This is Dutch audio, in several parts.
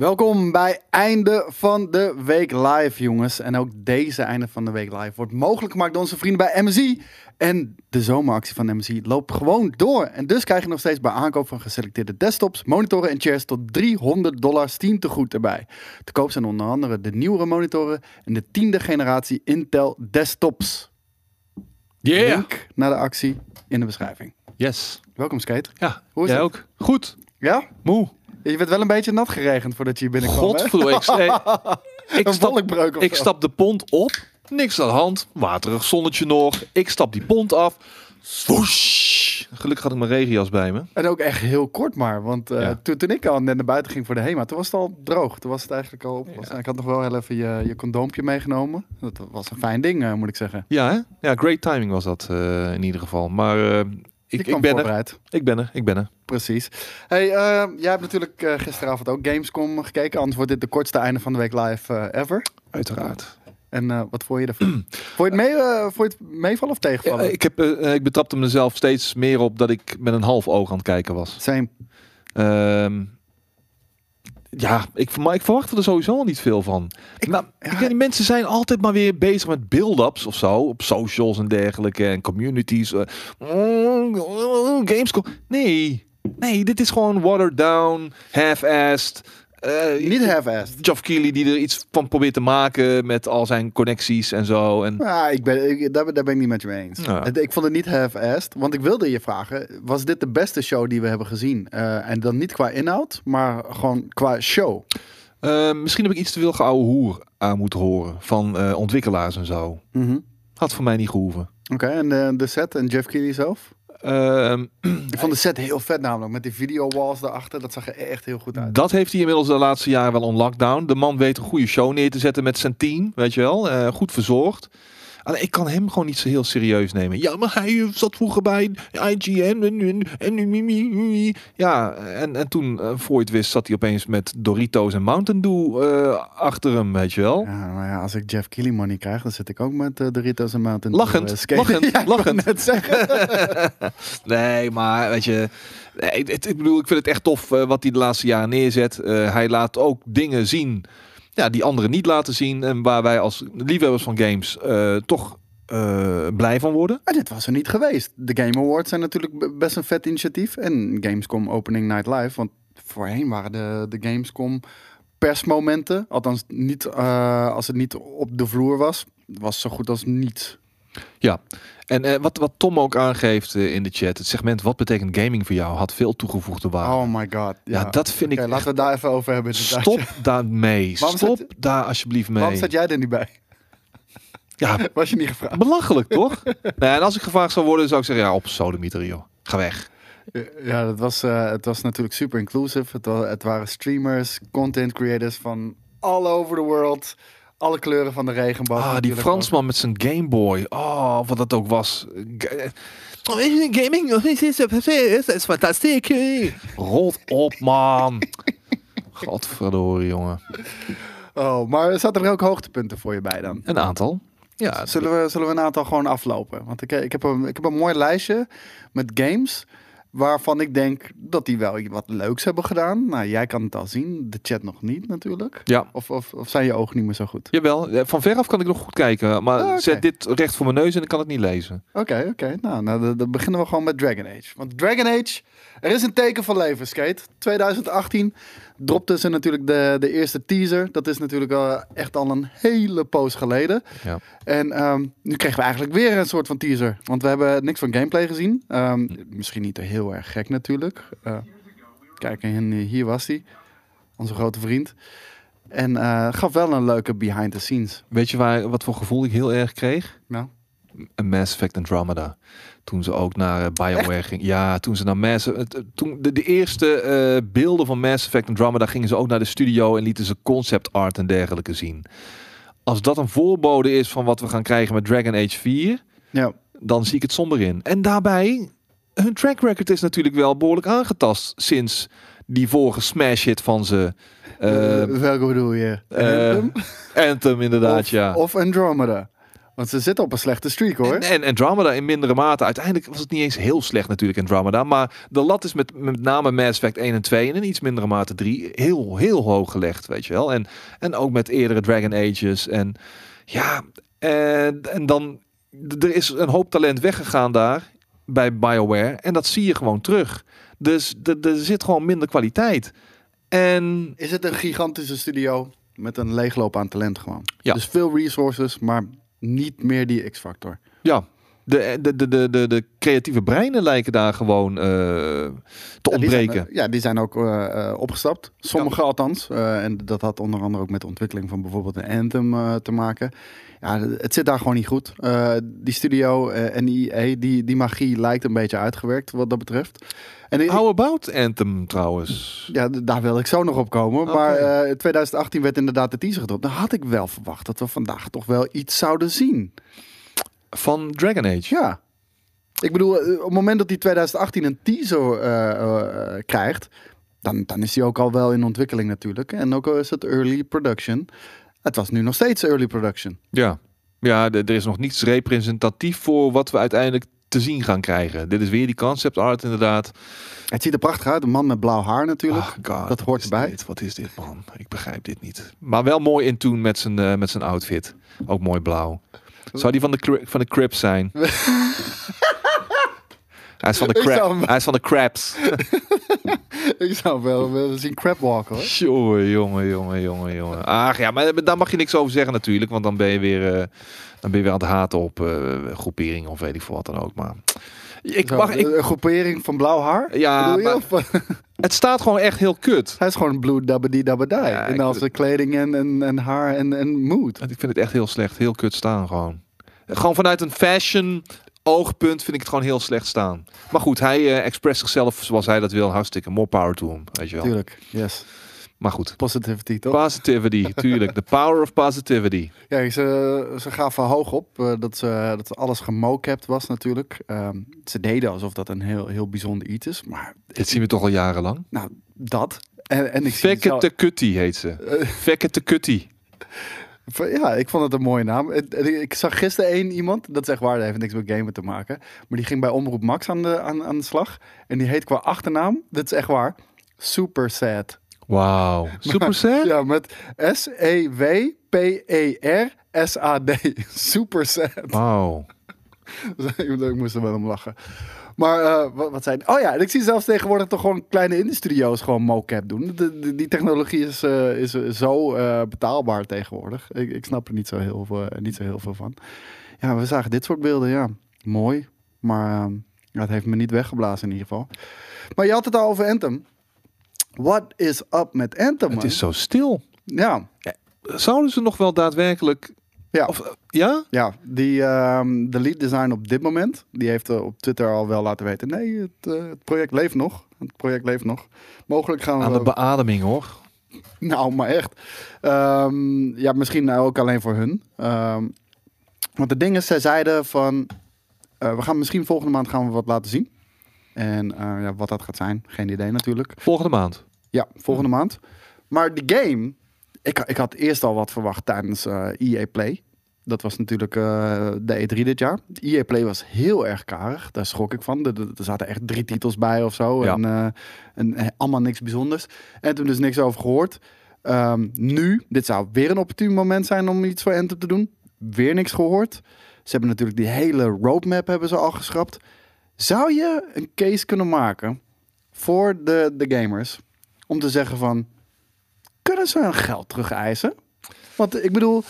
Welkom bij einde van de week live, jongens. En ook deze einde van de week live wordt mogelijk gemaakt door onze vrienden bij MSI. En de zomeractie van MSI loopt gewoon door. En dus krijg je nog steeds bij aankoop van geselecteerde desktops, monitoren en chairs tot 300 dollar Steam tegoed erbij. Te koop zijn onder andere de nieuwere monitoren en de tiende generatie Intel desktops. Yeah. Link naar de actie in de beschrijving. Yes. Welkom, Skate. Ja, Hoe is jij het? ook? Goed. Ja? Moe. Je werd wel een beetje nat geregend voordat je hier binnenkwam, hè? Godverdomme. Ik, ik, stap, ik stap de pont op. Niks aan de hand. Waterig zonnetje nog. Ik stap die pont af. Swoosh. Gelukkig had ik mijn regenjas bij me. En ook echt heel kort maar, want eh, Ja. toen, toen ik al net naar buiten ging voor de HEMA, toen was het al droog. Toen was het eigenlijk al Ik had nog wel heel even je, je condoompje meegenomen. Dat was een fijn ding, eh, moet ik zeggen. Ja, hè? Ja, great timing was dat eh, in ieder geval. Maar ik, ben er. Ik ben er. Ik ben er. Precies. Hey, eh, jij hebt natuurlijk eh, gisteravond ook Gamescom gekeken. Anders wordt dit de kortste einde van de week live eh, ever. Uiteraard. En wat vond je ervan? vond, je het mee, vond je het meevallen of Ja, tegenvallen? ik, heb, ik betrapte mezelf steeds meer op dat ik met een half oog aan het kijken was. Same. Ehm, ja, ik, maar ik verwacht er sowieso al niet veel van. Ik- nou, ja. niet, mensen zijn altijd maar weer bezig met build-ups of zo. Op socials en dergelijke. En communities. eh, mm, Gamescom. Nee. Nee, dit is gewoon watered down, half-assed. Eh, Niet half-assed. Geoff Keighley die er iets van probeert te maken met al zijn connecties en zo. En Ja, ik ben, ik, daar, ben- daar ben ik niet met je mee eens. Ja. Ik vond het niet half-assed, want ik wilde je vragen, was dit de beste show die we hebben gezien? Eh, en dan niet qua inhoud, maar gewoon qua show. eh, misschien heb ik iets te veel geouwe hoer aan moeten horen van ontwikkelaars en zo. Mhm. Had voor mij niet gehoeven. Oké, en de, de set en Jeff Keighley zelf? Ehm, Ik vond de set heel vet namelijk, met die video walls daarachter. Dat zag er echt heel goed uit. Dat heeft hij inmiddels de laatste jaren wel on lockdown. De man weet een goede show neer te zetten met zijn team, weet je wel. Eh, goed verzorgd. Alleen ik kan hem gewoon niet zo heel serieus nemen. Ja, maar hij zat vroeger bij IGN en, en, ja, en, en toen, eh, voor je het wist, zat hij opeens met Doritos en Mountain Dew eh, achter hem, weet je wel. Ja, maar ja, als ik Jeff Keighley money krijg, dan zit ik ook met eh, Doritos en Mountain Dew, Lachend, eh, lachend, Ja, ik lachend. net zeggen. Nee, maar weet je, nee, het, ik bedoel, ik vind het echt tof eh, wat hij de laatste jaren neerzet. Eh, hij laat ook dingen zien ja, die anderen niet laten zien. En waar wij als liefhebbers van games eh, toch eh, blij van worden. Maar dit was er niet geweest. De Game Awards zijn natuurlijk best een vet initiatief. En Gamescom Opening Night Live. Want voorheen waren de, de Gamescom persmomenten. Althans, niet, eh, als het niet op de vloer was. Was zo goed als niet. Ja, en eh, wat, wat Tom ook aangeeft eh, in de chat, het segment wat betekent gaming voor jou, had veel toegevoegde waarde. Oh my god. ja, dat vind ik laten we het daar even over hebben. inderdaad. Stop daarmee. Stop zet- daar alsjeblieft mee. Waarom zat jij er niet bij? Ja, Was je niet gevraagd? belachelijk toch? nee, en als ik gevraagd zou worden, zou ik zeggen, ja, op sodemieter joh. Ga weg. Ja, dat was, eh, het was natuurlijk super inclusive. Het, het waren streamers, content creators van all over the world. Alle kleuren van de regenboog. Ah, die Fransman met zijn Game Boy. Oh, wat dat ook was. Ga- Gaming is fantastisch. Rot op, man. Godverdorie, jongen. Oh, maar zaten er ook hoogtepunten voor je bij dan? Een aantal. Ja, Zullen we, zullen we een aantal gewoon aflopen? Want ik, ik, heb een, ik heb een mooi lijstje met games waarvan ik denk dat die wel wat leuks hebben gedaan. Nou, jij kan het al zien, de chat nog niet natuurlijk. ja. Of, of, of zijn je ogen niet meer zo goed? Jawel, van veraf kan ik nog goed kijken. Maar Ah, zet dit recht voor mijn neus en ik kan het niet lezen. Oké, oké. Nou, nou dan, dan beginnen we gewoon met Dragon Age. Want Dragon Age, er is een teken van leven, Skate. 2018 dropte ze natuurlijk de, de eerste teaser. Dat is natuurlijk eh, echt al een hele poos geleden. Ja. En ehm, nu kregen we eigenlijk weer een soort van teaser. Want we hebben niks van gameplay gezien. Ehm, misschien niet heel erg gek natuurlijk. Eh, kijk, en hier was hij. Onze grote vriend. En eh, gaf wel een leuke behind the scenes. Weet je waar, wat voor gevoel ik heel erg kreeg? Nou, Een Mass Effect Andromeda. Toen ze ook naar eh, BioWare ging. Ja, toen ze naar Mass toen de, de eerste eh, beelden van Mass Effect Andromeda gingen ze ook naar de studio en lieten ze concept art en dergelijke zien. Als dat een voorbode is van wat we gaan krijgen met Dragon Age 4, ja. dan zie ik het somber in. En daarbij, hun track record is natuurlijk wel behoorlijk aangetast sinds die vorige smash hit van ze. Eh, welke bedoel je? Anthem? Anthem inderdaad, of, ja. Of Andromeda. Want ze zitten op een slechte streak hoor. En, en Andromeda in mindere mate. Uiteindelijk was het niet eens heel slecht natuurlijk Andromeda. Maar de lat is met, met name Mass Effect 1 en 2 en in iets mindere mate 3 heel, heel hoog gelegd, weet je wel. En, en ook met eerdere Dragon Ages. En ja, en, en dan... Er is een hoop talent weggegaan daar bij BioWare. En dat zie je gewoon terug. Dus er er zit gewoon minder kwaliteit. En Is het een gigantische studio met een leegloop aan talent gewoon? Ja. Dus veel resources, maar niet meer die X-factor. ja, de, de, de, de, de, creatieve breinen lijken daar gewoon eh, te Ja, die zijn, ontbreken. eh, ja, die zijn ook eh, opgestapt. Sommige althans. En dat had onder andere ook met de ontwikkeling van bijvoorbeeld een Anthem te maken. Ja, het zit daar gewoon niet goed. Eh, die studio eh, en EA, die, die magie lijkt een beetje uitgewerkt wat dat betreft. En How about Anthem trouwens? ja, daar wil ik zo nog op komen. Maar eh, in 2018 werd inderdaad de teaser gedropt. Dan had ik wel verwacht dat we vandaag toch wel iets zouden zien. Van Dragon Age. Ja. Ik bedoel, eh, op het moment dat die 2018 een teaser eh, eh, eh, krijgt, dan, dan is die ook al wel in ontwikkeling natuurlijk. En ook al is het early production. Het was nu nog steeds early production. Ja, ja er is nog niets representatief voor wat we uiteindelijk te zien gaan krijgen. Dit is weer die concept art inderdaad. Het ziet er prachtig uit. Een man met blauw haar natuurlijk. God, dat hoort erbij. dit? Wat is dit man? Ik begrijp dit niet. Maar wel mooi in tune met zijn, eh, met zijn outfit. Ook mooi blauw. Zou die van de, van de Crips zijn? Hij is van de, crab, hij is van de crabs. Ik zou wel willen zien crabwalken hoor. Jongen, jongen, jongen, jongen, jongen. Ach ja, maar daar mag je niks over zeggen natuurlijk. Want dan ben je weer, eh, dan ben je weer aan het haten op eh groeperingen of weet ik veel wat dan ook. Maar ik Zo, mag, ik, Een groepering van blauw haar? ja, je? maar het staat gewoon echt heel kut. Hij is gewoon blue dabbedy dabbedy. Ja, in al zijn kleding en, en, en haar en, en mood. Ik vind het echt heel slecht, heel kut staan gewoon. Gewoon vanuit een fashion oogpunt vind ik het gewoon heel slecht staan. Maar goed, hij eh expresst zichzelf zoals hij dat wil. Hartstikke more power to hem, weet je wel. Tuurlijk, yes. Maar goed. Positivity, toch? Positivity, tuurlijk. The power of positivity. Ja, ze, ze gaven hoog op eh, dat, ze, dat alles gemocapt was natuurlijk. Ehm, ze deden alsof dat een heel, heel bijzonder iets is. Maar Dit zien we toch al jarenlang. nou, dat. En, en ik zie Fekke te Kutty heet ze. Eh, Fekke te Kutty. Ja, ik vond het een mooie naam. Ik zag gisteren één iemand, dat is echt waar, dat heeft niks met gamen te maken. Maar die ging bij Omroep Max aan de, aan, aan de slag. En die heet qua achternaam, dat is echt waar, Super Sad. Wauw. Super sad? Ja, met S-E-W-P-E-R-S-A-D. Super Sad. Wauw. ik moest er wel om lachen. Maar eh, wat, wat zijn... Oh ja, en ik zie zelfs tegenwoordig toch gewoon kleine indie-studio's gewoon mocap doen. De, de- die technologie is, eh, is zo eh, betaalbaar tegenwoordig. Ik, ik snap er niet zo, heel veel, niet zo heel veel van. Ja, we zagen dit soort beelden, ja. Mooi. Maar ja, het heeft me niet weggeblazen in ieder geval. Maar je had het al over Anthem. What is up met Anthem, Het is zo stil. Ja, Zouden ze nog wel daadwerkelijk... ja. Of, eh, ja? Ja, die, ehm, de lead design op dit moment, die heeft eh, op Twitter al wel laten weten. Nee, het, eh, het project leeft nog. Het project leeft nog. Mogelijk gaan we... Aan de beademing hoor. nou, maar echt. Ehm, ja, misschien ook alleen voor hun. Ehm, want de dingen, zij zeiden van... we gaan misschien volgende maand gaan we wat laten zien. En ja, wat dat gaat zijn, geen idee natuurlijk. Volgende maand. Ja, volgende maand. Maar de game, ik, ik had eerst al wat verwacht tijdens eh EA Play. Dat was natuurlijk eh, de E3 dit jaar. EA Play was heel erg karig. Daar schrok ik van. Er, zaten echt drie titels bij of zo. Ja. En, en eh, allemaal niks bijzonders. En toen dus niks over gehoord. Ehm, nu, dit zou weer een opportun moment zijn om iets voor Anthem te doen. Weer niks gehoord. Ze hebben natuurlijk die hele roadmap hebben ze al geschrapt. Zou je een case kunnen maken voor de, de gamers om te zeggen van, kunnen ze hun geld terug eisen? Want ik bedoel,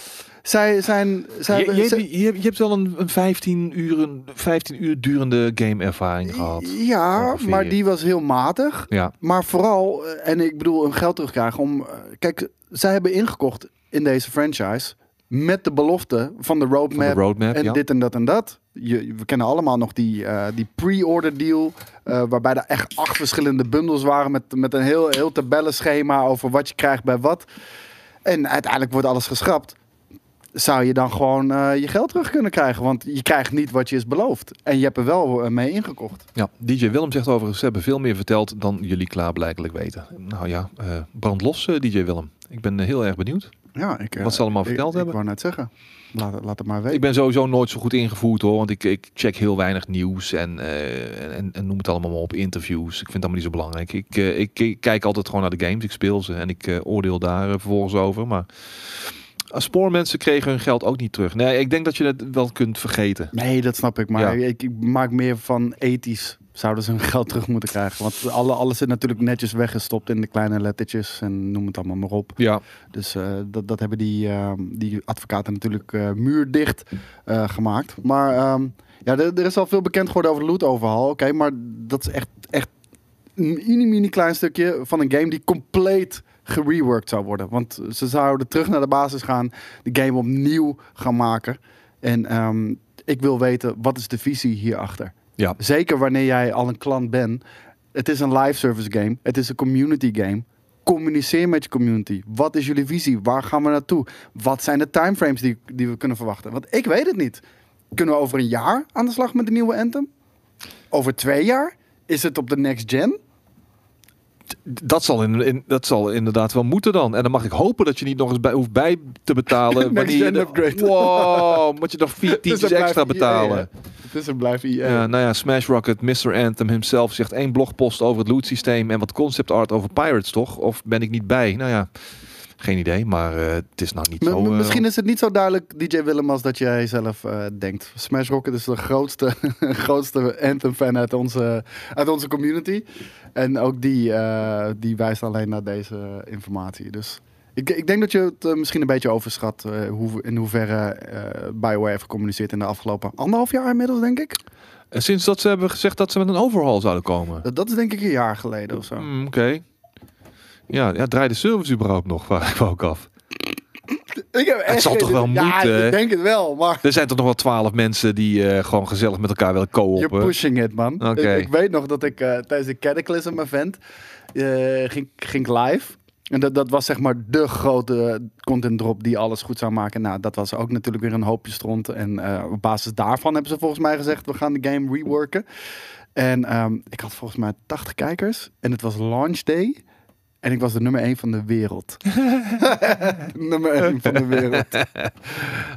zij zijn... Zij Je, hebben- je, je, hebt- je hebt wel een, een 15, uren, 15 uur durende game-ervaring gehad. ja, ongeveer. maar die was heel matig. Ja, Maar vooral, eh, en ik bedoel, hun geld terugkrijgen om... eh, Kijk, zij hebben ingekocht in deze franchise met de belofte van de van roadmap. de roadmap. En ja. dit en dat en dat. Je, we kennen allemaal nog die, eh, die pre-order deal. eh, waarbij er echt acht verschillende bundels waren. Met, met een heel, heel tabellenschema over wat je krijgt bij wat. En uiteindelijk wordt alles geschrapt. Zou je dan gewoon eh, je geld terug kunnen krijgen? Want je krijgt niet wat je is beloofd. En je hebt er wel mee ingekocht. Ja, DJ Willem zegt overigens, ze hebben veel meer verteld dan jullie klaarblijkelijk weten. Nou ja, brand los, DJ Willem. Ik ben heel erg benieuwd. Ja, ik, eh, Wat ze allemaal ik- verteld ik, hebben. wou net zeggen. Laat, laat het maar weten. Ik ben sowieso nooit zo goed ingevoerd hoor, want ik, ik check heel weinig nieuws en, eh, en, en noem het allemaal maar op, interviews. Ik vind het allemaal niet zo belangrijk. Ik, eh, ik, ik kijk altijd gewoon naar de games, ik speel ze en ik eh, oordeel daar eh, vervolgens over. Maar als spoormensen kregen hun geld ook niet terug. Nee, ik denk dat je het wel kunt vergeten. Nee, dat snap ik. Maar Ja. ik, ik maak meer van ethisch. Zouden ze hun geld terug moeten krijgen? Want alle, alles zit natuurlijk netjes weggestopt in de kleine lettertjes en noem het allemaal maar op. Ja, Dus eh, dat, dat hebben die, eh, die advocaten natuurlijk eh, muurdicht gemaakt. Maar ehm, ja, er, er is al veel bekend geworden over de loot overhaul. Oké, maar dat is echt, echt een mini, mini klein stukje van een game die compleet gereworked zou worden. Want ze zouden terug naar de basis gaan, de game opnieuw gaan maken. En ehm, ik wil weten, wat is de visie hierachter? Ja. Zeker wanneer jij al een klant bent. Het is een live service game. Het is een community game. Communiceer met je community. Wat is jullie visie? Waar gaan we naartoe? Wat zijn de timeframes die, die we kunnen verwachten? Want ik weet het niet. Kunnen we over een jaar aan de slag met de nieuwe Anthem? Over twee jaar? Is het op de next gen? Dat zal, in, in, dat zal inderdaad wel moeten dan. En dan mag ik hopen dat je niet nog eens bij, hoeft bij te betalen. Wanneer je de- upgrade. Wow, moet je nog vier tientjes extra betalen. Het is een blijf EA. Ja, nou ja, Smash Rocket, Mr. Anthem himself zegt één blogpost over het loot systeem en wat concept art over Pirates, toch? Of ben ik niet bij? Nou ja, geen idee, maar eh, het is nou niet M- zo... eh, Misschien is het niet zo duidelijk, DJ Willem, als dat jij zelf eh, denkt. Smash Rocket is de grootste, grootste Anthem-fan uit onze, uit onze community. En ook die, eh, die wijst alleen naar deze informatie. Dus ik, ik denk dat je het misschien een beetje overschat eh, hoe, in hoeverre eh Bioware heeft gecommuniceerd in de afgelopen anderhalf jaar inmiddels, denk ik. En sinds dat ze hebben gezegd dat ze met een overhaul zouden komen. Dat, dat is denk ik een jaar geleden of zo. Hmm, Oké. Ja, ja, draai de service überhaupt nog, vraag ik me ook af. Ik heb echt zal geen- toch wel ja, moeten, hè? ik denk het wel, maar... Er zijn toch nog wel twaalf mensen die eh, gewoon gezellig met elkaar willen co-open. You're pushing it, man. Ik, ik weet nog dat ik eh, tijdens de Cataclysm event eh, ging, ging live. En dat, dat was zeg maar de grote content drop die alles goed zou maken. Nou, dat was ook natuurlijk weer een hoopje stront. En op basis daarvan hebben ze volgens mij gezegd, we gaan de game reworken. En ehm, ik had volgens mij 80 kijkers. En het was launch day. En ik was de nummer 1 van de wereld. nummer 1 van de wereld.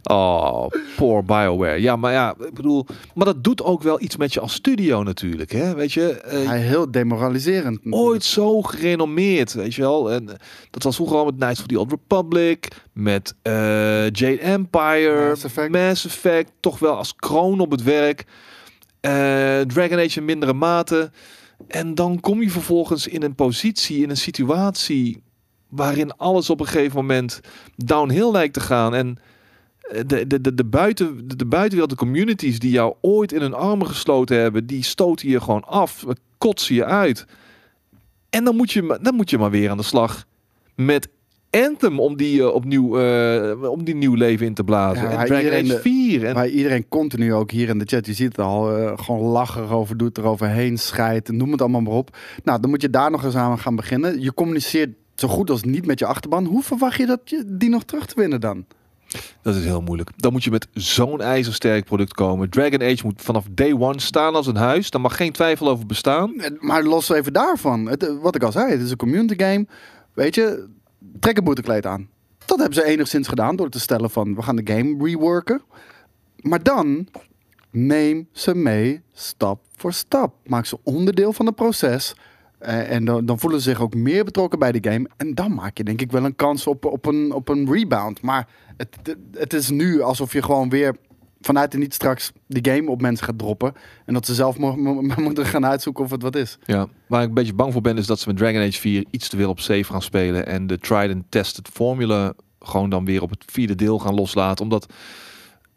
Oh, poor BioWare. Ja, maar ja, ik bedoel, maar dat doet ook wel iets met je als studio natuurlijk, hè? Weet je, eh, Hij heel demoraliserend. natuurlijk. ooit zo gerenommeerd, weet je wel. En eh, dat was vroeger al met Knights of the Old Republic, met eh, Jade Empire, Mass Effect. Mass Effect, toch wel als kroon op het werk. Dragon Age in mindere mate. En dan kom je vervolgens in een positie, in een situatie waarin alles op een gegeven moment downhill lijkt te gaan. En eh, de, de, de, buiten, de, de buitenwereld, de communities die jou ooit in hun armen gesloten hebben, die stoten je gewoon af, kotsen je uit. En dan moet je, dan moet je maar weer aan de slag met Anthem om die eh, opnieuw eh, om die nieuw leven in te blazen. Ja, en maar Dragon iedereen Age de- 4. En, Waar iedereen continu ook hier in de chat, je ziet het al, eh, gewoon lachen erover, doet eroverheen, scheidt, noem het allemaal maar op. Nou, dan moet je daar nog eens aan gaan beginnen. Je communiceert zo goed als niet met je achterban. Hoe verwacht je dat je die nog terug te winnen dan? Dat is heel moeilijk. Dan moet je met zo'n ijzersterk product komen. Dragon Age moet vanaf day one staan als een huis. Daar mag geen twijfel over bestaan. Maar los even daarvan. Het, wat ik al zei, het is een community game. Weet je, trek een boetekleed aan. Dat hebben ze enigszins gedaan door te stellen van, we gaan de game reworken. Maar dan neem ze mee stap voor stap. Maak ze onderdeel van het proces. Eh, en dan, voelen ze zich ook meer betrokken bij de game. En dan maak je denk ik wel een kans op, op, een, op een rebound. Maar het, het is nu alsof je gewoon weer vanuit de niet straks de game op mensen gaat droppen. En dat ze zelf mo- mo- moeten gaan uitzoeken of het wat is. Ja, waar ik een beetje bang voor ben is dat ze met Dragon Age 4 iets te veel op safe gaan spelen. En de tried and tested formule gewoon dan weer op het vierde deel gaan loslaten. Omdat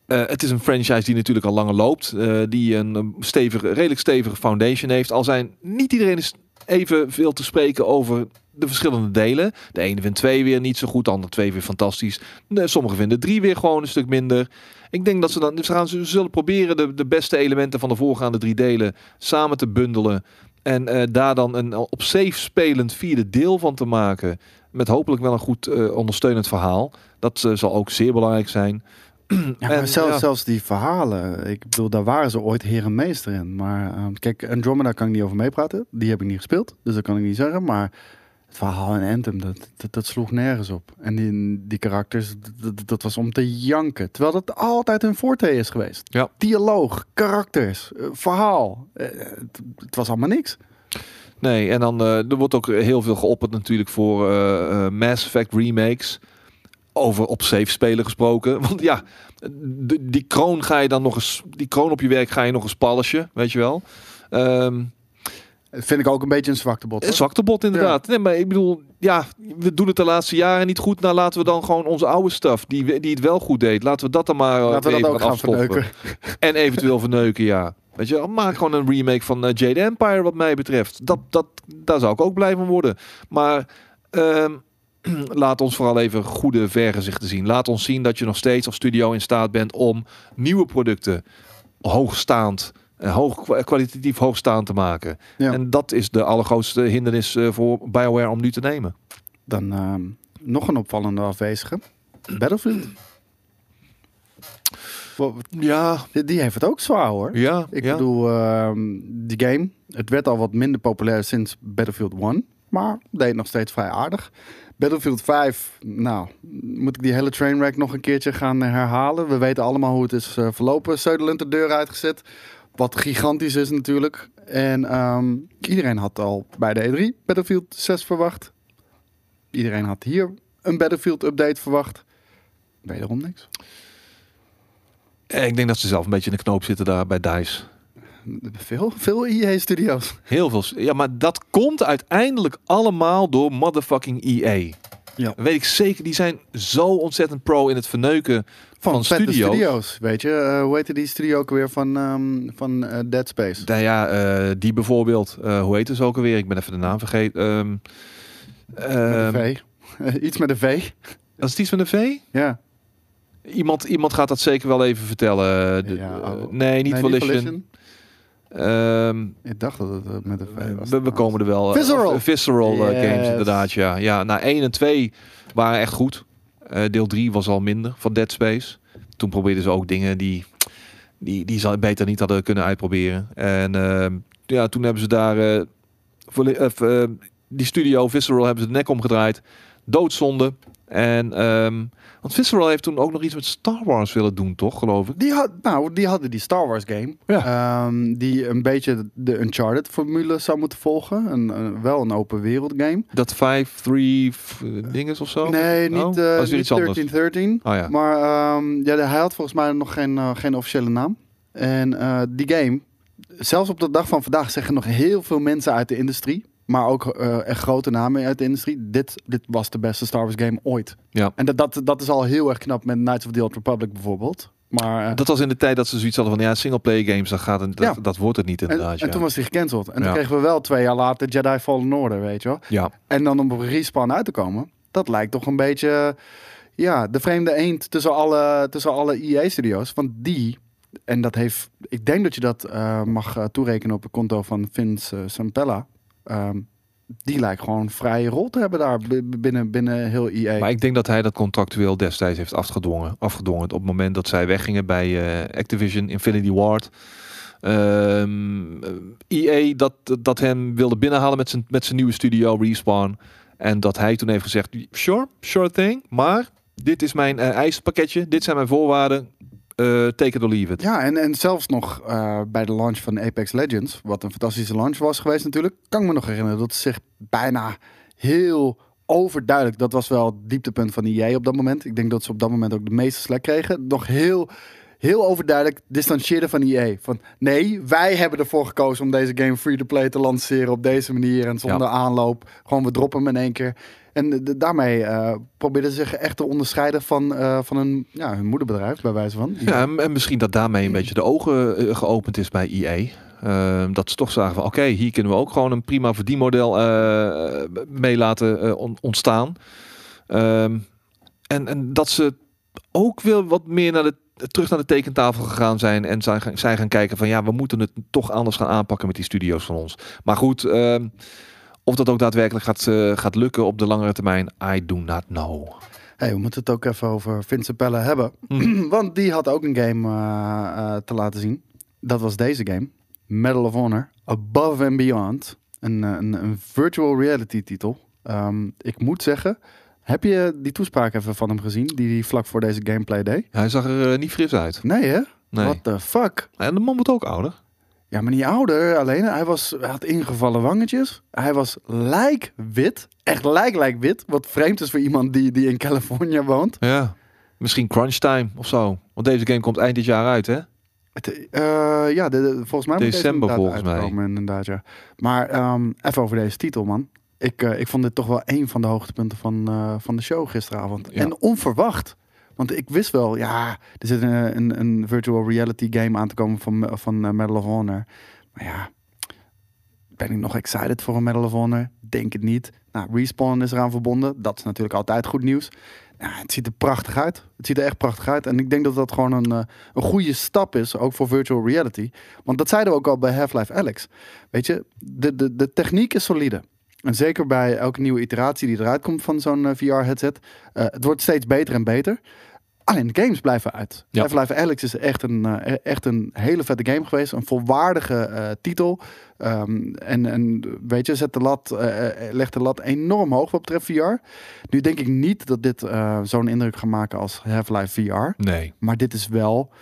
eh, het is een franchise die natuurlijk al langer loopt. eh, die een stevige, redelijk stevige foundation heeft. Al zijn niet iedereen is even veel te spreken over de verschillende delen. De ene vindt twee weer niet zo goed, de andere twee weer fantastisch. De, sommigen vinden drie weer gewoon een stuk minder. Ik denk dat ze dan ze gaan ze zullen proberen de, de beste elementen van de voorgaande drie delen samen te bundelen. En eh, daar dan een op safe spelend vierde deel van te maken. Met hopelijk wel een goed eh, ondersteunend verhaal. Dat eh, zal ook zeer belangrijk zijn. Ja, En, zelfs, ja. zelfs die verhalen. Ik bedoel, daar waren ze ooit heer en meester in. Maar ehm, kijk, Andromeda kan ik niet over meepraten. Die heb ik niet gespeeld. Dus dat kan ik niet zeggen. Maar Het verhaal in Anthem, dat, dat, dat sloeg nergens op. En die, die karakters, dat, dat- was om te janken. Terwijl dat altijd hun forte is geweest. Ja. Dialoog, karakters, eh, verhaal. Eh, het, het was allemaal niks. Nee, en dan eh, er wordt ook heel veel geopperd natuurlijk voor Mass Effect remakes. Over op safe spelen gesproken. Want ja, die kroon ga je dan nog eens, die kroon op je werk ga je nog eens polishen, weet je wel. Ehm vind ik ook een beetje een zwaktebot. een hoor. zwaktebot inderdaad. Nee, maar ik bedoel, ja, we doen het de laatste jaren niet goed. Nou, laten we dan gewoon onze oude stuff, die, we- die het wel goed deed, laten we dat dan maar eh, Laten we even dat ook gaan verneuken. En eventueel verneuken, ja. Weet je, maak gewoon een remake van eh, Jade Empire, wat mij betreft. Dat, dat, daar zou ik ook blij van worden. Maar ehm, laat ons vooral even goede vergezichten zien. Laat ons zien dat je nog steeds als studio in staat bent om nieuwe producten hoogstaand, hoog, kwa- kwalitatief hoogstaand te maken. Ja. En dat is de allergrootste hindernis eh, voor BioWare om nu te nemen. Dan ehm, nog een opvallende afwezige. Battlefield. Ja, Die, heeft het ook zwaar hoor. ja, Ik ja. bedoel, ehm die game, het werd al wat minder populair sinds Battlefield 1. Maar deed nog steeds vrij aardig. Battlefield 5, nou, moet ik die hele trainwreck nog een keertje gaan eh, herhalen. We weten allemaal hoe het is eh, verlopen. Sutherland de deur uitgezet. Wat gigantisch is natuurlijk. En ehm, iedereen had al bij de E3 Battlefield 6 verwacht. Iedereen had hier een Battlefield update verwacht. Wederom niks. Eh, Ik denk dat ze zelf een beetje in de knoop zitten daar bij DICE. Veel, veel EA-studio's. Heel veel. Ja, maar dat komt uiteindelijk allemaal door motherfucking EA. Ja. Weet ik zeker. Die zijn zo ontzettend pro in het verneuken van, studio's. Weet je, Eh, hoe heette die studio ook weer van, ehm, van eh, Dead Space? Nou ja, eh, die bijvoorbeeld. hoe heet ze ook alweer? Ik ben even de naam vergeten. Ehm Met ehm. Iets met een V. was het iets met een V? Ja. Iemand, iemand gaat dat zeker wel even vertellen. De- Ja, oh. nee, niet Nee, Volition. Ik dacht dat het met een V was. we, we komen er wel. Visceral. of, Visceral Yes. games inderdaad, ja. Ja, nou 1 en 2 waren echt goed. Eh, deel 3 was al minder van Dead Space. Toen probeerden ze ook dingen die, die, die ze beter niet hadden kunnen uitproberen. En ehm, ja, toen hebben ze daar eh, eh, die studio Visceral hebben ze de nek omgedraaid. Doodzonde. En ehm, want Visceral heeft toen ook nog iets met Star Wars willen doen, toch, geloof ik? Die, had, nou, die hadden die Star Wars game. Ehm, die een beetje de Uncharted formule zou moeten volgen. Een, een- wel een open wereld game. Dat 5, 3 dinges of zo? Nee, Oh, eh weer niet anders. 1313. Oh ja. Maar ehm, ja, hij had volgens mij nog geen, eh, geen officiële naam. En eh, die game, zelfs op de dag van vandaag zeggen nog heel veel mensen uit de industrie, maar ook eh, echt grote namen uit de industrie, dit, dit was de beste Star Wars game ooit. Ja. En dat, dat, dat is al heel erg knap met Knights of the Old Republic bijvoorbeeld. Maar, eh, Dat was in de tijd dat ze zoiets hadden van ja, singleplayer games, dat, gaat, het- dat, Ja. dat wordt het niet en, inderdaad. en ja. toen was hij gecanceld. En Ja. kregen we wel twee jaar later Jedi Fallen Order, weet je wel. ja. En dan om op respawn uit te komen, dat lijkt toch een beetje, ja, de vreemde eend tussen alle, tussen alle EA-studio's. Want die, en dat heeft, ik denk dat je dat eh, mag toerekenen op het konto van Vince Sampella. Ehm, die lijkt gewoon vrije rol te hebben daar binnen, binnen heel E EA. Maar ik denk dat hij dat contractueel destijds heeft afgedwongen. afgedwongen op het moment dat zij weggingen bij eh, Activision, Infinity Ward. Ehm EA dat, dat hem wilde binnenhalen met zijn, met zijn nieuwe studio Respawn. En dat hij toen heeft gezegd, sure, sure thing. Maar dit is mijn eh eisenpakketje, dit zijn mijn voorwaarden. Eh take it leave it. Ja, en, en zelfs nog eh, bij de launch van Apex Legends, wat een fantastische launch was geweest natuurlijk, kan ik me nog herinneren dat ze zich bijna heel overduidelijk, dat was wel het dieptepunt van EA op dat moment. Ik denk dat ze op dat moment ook de meeste slack kregen. Nog heel, heel overduidelijk distancieerden van EA. Van nee, wij hebben ervoor gekozen om deze game free-to-play te lanceren op deze manier en zonder aanloop. Gewoon we droppen hem in één keer. En de- daarmee eh probeerden ze zich echt te onderscheiden van, eh, van hun, ja, hun moederbedrijf, bij wijze van. Ja, en en misschien dat daarmee een beetje de ogen eh, geopend is bij EA. Ehm, dat ze toch zagen van oké, hier kunnen we ook gewoon een prima verdienmodel eh mee laten on- ontstaan. Ehm, en, en dat ze ook weer wat meer naar de, terug naar de tekentafel gegaan zijn en zijn, gaan- zijn gaan kijken van ja, we moeten het toch anders gaan aanpakken met die studio's van ons. Maar goed, ehm, of dat ook daadwerkelijk gaat, eh, gaat lukken op de langere termijn, I do not know. Hey, we moeten het ook even over Vincent Pelle hebben. Want die had ook een game eh, eh, te laten zien. Dat was deze game. Medal of Honor. Above and Beyond. Een, een, een virtual reality titel. Ehm, ik moet zeggen, heb je die toespraak even van hem gezien? Die hij vlak voor deze gameplay deed? Hij zag er eh, niet fris uit. Nee hè? Nee. What the fuck? En de man wordt ook ouder. Ja, maar niet ouder alleen. Hij, was, hij had ingevallen wangetjes. Hij was lijkwit. Echt lijk, lijk wit. Wat vreemd is voor iemand die, die in Californië woont. Ja. Misschien crunch time of zo. Want deze game komt eind dit jaar uit, hè? Het, eh, ja, de, de- volgens mij moet deze December volgens mij. Inderdaad, ja. Maar ehm, even over deze titel, man. Ik, eh, ik vond dit toch wel een van de hoogtepunten van, eh, van de show gisteravond. Ja. En onverwacht. Want ik wist wel, ja, er zit een, een, een virtual reality game aan te komen van, van eh, Medal of Honor. Maar ja, ben ik nog excited voor een Medal of Honor? Denk het niet. Nou, Respawn is eraan verbonden. Dat is natuurlijk altijd goed nieuws. Ja, het ziet er prachtig uit. Het ziet er echt prachtig uit. En ik denk dat dat gewoon een, een goede stap is, ook voor virtual reality. Want dat zeiden we ook al bij Half-Life Alex. Weet je, de, de, de techniek is solide. En zeker bij elke nieuwe iteratie die eruit komt van zo'n VR-headset. het wordt steeds beter en beter. Alleen de games blijven uit. Ja. Half-Life Alex is echt een, eh, echt een hele vette game geweest. Een volwaardige eh, titel. Ehm, en, en weet je, zet de lat, eh, eh, legt de lat enorm hoog wat betreft VR. Nu denk ik niet dat dit eh, zo'n indruk gaat maken als Half-Life VR. Nee. Maar dit is wel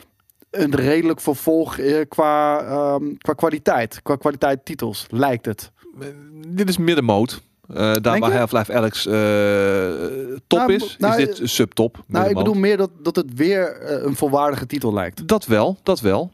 een redelijk vervolg eh, qua, ehm, qua kwaliteit. Qua kwaliteit titels, lijkt het. Eh, Dit is middenmoot. Eh daar Denk waar? Half-Life Alex eh, top Nou, is, nou, is dit subtop. Nou, ik bedoel meer dat, dat het weer een volwaardige titel lijkt. Dat wel, dat wel.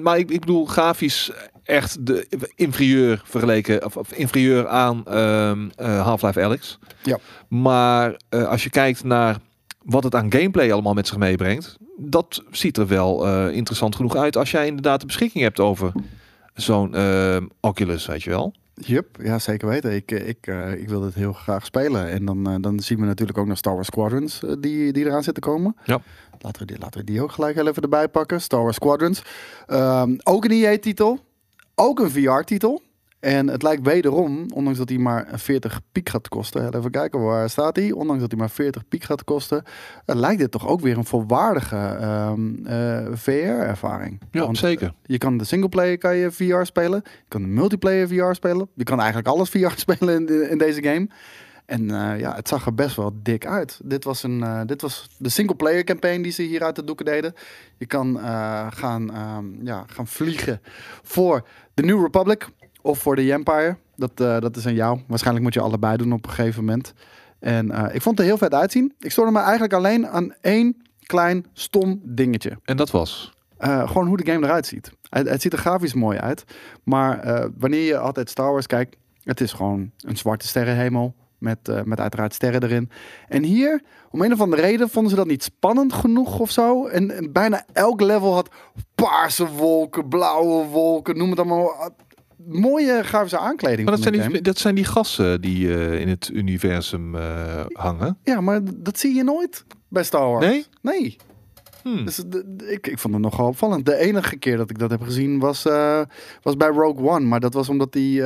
Maar ik, ik bedoel, grafisch echt de inferieur vergeleken, of, of inferieur aan ehm, eh, Half-Life Alex. Ja. Maar als je kijkt naar wat het aan gameplay allemaal met zich meebrengt, dat ziet er wel interessant genoeg uit als jij inderdaad de beschikking hebt over zo'n ehm, Oculus, weet je wel. Yep, ja zeker weten. Ik, eh, ik, eh, ik wil dit heel graag spelen. En dan, eh, dan zien we natuurlijk ook nog Star Wars Squadrons die, die eraan zitten komen. Ja. Laten we, die, laten we die ook gelijk even erbij pakken. Star Wars Squadrons. Ehm, ook een EA-titel. Ook een VR-titel. En het lijkt wederom, ondanks dat hij maar 40 piek gaat kosten. Even kijken, waar staat hij? Ondanks dat hij maar 40 piek gaat kosten. eh, lijkt dit toch ook weer een volwaardige ehm, eh, VR-ervaring. Ja, Want zeker. je kan de singleplayer kan je VR spelen. Je kan de multiplayer VR spelen. Je kan eigenlijk alles VR spelen in, in deze game. En eh, ja, het zag er best wel dik uit. Dit was, een, eh, dit was de singleplayer campaign die ze hier uit de doeken deden. Je kan eh, gaan, ehm, ja, gaan vliegen voor de New Republic of voor de Empire. Dat, eh, dat is aan jou. Waarschijnlijk moet je allebei doen op een gegeven moment. En eh, ik vond het er heel vet uitzien. Ik stoorde me eigenlijk alleen aan één klein stom dingetje. En dat was. Eh, gewoon hoe de game eruit ziet. Het, het ziet er grafisch mooi uit. Maar wanneer je altijd Star Wars kijkt, het is gewoon een zwarte sterrenhemel. Met, met uiteraard sterren erin. En hier, om een of andere reden, vonden ze dat niet spannend genoeg of zo. En, en bijna elk level had paarse wolken, blauwe wolken, noem het allemaal. Mooie grafische aankleding. Maar dat zijn, de die, dat zijn die gassen die eh, in het universum eh, hangen. Ja, maar dat zie je nooit bij Star Wars. Nee? Nee. Hmm. Dus de- de- ik, ik vond het nogal opvallend. De enige keer dat ik dat heb gezien was, eh, was bij Rogue One. Maar dat was omdat, die,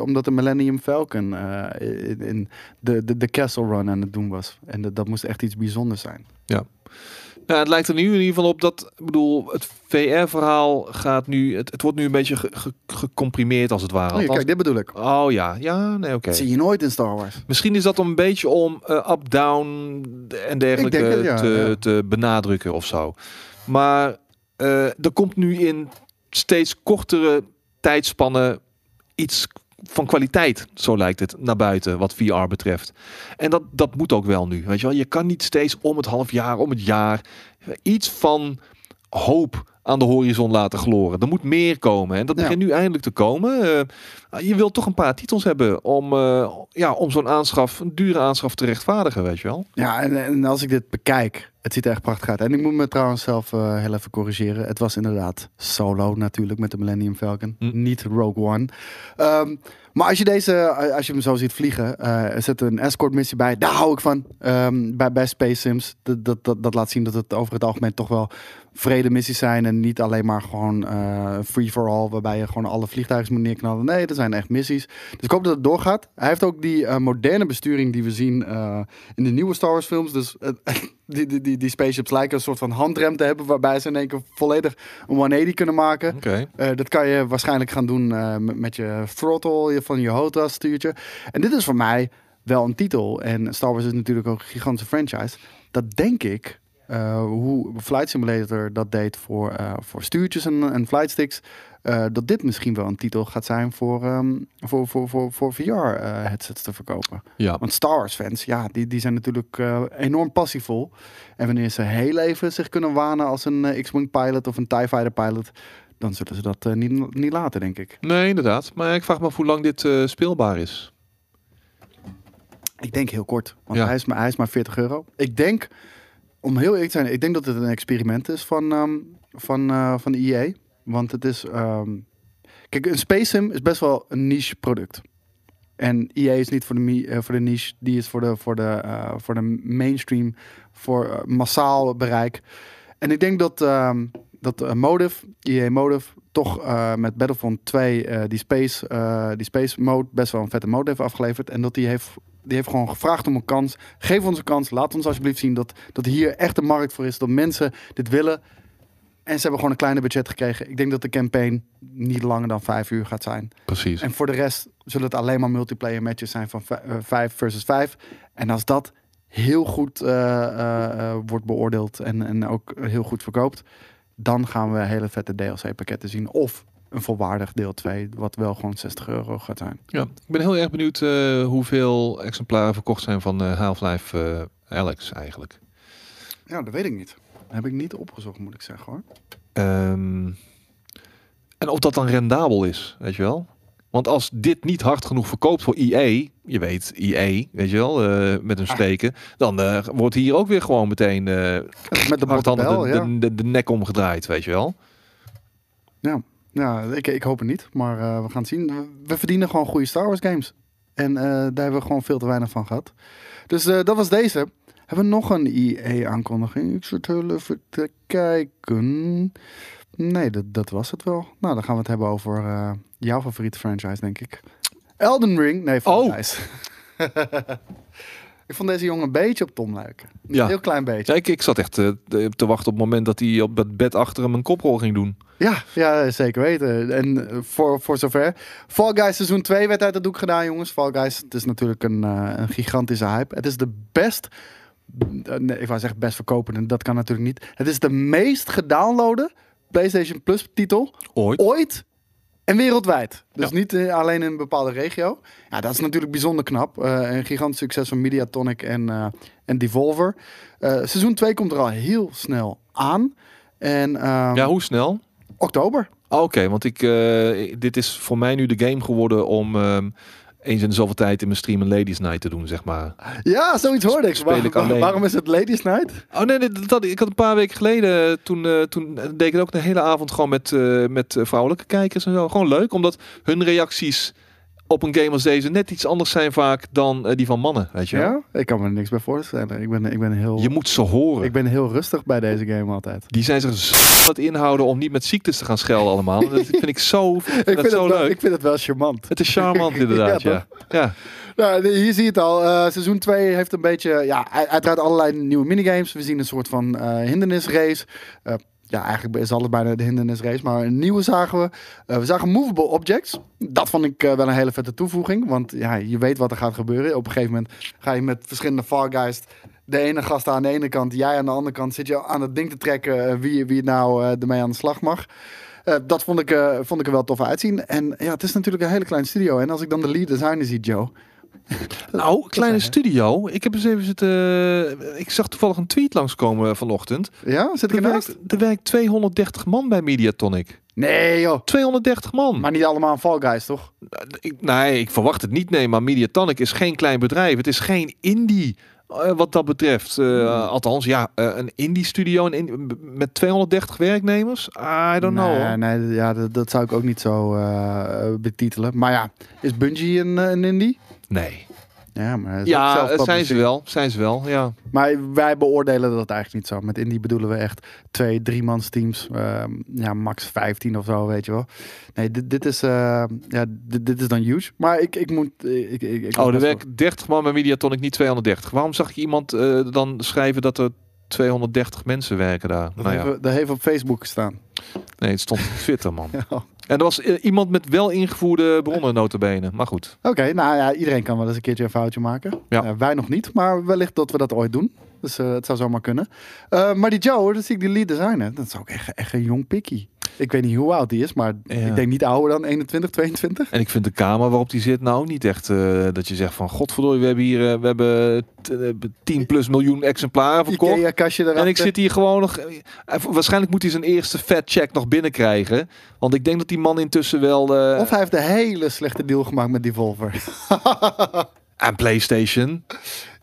omdat de Millennium Falcon in, in de, de, de Castle Run aan het doen was. En dat, dat moest echt iets bijzonders zijn. Nou, het lijkt er nu in ieder geval op dat, ik bedoel, het VR-verhaal gaat nu, het, het wordt nu een beetje ge- ge- gecomprimeerd als het ware. Oh, ja, Althans- kijk, dit bedoel ik. oh ja, ja, nee, oké. Dat zie je nooit in Star Wars. Misschien is dat om een beetje om eh, up, down en dergelijke het, ja, te, ja. te benadrukken of zo. Maar eh, er komt nu in steeds kortere tijdspannen iets van kwaliteit, zo lijkt het, naar buiten wat VR betreft. En dat, dat moet ook wel nu. Weet je wel, je kan niet steeds om het half jaar, om het jaar iets van hoop aan de horizon laten gloren. Er moet meer komen en dat Ja. begint nu eindelijk te komen. Eh, je wilt toch een paar titels hebben om, eh, ja, om zo'n aanschaf, een dure aanschaf te rechtvaardigen, weet je wel. Ja, en, en als ik dit bekijk, het ziet er echt prachtig uit. En ik moet me trouwens zelf eh, heel even corrigeren. Het was inderdaad solo natuurlijk met de Millennium Falcon, Hm. niet Rogue One. Ehm, maar als je deze, eh, als je hem zo ziet vliegen, eh, er zit een escort missie bij. Daar hou ik van. Ehm, bij, bij Space Sims, dat, dat, dat laat zien dat het over het algemeen toch wel vrede missies zijn en niet alleen maar gewoon eh, free for all, waarbij je gewoon alle vliegtuigen moet neerknallen. Nee, er zijn echt missies. Dus ik hoop dat het doorgaat. Hij heeft ook die eh, moderne besturing die we zien eh, in de nieuwe Star Wars films. Dus die, die, die, die spaceships lijken een soort van handrem te hebben, waarbij ze in één keer volledig een 180 kunnen maken. Eh, dat kan je waarschijnlijk gaan doen met, met je throttle je- van je HOTAS stuurtje. En dit is voor mij wel een titel. En Star Wars is natuurlijk ook een gigantische franchise. Dat denk ik, eh, hoe Flight Simulator dat deed voor, eh, voor stuurtjes en, en flightsticks. eh, dat dit misschien wel een titel gaat zijn voor, ehm, voor, voor, voor, voor VR-headsets te verkopen. Ja. Want Star Wars fans, ja, die, die zijn natuurlijk enorm passievol. En wanneer ze heel even zich kunnen wanen als een X-Wing pilot of een TIE Fighter pilot, dan zullen ze dat niet, niet laten, denk ik. Nee, inderdaad. Maar ik vraag me af hoe lang dit speelbaar is. Ik denk heel kort, want Ja. hij, is maar, hij is maar 40 euro. Ik denk, om heel eerlijk te zijn, ik denk dat het een experiment is van, ehm, van, eh, van EA. Want het is, ehm, kijk, een Space Sim is best wel een niche product. En EA is niet voor de, eh, voor de niche, die is voor de, voor de, eh, voor de mainstream, voor massaal bereik. En ik denk dat, ehm, dat Motive, EA Motive, toch met Battlefront 2 eh, die, space, die space mode best wel een vette mode heeft afgeleverd. En dat die heeft, die heeft gewoon gevraagd om een kans. Geef ons een kans. Laat ons alsjeblieft zien dat, dat hier echt een markt voor is. Dat mensen dit willen. En ze hebben gewoon een kleiner budget gekregen. Ik denk dat de campaign niet langer dan vijf uur gaat zijn. Precies. En voor de rest zullen het alleen maar multiplayer matches zijn van eh, vijf versus vijf. En als dat heel goed eh, eh, wordt beoordeeld en, en ook heel goed verkoopt, dan gaan we hele vette DLC-pakketten zien. Of een volwaardig deel 2, wat wel gewoon 60 euro gaat zijn. Ja, ik ben heel erg benieuwd eh, hoeveel exemplaren verkocht zijn van eh, Half-Life eh, Alex eigenlijk. Ja, dat weet ik niet. heb ik niet opgezocht, moet ik zeggen hoor. Ehm, en of dat dan rendabel is, weet je wel? Want als dit niet hard genoeg verkoopt voor EA, je weet, EA, weet je wel, met een Ah. steken, dan wordt hier ook weer gewoon meteen Met de hard de, ja. de, de, de nek omgedraaid, weet je wel? Ja, ik, ik hoop het niet. Maar eh, we gaan het zien. We, verdienen gewoon goede Star Wars games. En eh, daar hebben we gewoon veel te weinig van gehad. Dus eh, dat was deze. Hebben we nog een EA-aankondiging? Ik zit heel even te kijken. Nee, dat, dat was het wel. Nou, dan gaan we het hebben over jouw favoriete franchise, denk ik. Elden Ring. Nee, Oh. ik vond deze jongen een beetje op Tom lijken. Een Ja. heel klein beetje. Ja, ik, ik zat echt eh, te, te wachten op het moment dat hij op het bed achter hem een koprol ging doen. Ja, ja, zeker weten. En eh, voor, voor zover. Fall Guys seizoen 2 werd uit het doek gedaan, jongens. Fall Guys, het is natuurlijk een, eh, een gigantische hype. Het is de best... nee, ik wou zeggen best verkopende, dat kan natuurlijk niet. Het is de meest gedownloade PlayStation Plus titel Ooit. ooit en wereldwijd. Dus Ja. niet eh, alleen in een bepaalde regio. Ja, dat is natuurlijk bijzonder knap. Eh, een gigantisch succes van Mediatonic en, eh en Devolver. Seizoen 2 komt er al heel snel aan. En ehm, Ja, hoe snel? oktober. Ah, Oké, want ik, dit is voor mij nu de game geworden om ehm, eens in de zoveel tijd in mijn stream een Ladies Night te doen, zeg maar. Ja, zoiets hoorde ik. Speel ik alleen. Waarom is het Ladies Night? Oh nee, nee, dat, ik had een paar weken geleden, toen, eh, toen deed ik het ook de hele avond gewoon met, eh, met eh, vrouwelijke kijkers en zo. Gewoon leuk, omdat hun reacties op een game als deze net iets anders zijn vaak dan eh, die van mannen, weet je. Ja, ik kan me er niks bij voorstellen. Ik ben, ik ben, heel, Je moet ze horen. ik ben heel rustig bij deze game altijd. Die zijn zich zo aan het inhouden om niet met ziektes te gaan schelden allemaal. Dat vind ik zo, vind Ik vind, zo het wel, leuk. ik vind het wel charmant. Het is charmant inderdaad, Ja, ja. ja. Nou, hier zie je het al. Eh, seizoen 2 heeft een beetje, ja, uiteraard allerlei nieuwe minigames. We zien een soort van eh, hindernisrace. Ja, eigenlijk is alles bijna de hindernisrace. Maar een nieuwe zagen we. Eh, we zagen movable objects. Dat vond ik eh, wel een hele vette toevoeging. Want ja, je weet wat er gaat gebeuren. Op een gegeven moment ga je met verschillende Guys... De ene gast aan de ene kant, jij aan de andere kant... zit je aan het ding te trekken eh, wie, wie nou eh, ermee aan de slag mag. Dat vond ik, vond ik er wel tof uitzien. En ja, het is natuurlijk een hele kleine studio. En als ik dan de lead designer zie, Joe... Nou, kleine studio. Ik heb eens even zitten. eh, Ik zag toevallig een tweet langskomen vanochtend. Ja, zit ik Er ernaast? werkt, er werkt 230 man bij Mediatonic. Nee joh. 230 man. Maar niet allemaal Fall Guys, toch? Ik, nee, ik verwacht het niet. Nee, maar Mediatonic is geen klein bedrijf. Het is geen indie. eh, wat dat betreft. Eh, Althans, ja, eh, een indie studio een in- met 230 werknemers. I don't know. Nee, ja, dat, dat zou ik ook niet zo eh, betitelen. Maar ja, is Bungie een, eh, een indie? Nee. Ja, maar het Ja, zelf zijn ze wel. Zijn ze wel, ja. Maar wij beoordelen dat eigenlijk niet zo. Met indie bedoelen we echt twee, drie mans teams. ehm, ja, max 15 of zo, weet je wel. Nee, dit, dit is, eh, ja, dit, dit is dan huge. Maar ik, ik moet... Ik, ik, ik Oh, er werken 30 man bij Mediatonic, niet 230. Waarom zag ik iemand eh, dan schrijven dat er 230 mensen werken daar? Dat, Nou ja, heeft, dat heeft op Facebook gestaan. nee, het stond op Twitter, man. Ja. En er was eh, iemand met wel ingevoerde bronnen notabene. Maar goed. Oké, nou ja, iedereen kan wel eens een keertje een foutje maken. Ja. Eh, wij nog niet, maar wellicht dat we dat ooit doen. Dus eh, het zou zomaar kunnen. Maar die Joe, dat zie ik die lead designer. Dat is ook echt, echt een jong pikkie. Ik weet niet hoe oud die is, maar Ja. ik denk niet ouder dan 21, 22. En ik vind de kamer waarop die zit nou niet echt eh, dat je zegt van godverdorie, we hebben hier eh, we hebben t- eh, 10 plus miljoen exemplaren verkocht. Erachter. En ik zit hier gewoon nog. Waarschijnlijk moet hij zijn eerste fat check nog binnenkrijgen. Want ik denk dat die man intussen wel. Of hij heeft een hele slechte deal gemaakt met Devolver. aan PlayStation.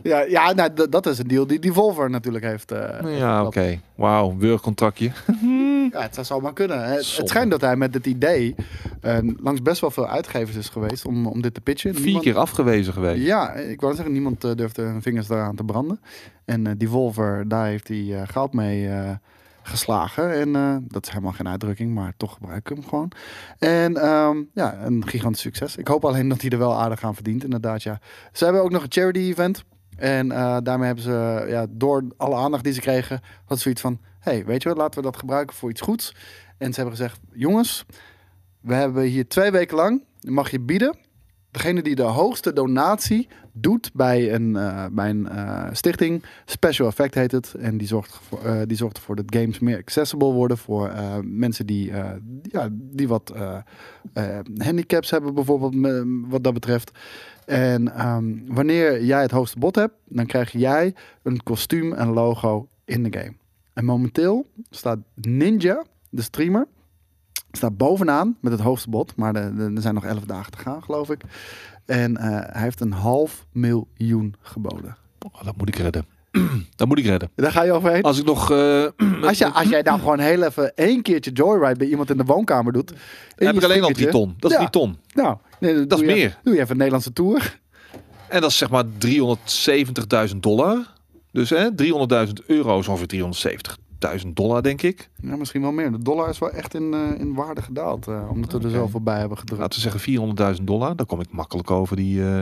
ja, ja nou, dat is een deal die Devolver natuurlijk heeft. eh, ja, oké. heeft Wauw, werkcontractje. Ja, het zou zomaar kunnen. Het, het schijnt dat hij met dit idee eh, langs best wel veel uitgevers is geweest om, om dit te pitchen. Vier Niemand- keer afgewezen geweest. Ja, ik wou zeggen, niemand eh, durfde hun vingers eraan te branden. En eh Devolver, daar heeft hij goud mee geslagen. En eh, dat is helemaal geen uitdrukking, maar toch gebruik ik hem gewoon. En ehm, ja, een gigantisch succes. Ik hoop alleen dat hij er wel aardig aan verdient, inderdaad. Ja. Ze hebben ook nog een charity event. En eh, daarmee hebben ze, ja, door alle aandacht die ze kregen, had zoiets van: hey, weet je wat, laten we dat gebruiken voor iets goeds. En ze hebben gezegd: jongens, we hebben hier twee weken lang, mag je bieden. Degene die de hoogste donatie doet bij een, eh, bij een eh, stichting, Special Effect heet het. En die zorgt, eh, die zorgt ervoor dat games meer accessible worden voor mensen die, ja, die wat handicaps hebben, bijvoorbeeld, wat dat betreft. En ehm, wanneer jij het hoogste bod hebt, dan krijg jij een kostuum en logo in de game. En momenteel staat Ninja, de streamer, staat bovenaan met het hoogste bod. Maar er zijn nog 11 dagen te gaan, geloof ik. En eh, hij heeft een half miljoen geboden. Oh, dat moet ik redden. dat moet ik redden. Daar ga je overheen. Als ik nog. eh, Als, je, als jij nou gewoon heel even één keertje joyride bij iemand in de woonkamer doet. in heb ik alleen al stickertje. 3 ton. Dat is Ja. 3 ton. Nou, nee, dan Dat is meer. Even, doe je even een Nederlandse tour. En dat is zeg maar 370.000 dollar. Dus hè, 300.000 euro is ongeveer 370.000 dollar, denk ik. Ja, misschien wel meer. De dollar is wel echt in, eh, in waarde gedaald. eh, omdat we er zoveel bij hebben gedrukt. Laten we zeggen 400.000 dollar. Daar kom ik makkelijk over. Die, eh,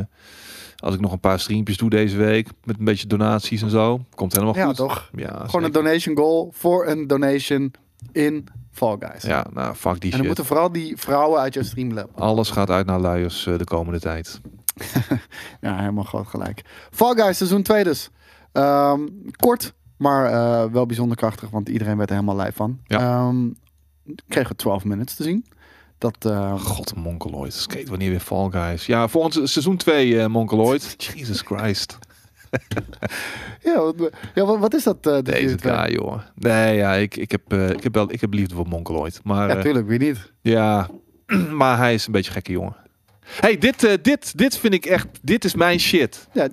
als ik nog een paar streampjes doe deze week. Met een beetje donaties en zo. Komt helemaal Ja, goed. toch? Ja, Gewoon zeker. een donation goal voor een donation in Fall Guys. Ja, nou, fuck die en dan shit. moeten vooral die vrouwen uit jouw streamlab. Alles gaat uit naar luiers de komende tijd. Ja, helemaal groot gelijk. Fall Guys seizoen 2 dus. Ehm, kort, maar eh, wel bijzonder krachtig, want iedereen werd er helemaal lijf van. Ja. Ehm, kregen we 12 minutes te zien. Dat, eh, God, Mongoloid. Skate wanneer weer Fall Guys. Ja, volgend seizoen 2 eh Mongoloid. Jesus Christ. ja, wat, ja, wat, is dat? eh, de Deze guy, joh. Nee, ja, ik, ik, heb, ik, heb wel, ik heb liefde voor Mongoloid. Maar Ja, tuurlijk, wie niet? Ja, maar hij is een beetje gekke jongen. hey, dit, dit, dit vind ik echt... Dit is mijn shit. Ja,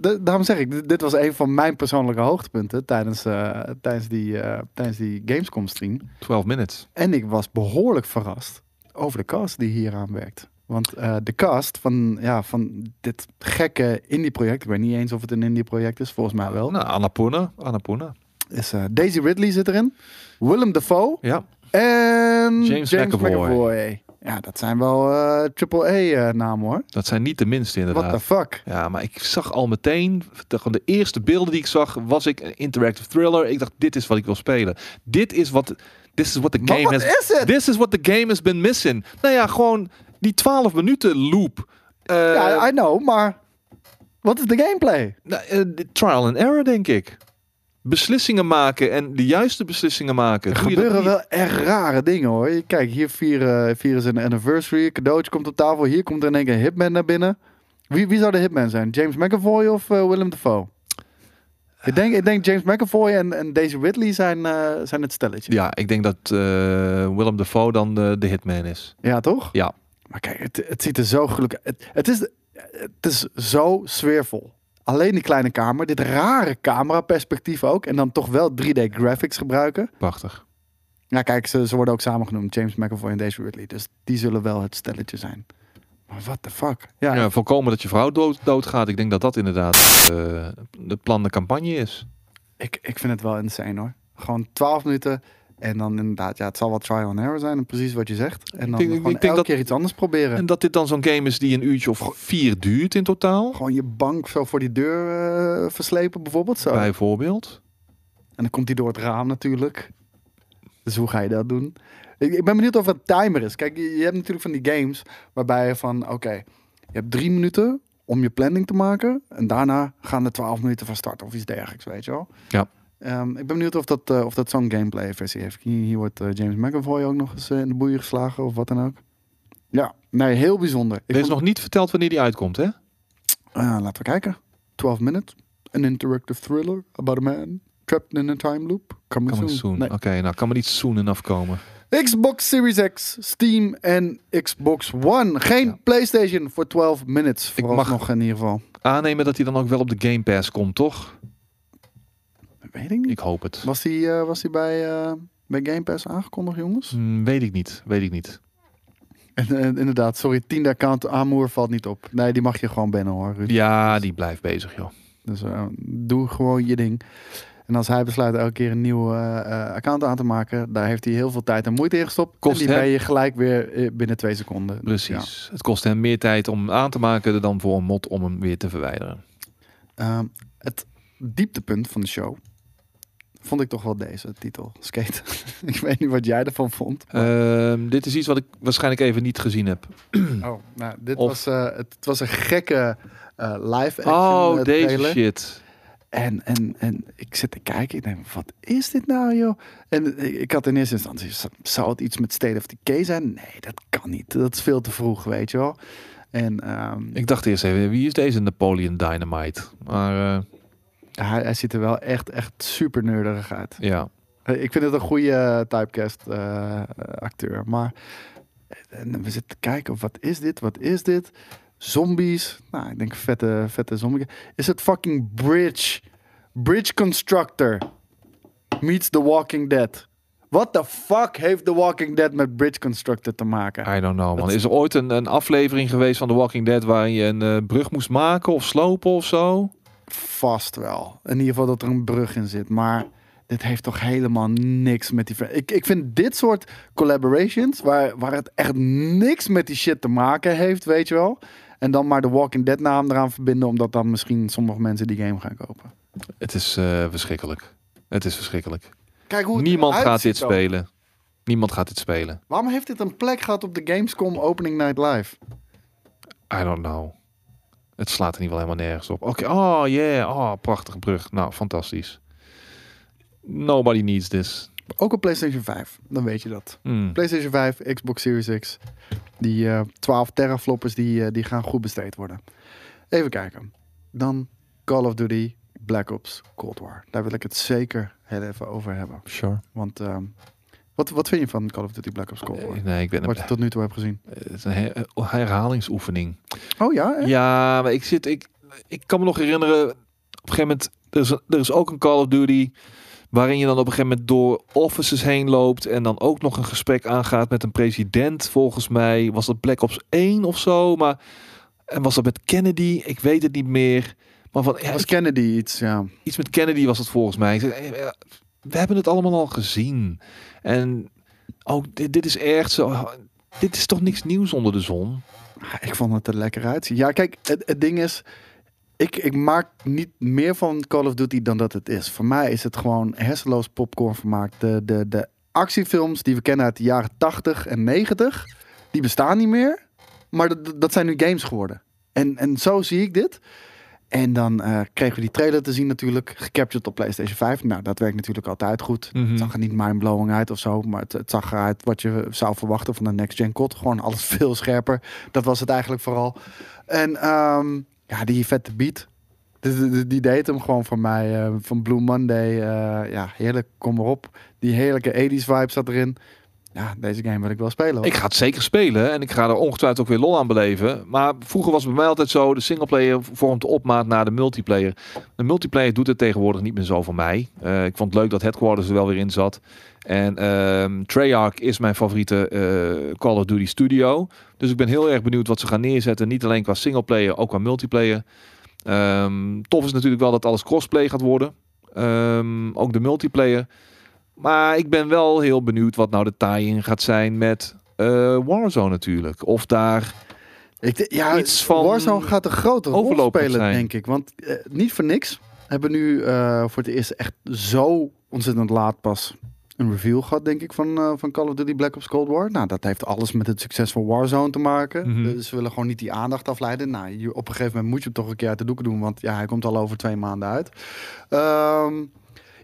daarom zeg ik, dit, was een van mijn persoonlijke hoogtepunten tijdens, eh, tijdens, die, eh, tijdens die Gamescom stream. 12 minutes. En ik was behoorlijk verrast over de cast die hier aan werkt. Want eh, de cast van, ja, van dit gekke indie-project, ik weet niet eens of het een indie-project is, volgens mij wel, Nou, Annapurna. Annapurna. is Daisy Ridley zit erin, Willem Dafoe Ja. en James McAvoy. Ja, dat zijn wel eh triple-A-namen hoor. Dat zijn niet de minste What inderdaad. the fuck? Ja, maar ik zag al meteen, de, gewoon de eerste beelden die ik zag, was ik een interactive thriller. Ik dacht, dit is wat ik wil spelen. Dit is wat, this is what the game has, is this is what the game has been missing. Nou ja, gewoon die 12 minuten loop. Eh, ja, I know, maar wat is de gameplay? nou, eh, trial and error, denk ik. Beslissingen maken en de juiste beslissingen maken. Er Doe gebeuren wel echt rare dingen hoor. Kijk, hier vieren, vieren ze een anniversary. Een cadeautje komt op tafel. Hier komt er in één keer een hitman naar binnen. Wie, wie zou de hitman zijn? James McAvoy of eh, Willem Dafoe? Ik denk, ik denk James McAvoy en, en Daisy Ridley zijn, eh, zijn het stelletje. Ja, ik denk dat eh, Willem Dafoe dan de, de hitman is. Ja, toch? Ja. Maar kijk, het, het ziet er zo gelukkig het, het, is, het is zo sfeervol. Alleen die kleine kamer. Dit rare cameraperspectief ook. En dan toch wel 3D graphics gebruiken. Prachtig. Ja, kijk, ze, ze worden ook samen genoemd. James McAvoy en Daisy Ridley. Dus die zullen wel het stelletje zijn. Maar what the fuck? Ja, Ja, voorkomen dat je vrouw dood, doodgaat. Ik denk dat dat inderdaad eh, de plan de campagne is. ik, ik vind het wel insane hoor. Gewoon 12 minuten. En dan inderdaad, ja, het zal wel trial and error zijn. En precies wat je zegt. En dan denk- ik gewoon denk elke dat- keer iets anders proberen. En dat dit dan zo'n game is die een uurtje of vier duurt in totaal. Gewoon je bank zo voor die deur eh, verslepen bijvoorbeeld. Zo. Bijvoorbeeld. En dan komt hij door het raam natuurlijk. Dus hoe ga je dat doen? Ik, ik ben benieuwd of het timer is. Kijk, je, je hebt natuurlijk van die games waarbij je van, oké, je hebt drie minuten om je planning te maken. En daarna gaan er 12 minuten van start of iets dergelijks, weet je wel. Ja. Ehm, ik ben benieuwd of dat, eh, of dat zo'n gameplay versie heeft. Hier, hier wordt eh, James McAvoy ook nog eens eh, in de boeien geslagen of wat dan ook. Ja, nee, heel bijzonder. Ik Er is vond- nog niet verteld wanneer die uitkomt, hè? Laten we kijken. 12 minutes. An interactive thriller about a man trapped in a time loop. Coming Coming soon. soon. Nee. Oké, nou kan me niet soon enough komen. Xbox Series X, Steam en Xbox One. Geen Ja. PlayStation voor 12 minutes. Ik mag- Vooralsnog in ieder geval. Aannemen dat hij dan ook wel op de Game Pass komt, toch? Weet ik niet. Ik hoop het. Was die, eh, was die bij, eh, bij Game Pass aangekondigd, jongens? Hmm, weet ik niet. Weet ik niet. En, eh, inderdaad, sorry, tiende account Amour valt niet op. Nee, die mag je gewoon bannen hoor, Ruud. Ja, die blijft bezig, joh. Dus doe gewoon je ding. En als hij besluit elke keer een nieuw eh, account aan te maken, daar heeft hij heel veel tijd en moeite in gestopt. Kost en die hem- ben je gelijk weer binnen twee seconden. Ja. Precies. Het kost hem meer tijd om aan te maken dan voor een mod om hem weer te verwijderen. Ehm, het dieptepunt van de show vond ik toch wel deze titel, Skate. ik weet niet wat jij ervan vond. Ehm, dit is iets wat ik waarschijnlijk even niet gezien heb. oh, nou, dit of- was, eh, het, het was een gekke eh, live action Oh, eh, deze trailer. shit. En, en, en ik zit te kijken. Ik denk, wat is dit nou, joh? En ik, had in eerste instantie, zou het iets met State of Decay zijn? Nee, dat kan niet. Dat is veel te vroeg, weet je wel. En ehm, Ik dacht eerst even, wie is deze Napoleon Dynamite? Maar eh, hij, hij ziet er wel echt, echt super nerdig uit. ja, Eh, Ik vind het een goede eh, typecast eh, acteur. Maar en we zitten te kijken, wat is dit? Wat is dit? Zombies. Nou, ik denk vette, vette zombie. Is het fucking Bridge? Bridge Constructor meets The Walking Dead. What the fuck heeft The Walking Dead met Bridge Constructor te maken? I don't know man. Is er ooit een, een aflevering geweest van The Walking Dead waarin je een brug moest maken of slopen of zo? Vast wel. In ieder geval dat er een brug in zit. Maar dit heeft toch helemaal niks met die... Ik, ik vind dit soort collaborations... Waar, waar het echt niks met die shit te maken heeft, weet je wel. En dan maar de Walking Dead naam eraan verbinden... omdat dan misschien sommige mensen die game gaan kopen. Het is eh, verschrikkelijk. Het is verschrikkelijk. Kijk hoe Niemand gaat dit ook. spelen. Niemand gaat dit spelen. Waarom heeft dit een plek gehad op de Gamescom Opening Night Live? I don't know. Het slaat er niet wel helemaal nergens op. Oké, oh yeah, oh prachtige brug. Nou, fantastisch. Nobody needs this. Ook op PlayStation 5, dan weet je dat. Hmm. PlayStation 5, Xbox Series X. Die eh 12 terafloppers die, eh, die gaan goed besteed worden. Even kijken. Dan Call of Duty Black Ops Cold War. Daar wil ik het zeker heel even over hebben. Sure. Want ehm, wat, wat vind je van Call of Duty Black Ops Cold War? Eh, Nee, ik ben Wat je tot nu toe hebt gezien. het is een her- herhalingsoefening. Oh ja? hè? Ja, maar ik zit. Ik, ik kan me nog herinneren. Op een gegeven moment. Er is, er is ook een Call of Duty. Waarin je dan op een gegeven moment door offices heen loopt. En dan ook nog een gesprek aangaat met een president. Volgens mij was dat Black Ops 1 of zo. Maar. En was dat met Kennedy? Ik weet het niet meer. Maar van, ja, Was ik- Kennedy iets, ja. iets met Kennedy was het volgens mij. Ik eh, eh, We hebben het allemaal al gezien. En ook dit, dit is echt zo. Dit is toch niks nieuws onder de zon? Ik vond het er lekker uitzien. Ja, kijk, het, ding is... Ik, ik maak niet meer van Call of Duty dan dat het is. Voor mij is het gewoon hersenloos popcorn vermaak. De, de, de actiefilms die we kennen uit de jaren 80 en 90... die bestaan niet meer. Maar dat, dat zijn nu games geworden. En, en zo zie ik dit. En dan eh, kregen we die trailer te zien natuurlijk. Gecaptured op PlayStation 5. Nou, dat werkt natuurlijk altijd goed. Mhm. Het zag er niet mindblowing uit of zo. Maar het, het zag eruit wat je zou verwachten van de next gen COD. Gewoon alles veel scherper. Dat was het eigenlijk vooral. En ehm, ja, die vette beat. Die, die, deed hem gewoon voor mij. eh, van Blue Monday. eh, ja, heerlijk. Kom maar op. Die heerlijke 80s vibe zat erin. Ja, deze game wil ik wel spelen. Ik ga het zeker spelen en ik ga er ongetwijfeld ook weer lol aan beleven. Maar vroeger was het bij mij altijd zo: de singleplayer vormt de opmaat naar de multiplayer. De multiplayer doet het tegenwoordig niet meer zo voor mij. Eh, ik vond het leuk dat Headquarters er wel weer in zat. En ehm Treyarch is mijn favoriete eh, Call of Duty studio. Dus ik ben heel erg benieuwd wat ze gaan neerzetten. Niet alleen qua singleplayer, ook qua multiplayer. Ehm, tof is natuurlijk wel dat alles crossplay gaat worden. Ehm, ook de multiplayer. Maar ik ben wel heel benieuwd wat nou de tie-in gaat zijn met eh, Warzone natuurlijk. Of daar... Ik ja, iets van Warzone gaat een grote rol spelen, zijn. denk ik. Want eh, niet voor niks hebben we nu eh, voor het eerst echt zo ontzettend laat pas een reveal gehad, denk ik, van, van Call of Duty Black Ops Cold War. Nou, dat heeft alles met het succes van Warzone te maken. Mhm. Dus ze willen gewoon niet die aandacht afleiden. Nou, je, op een gegeven moment moet je hem toch een keer uit de doeken doen, want ja, hij komt al over twee maanden uit. Ehm,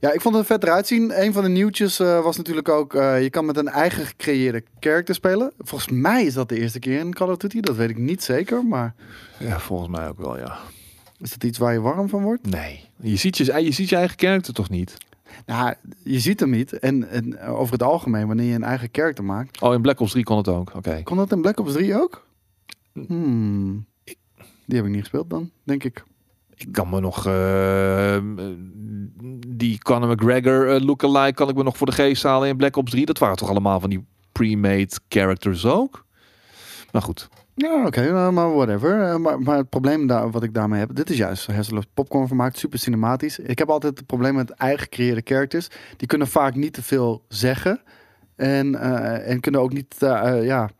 ja, ik vond het vet eruit zien. Een van de nieuwtjes eh, was natuurlijk ook, eh, je kan met een eigen gecreëerde character spelen. Volgens mij is dat de eerste keer in Call of Duty, dat weet ik niet zeker, maar Ja, volgens mij ook wel, ja. is dat iets waar je warm van wordt? Nee. Je ziet je, je, ziet je eigen karakter toch niet? Nou, je ziet hem niet. En, en over het algemeen, wanneer je een eigen character maakt, Oh, in Black Ops 3 kon het ook. Oké. Kon dat in Black Ops 3 ook? Hmm. Die heb ik niet gespeeld dan, denk ik. Ik kan me nog... eh, die Conor McGregor uh, lookalike kan ik me nog voor de geest halen in Black Ops 3. Dat waren toch allemaal van die pre-made characters ook? Maar goed. Ja, oké, nou, maar whatever. Eh, maar, maar het probleem daar, wat ik daarmee heb, dit is juist hersenloos popcorn vermaakt, super cinematisch. Ik heb altijd het probleem met eigen gecreëerde characters. Die kunnen vaak niet te veel zeggen. En, eh, en kunnen ook niet, ja,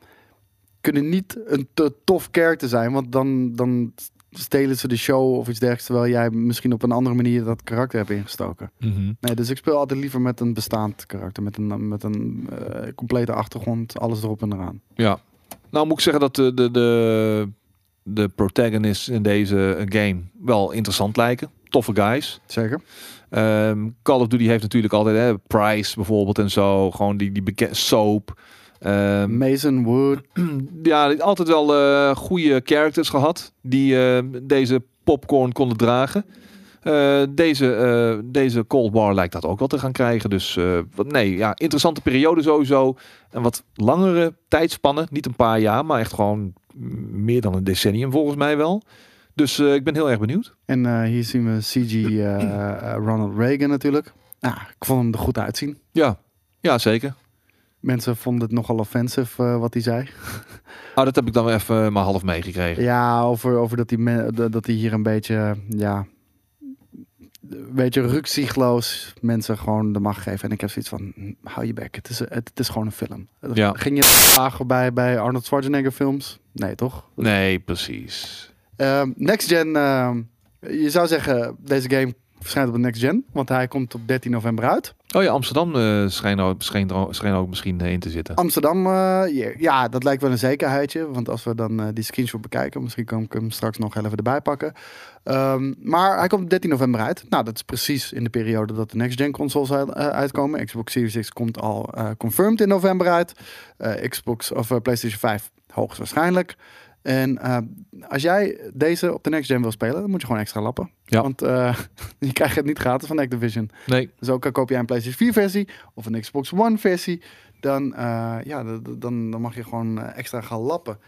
kunnen niet een te tof character zijn. Want dan, dan stelen ze de show of iets dergelijks. Terwijl jij misschien op een andere manier dat karakter hebt ingestoken. Nee, dus ik speel altijd liever met een bestaand karakter. Met een, met een eh, complete achtergrond, alles erop en eraan. Ja. Nou moet ik zeggen dat de, de, de, de protagonists in deze game wel interessant lijken. Toffe guys. Zeker. Ehm, Call of Duty heeft natuurlijk altijd hè, Price bijvoorbeeld en zo. Gewoon die, die bekende soap. Ehm, Mason Wood. ja, altijd wel eh goede characters gehad die eh, deze popcorn konden dragen. Eh, deze, deze Cold War lijkt dat ook wel te gaan krijgen. Dus wat, nee, ja, interessante periode sowieso. Een wat langere tijdspannen. Niet een paar jaar, maar echt gewoon meer dan een decennium volgens mij wel. Dus ik ben heel erg benieuwd. En hier zien we CG Ronald Reagan natuurlijk. Nou, ik vond hem er goed uitzien. Ja, ja zeker. Mensen vonden het nogal offensive eh, wat hij zei. Ah, dat heb ik dan even maar half meegekregen. Ja, over, over dat hij dat hij hier een beetje, ja, een beetje rukzichtloos mensen gewoon de macht geven. En ik heb zoiets van, hm, hou je bek. Het is, het, het is gewoon een film. Ja. Ging je vragen bij, bij Arnold Schwarzenegger films? Nee, toch? Nee, precies. Ehm, next Gen, ehm, je zou zeggen, deze game verschijnt op de Next Gen. Want hij komt op 13 november uit. Oh ja, Amsterdam eh schijnt, ook, schijnt, er ook- misschien eh, in te zitten. Amsterdam, eh, ja, dat lijkt wel een zekerheidje. Want als we dan die screenshot bekijken, misschien kan ik hem straks nog even erbij pakken. Ehm, maar hij komt op 13 november uit. Nou, dat is precies in de periode dat de next-gen consoles uit- uitkomen. Xbox Series X komt al confirmed in november uit. Xbox of PlayStation 5 hoogstwaarschijnlijk. En eh, als jij deze op de next-gen wil spelen, dan moet je gewoon extra lappen. Ja. Want eh, je krijgt het niet gratis van Activision. Nee, Dus ook al koop jij een PlayStation 4 versie of een Xbox One versie, dan, eh, ja, dan, dan mag je gewoon eh, extra gaan lappen.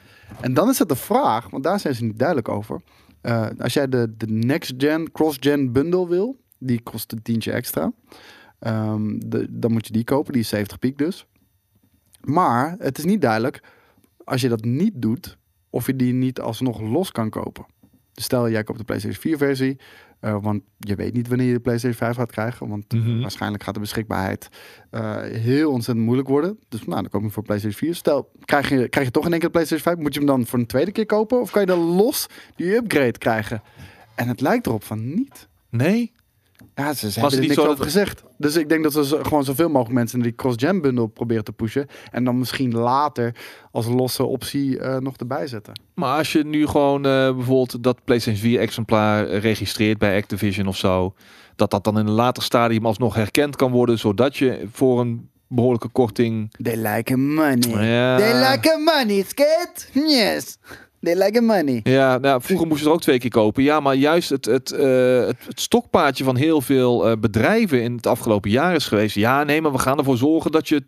En dan is het de vraag, want daar zijn ze niet duidelijk over. Eh, als jij de, de next gen, cross-gen bundle wil, die kost een tientje extra. Ehm, de, dan moet je die kopen, die is 70 piek dus. Maar het is niet duidelijk, als je dat niet doet, of je die niet alsnog los kan kopen. Dus stel, jij koopt de PlayStation 4 versie, eh, want je weet niet wanneer je de PlayStation 5 gaat krijgen. Want Mhm. waarschijnlijk gaat de beschikbaarheid eh, heel ontzettend moeilijk worden. Dus nou, dan koop je voor PlayStation 4. Stel, krijg je, krijg je toch in één keer de PlayStation 5, moet je hem dan voor een tweede keer kopen? Of kan je dan los die upgrade krijgen? En het lijkt erop van niet. nee. Ja, ze, ze hebben er niks over gezegd. Dus ik denk dat we zo- gewoon zoveel mogelijk mensen naar die cross-gen bundle proberen te pushen. En dan misschien later als losse optie eh, nog erbij zetten. Maar als je nu gewoon eh, bijvoorbeeld dat PlayStation 4 exemplaar registreert bij Activision of zo, dat dat dan in een later stadium alsnog herkend kan worden, zodat je voor een behoorlijke korting. They like money. Ja, They like money, skate. Yes. They like money. ja nou, vroeger moest je er ook twee keer kopen. Ja, maar juist het, het, eh, het, het stokpaardje van heel veel eh, bedrijven in het afgelopen jaar is geweest. Ja, nee, maar we gaan ervoor zorgen dat je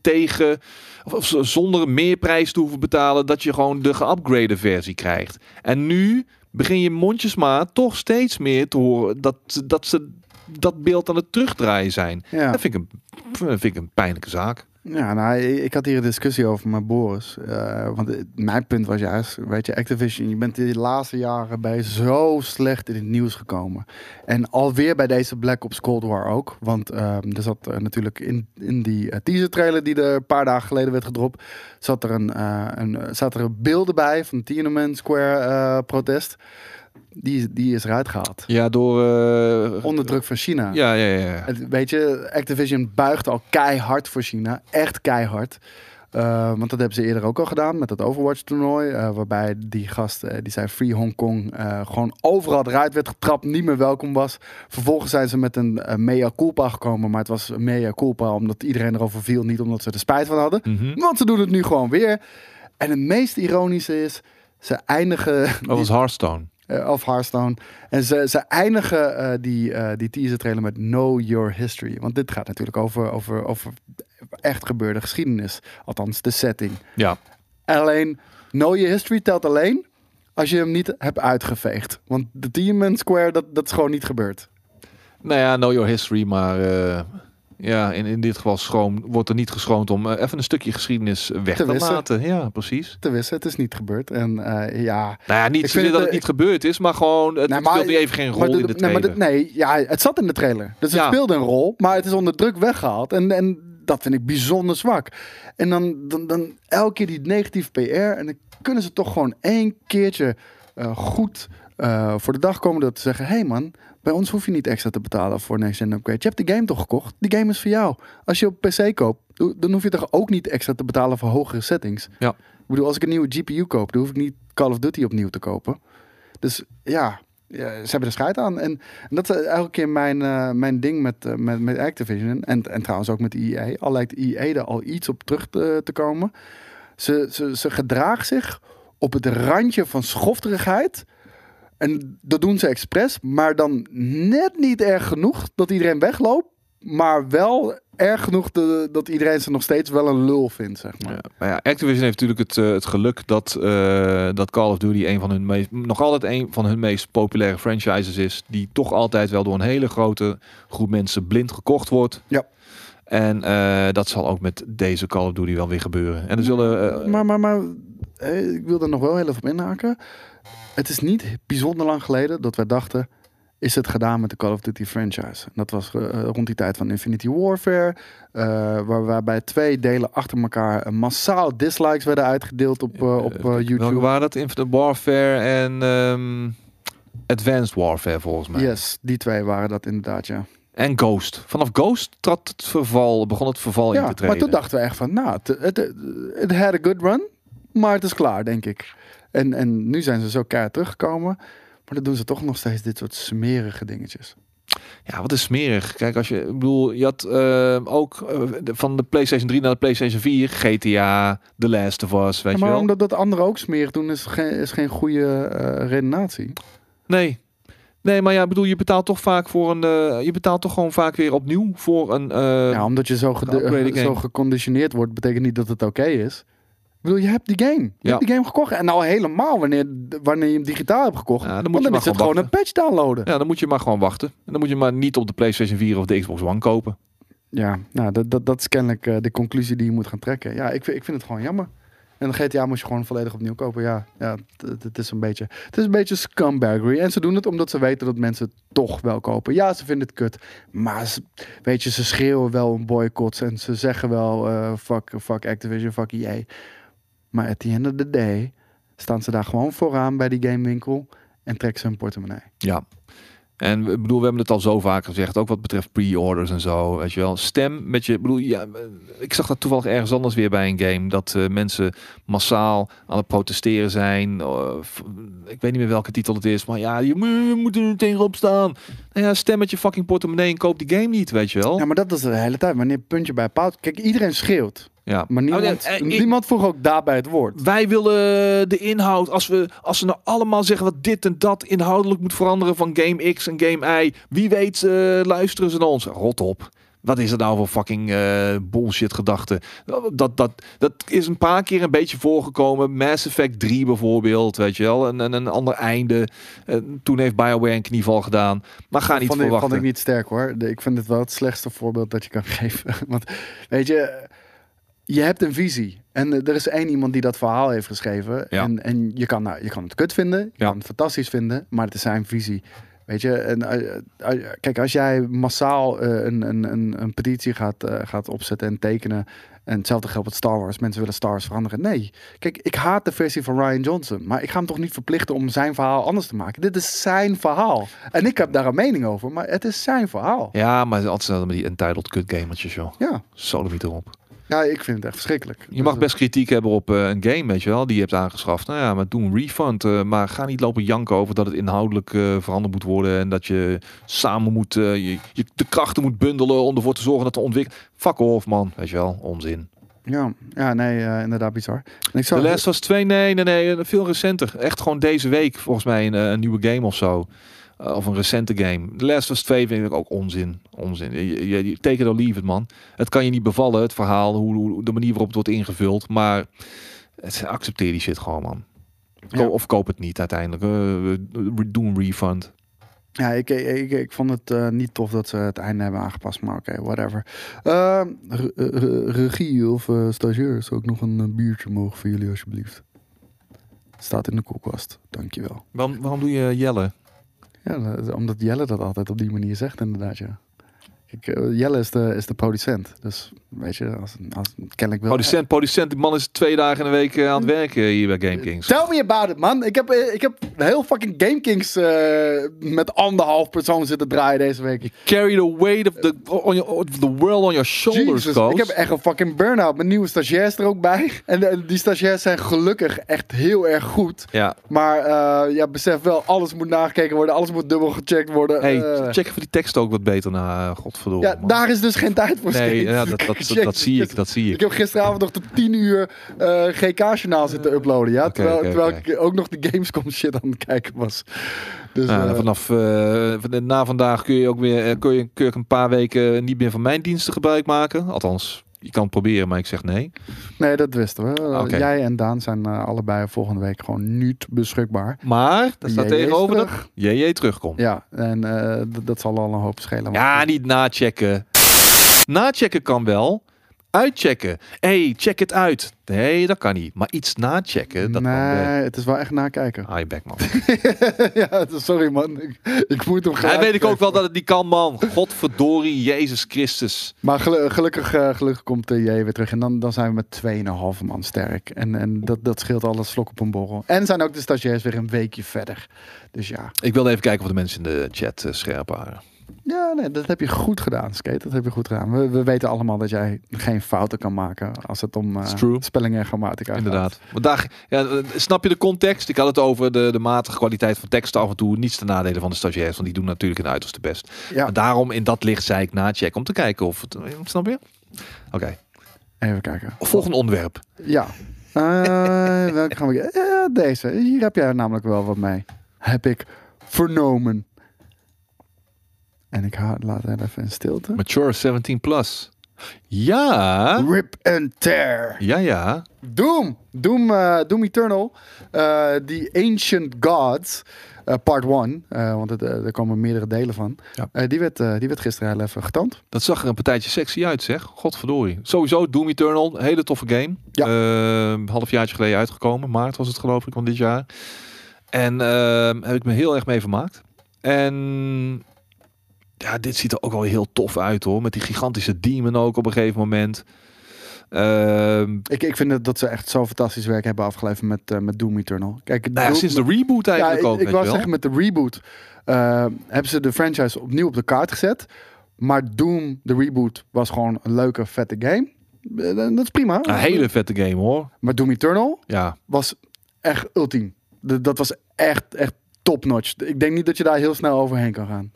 tegen, of, zonder meer prijs te hoeven betalen, dat je gewoon de geupgrade versie krijgt. En nu begin je mondjesmaat toch steeds meer te horen dat, dat ze dat beeld aan het terugdraaien zijn. Ja. Dat vind ik, een, vind ik een pijnlijke zaak. Ja, nou, ik had hier een discussie over met Boris. Eh, want mijn punt was juist, weet je, Activision, je bent de laatste jaren bij zo slecht in het nieuws gekomen. En alweer bij deze Black Ops Cold War ook. Want ehm, er zat eh, natuurlijk in, in die eh, teaser trailer die er een paar dagen geleden werd gedropt, zat er een, een, zat er beelden bij van Tiananmen Square protest. Die, die is eruit gehaald. Ja, door... eh, Onder druk van China. ja, ja, ja. ja. Het- weet je, Activision buigt al keihard voor China. Echt keihard. Eh, want dat hebben ze eerder ook al gedaan met het Overwatch-toernooi. eh, waarbij die gast, die zei Free Hong Kong, gewoon overal eruit werd getrapt, niet meer welkom was. Vervolgens zijn ze met een mea culpa gekomen. Maar het was mea culpa omdat iedereen erover viel, niet omdat ze er spijt van hadden. Mhm. Want ze doen het nu gewoon weer. En het meest ironische is, ze eindigen... Dat was Hearthstone. Eh, of Hearthstone. En ze, ze eindigen eh, die, eh, die teaser trailer met Know Your History. Want dit gaat natuurlijk over, over, over echt gebeurde geschiedenis. Althans, de setting. Ja. Alleen, Know Your History telt alleen als je hem niet hebt uitgeveegd. Want de Demon Square, dat, dat is gewoon niet gebeurd. Nou ja, know your history, maar ja, in, in dit geval schroom, wordt er niet geschroomd om eh, even een stukje geschiedenis weg Te laten. Ja, precies. Te wissen, het is niet gebeurd. En eh, ja... Nou ja, niet zozeer dat het, het eh, niet gebeurd is, maar gewoon, het Nee, speelt maar- weer even geen rol in de- de nee, trailer. maar de- nee, ja, het zat in de trailer. Dus het Ja. speelde een rol, maar het is onder druk weggehaald. En, en dat vind ik bijzonder zwak. En dan, dan, dan elke keer die negatieve PR. En dan kunnen ze toch gewoon één keertje goed voor de dag komen door te zeggen... Hé hey man, bij ons hoef je niet extra te betalen voor Next Gen Upgrade. Je hebt de game toch gekocht? Die game is voor jou. Als je op PC koopt, dan hoef je toch ook niet extra te betalen voor hogere settings. Ja. Ik bedoel, als ik een nieuwe GPU koop, dan hoef ik niet Call of Duty opnieuw te kopen. Dus ja, ja, ze hebben er scheid aan. En, en dat is elke keer mijn, eh, mijn ding met, eh, met, met Activision. En, en trouwens ook met EA. Al lijkt EA er al iets op terug te, te komen. Ze, ze, ze gedraagt zich op het randje van schofterigheid. En dat doen ze expres. Maar dan net niet erg genoeg dat iedereen wegloopt. Maar wel erg genoeg de- dat iedereen ze nog steeds wel een lul vindt, zeg maar. Ja, maar ja, Activision heeft natuurlijk het, eh, het geluk dat, eh, dat Call of Duty een van hun meest, nog altijd een van hun meest populaire franchises is. Die toch altijd wel door een hele grote groep mensen blind gekocht wordt. Ja. En eh, dat zal ook met deze Call of Duty wel weer gebeuren. En er zullen. Maar, maar, maar ik wil er nog wel heel even op inhaken. Het is niet bijzonder lang geleden dat wij dachten... is het gedaan met de Call of Duty franchise. Dat was eh, rond die tijd van Infinity Warfare... eh, waar, waarbij twee delen achter elkaar eh, massaal dislikes werden uitgedeeld op, op eh, Welke YouTube. waren dat? Infinite Warfare en ehm, Advanced Warfare volgens mij. Yes, die twee waren dat inderdaad, ja. En Ghost. Vanaf Ghost trad het verval, begon het verval in te treden. maar toen dachten we echt van... nou, het had a good run, maar het is klaar, denk ik. En, en nu zijn ze zo keihard teruggekomen... Maar dan doen ze toch nog steeds dit soort smerige dingetjes. Ja, wat is smerig. Kijk, als je, ik bedoel, je had eh, ook eh, van de PlayStation 3 naar de PlayStation 4 GTA, The Last of Us, weet Ja, je maar wel? omdat dat anderen ook smerig doen, is geen, is geen goede eh redenatie. Nee. Nee, maar ja, ik bedoel, je betaalt toch vaak voor een, eh, je betaalt toch gewoon vaak weer opnieuw voor een. ja, omdat je zo, zo geconditioneerd wordt, betekent niet dat het oké is. Bedoel, je hebt die game. Je Ja. hebt die game gekocht. En nou helemaal wanneer, wanneer je hem digitaal hebt gekocht. Ja, dan moet je dan maar is het gewoon een patch downloaden. Ja, dan moet je maar gewoon wachten. En dan moet je maar niet op de PlayStation 4 of de Xbox One kopen. Ja, nou, dat, dat, dat is kennelijk eh, de conclusie die je moet gaan trekken. Ja, ik, vind- ik vind het gewoon jammer. En de GTA moest je gewoon volledig opnieuw kopen. Ja, ja het, is een beetje, het is een beetje scumbaggery. En ze doen het omdat ze weten dat mensen het toch wel kopen. Ja, ze vinden het kut. Maar ze, weet je, ze schreeuwen wel een boycott. En ze zeggen wel eh, fuck, fuck Activision, fuck EA. Maar at the end of the day staan ze daar gewoon vooraan bij die gamewinkel. En trekken ze hun portemonnee. Ja. En ik bedoel, we hebben het al zo vaak gezegd, ook wat betreft pre-orders en zo, weet je wel. Stem met je, ik bedoel, ja, ik zag dat toevallig ergens anders weer bij een game, dat eh, mensen massaal aan het protesteren zijn. eh, ik weet niet meer welke titel het is, maar ja, je, moet- je moet er tegenop staan. Nou ja, stem met je fucking portemonnee en koop die game niet, weet je wel. Ja, maar dat is de hele tijd. Wanneer puntje bij paal. Kijk, iedereen schreeuwt. Ja. Maar niemand, Oh, ja, eh, niemand vroeg ook daarbij het woord. Wij willen de inhoud, als we, als ze nou allemaal zeggen wat dit en dat inhoudelijk moet veranderen van game X en game Y, wie weet eh, luisteren ze naar ons. Rot op. Wat is er nou voor fucking eh, bullshit gedachte? Dat, dat, dat is een paar keer een beetje voorgekomen. Mass Effect 3 bijvoorbeeld, weet je wel. En, en een ander einde. Toen heeft BioWare een knieval gedaan. Maar ga niet vond ik, verwachten. vond ik niet sterk hoor. Ik vind het wel het slechtste voorbeeld dat je kan geven. Want weet je, je hebt een visie. En eh, er is één iemand die dat verhaal heeft geschreven. Ja. En, en je, kan, nou, je kan het kut vinden, je Ja. kan het fantastisch vinden, maar het is zijn visie. Weet je, en eh, eh, kijk, als jij massaal een, een, een, een petitie gaat, gaat opzetten en tekenen. En hetzelfde geldt met Star Wars. Mensen willen Star Wars veranderen. Nee. Kijk, ik haat de versie van Ryan Johnson. Maar ik ga hem toch niet verplichten om zijn verhaal anders te maken. Dit is zijn verhaal. En ik heb daar een mening over. Maar het is zijn verhaal. Ja, maar altijd met die entitled kut gamertjes, joh. Ja, Sodomiet erop. Ja ik vind het echt verschrikkelijk. Je mag Dus, best kritiek hebben op eh, een game, weet je wel, die je hebt aangeschaft. Nou ja, maar doe een refund. eh, maar ga niet lopen janken over dat het inhoudelijk eh, veranderd moet worden. En dat je samen moet, je, je de krachten moet bundelen om ervoor te zorgen dat er ontwikkelt. Fuck off, man. Weet je wel, onzin. Ja, ja nee, inderdaad bizar. En ik zou, De Last was 2, nee, nee, nee, veel recenter. Echt gewoon deze week, volgens mij, een, een nieuwe game of zo. Eh, of een recente game. The Last was 2 vind ik ook onzin. Onzin. Je, je, je take it or leave it, man. Het kan je niet bevallen, het verhaal, hoe, hoe- de manier waarop het wordt ingevuld. Maar het, accepteer die shit gewoon, man. Ko- Ja. Of koop het niet uiteindelijk. Eh, doe een refund. Ja, ik, ik, ik vond het eh, niet tof dat ze het einde hebben aangepast, maar oké, whatever. Ehm, re- re- regie of eh stagiair, zou ik nog een biertje mogen voor jullie alsjeblieft? Staat in de koelkast, dankjewel. Waarom, waarom doe je Jelle? Ja, dat- omdat Jelle dat altijd op die manier zegt inderdaad, ja. Eh, Jelle is de, is de producent, dus weet je, als, als kennelijk wil... Producent, producent. Die man is twee dagen in de week eh, aan het werken hier bij Game Kings. Tell me about it, man. Ik heb, eh, ik heb heel fucking Game Kings eh, met anderhalf persoon zitten draaien deze week. You carry the weight of the, on your, of the world on your shoulders, coach. ik heb echt een fucking burn-out. Mijn nieuwe stagiairs er ook bij. En die stagiairs zijn gelukkig echt heel erg goed. Ja. Maar eh, ja, besef wel, alles moet nagekeken worden. Alles moet dubbel gecheckt worden. Hey, check even die tekst ook wat beter na, uh, godverdomme. ja, man. daar is dus geen tijd voor. Nee, ja, dat, dat, dat, dat zie ik, dat zie Ik ik. heb gisteravond nog tot 10 uur eh, GK-journaal zitten uploaden. Ja? Terwijl terwijl ik ook nog de Gamescom shit aan het kijken was. Dus, Nou, eh, vanaf eh, na vandaag kun je ook weer kun je, kun je een paar weken niet meer van mijn diensten gebruik maken. Althans, je kan het proberen, maar ik zeg nee. nee, dat wisten we. Eh. Jij en Daan zijn eh, allebei volgende week gewoon niet beschikbaar. Maar, daar staat tegenover dat. JJ terugkomt. Ja, en eh, dat zal al een hoop schelen. Ja, niet nachecken. Nachecken kan wel. Uitchecken. hey, check het uit. Nee, dat kan niet. Maar iets nachecken, dat kan nee, het is wel echt nakijken. Ah, je bek, man. ja, sorry man. Ik, ik moet hem Hij gelijk weet ik ook wel dat het niet kan, man. Godverdorie, Jezus Christus. Maar gelu- gelukkig, eh, gelukkig komt de J weer terug. En dan, dan zijn we met 2,5 man sterk. En, en dat, dat scheelt alles vlok op een borrel. En zijn ook de stagiairs weer een weekje verder. Dus ja. Ik wilde even kijken of de mensen in de chat eh, scherp waren. Ja, nee, dat heb je goed gedaan, Skate. Dat heb je goed gedaan. We, we weten allemaal dat jij geen fouten kan maken als het om eh, true. spelling en grammatica gaat. Inderdaad. Want daar, ja, eh, snap je de context? Ik had het over de, de matige kwaliteit van teksten af en toe. Niets ten nadele van de stagiairs, want die doen natuurlijk hun uiterste best. Ja, Maar daarom in dat licht zei ik nachecken om te kijken of het... Snap je? Oké. even kijken. Volgende onderwerp. Ja. Eh, welke gaan we... Eh, deze. Hier heb jij namelijk wel wat mee. Heb ik vernomen. En ik laat het even in stilte. Mature 17 plus. Ja. Rip and tear. Ja, ja. Doom. Doom, eh, Doom Eternal. Eh The Ancient Gods. eh, part 1. want het, eh, er komen meerdere delen van. Ja. Eh, die, werd, eh, die werd gisteren heel even getoond. Dat zag er een partijtje sexy uit, zeg. Godverdorie. Sowieso Doom Eternal. Hele toffe game. Ja. Eh, een halfjaartje geleden uitgekomen. Maart was het geloof ik van dit jaar. En ehm, heb ik me heel erg mee vermaakt. En ja, dit ziet er ook wel heel tof uit hoor. Met die gigantische demon ook op een gegeven moment. Ehm, Ik, ik vind dat, ze echt zo fantastisch werk hebben afgeleverd met, eh, met Doom Eternal. Kijk, nou Doom- sinds de reboot eigenlijk ja, ook. ik, ik wou zeggen, met de reboot eh, hebben ze de franchise opnieuw op de kaart gezet. Maar Doom, de reboot, was gewoon een leuke, vette game. Eh, dat is prima. Een hele vette game hoor. Maar Doom Eternal Ja, was echt ultiem. Dat was echt, echt top-notch. Ik denk niet dat je daar heel snel overheen kan gaan.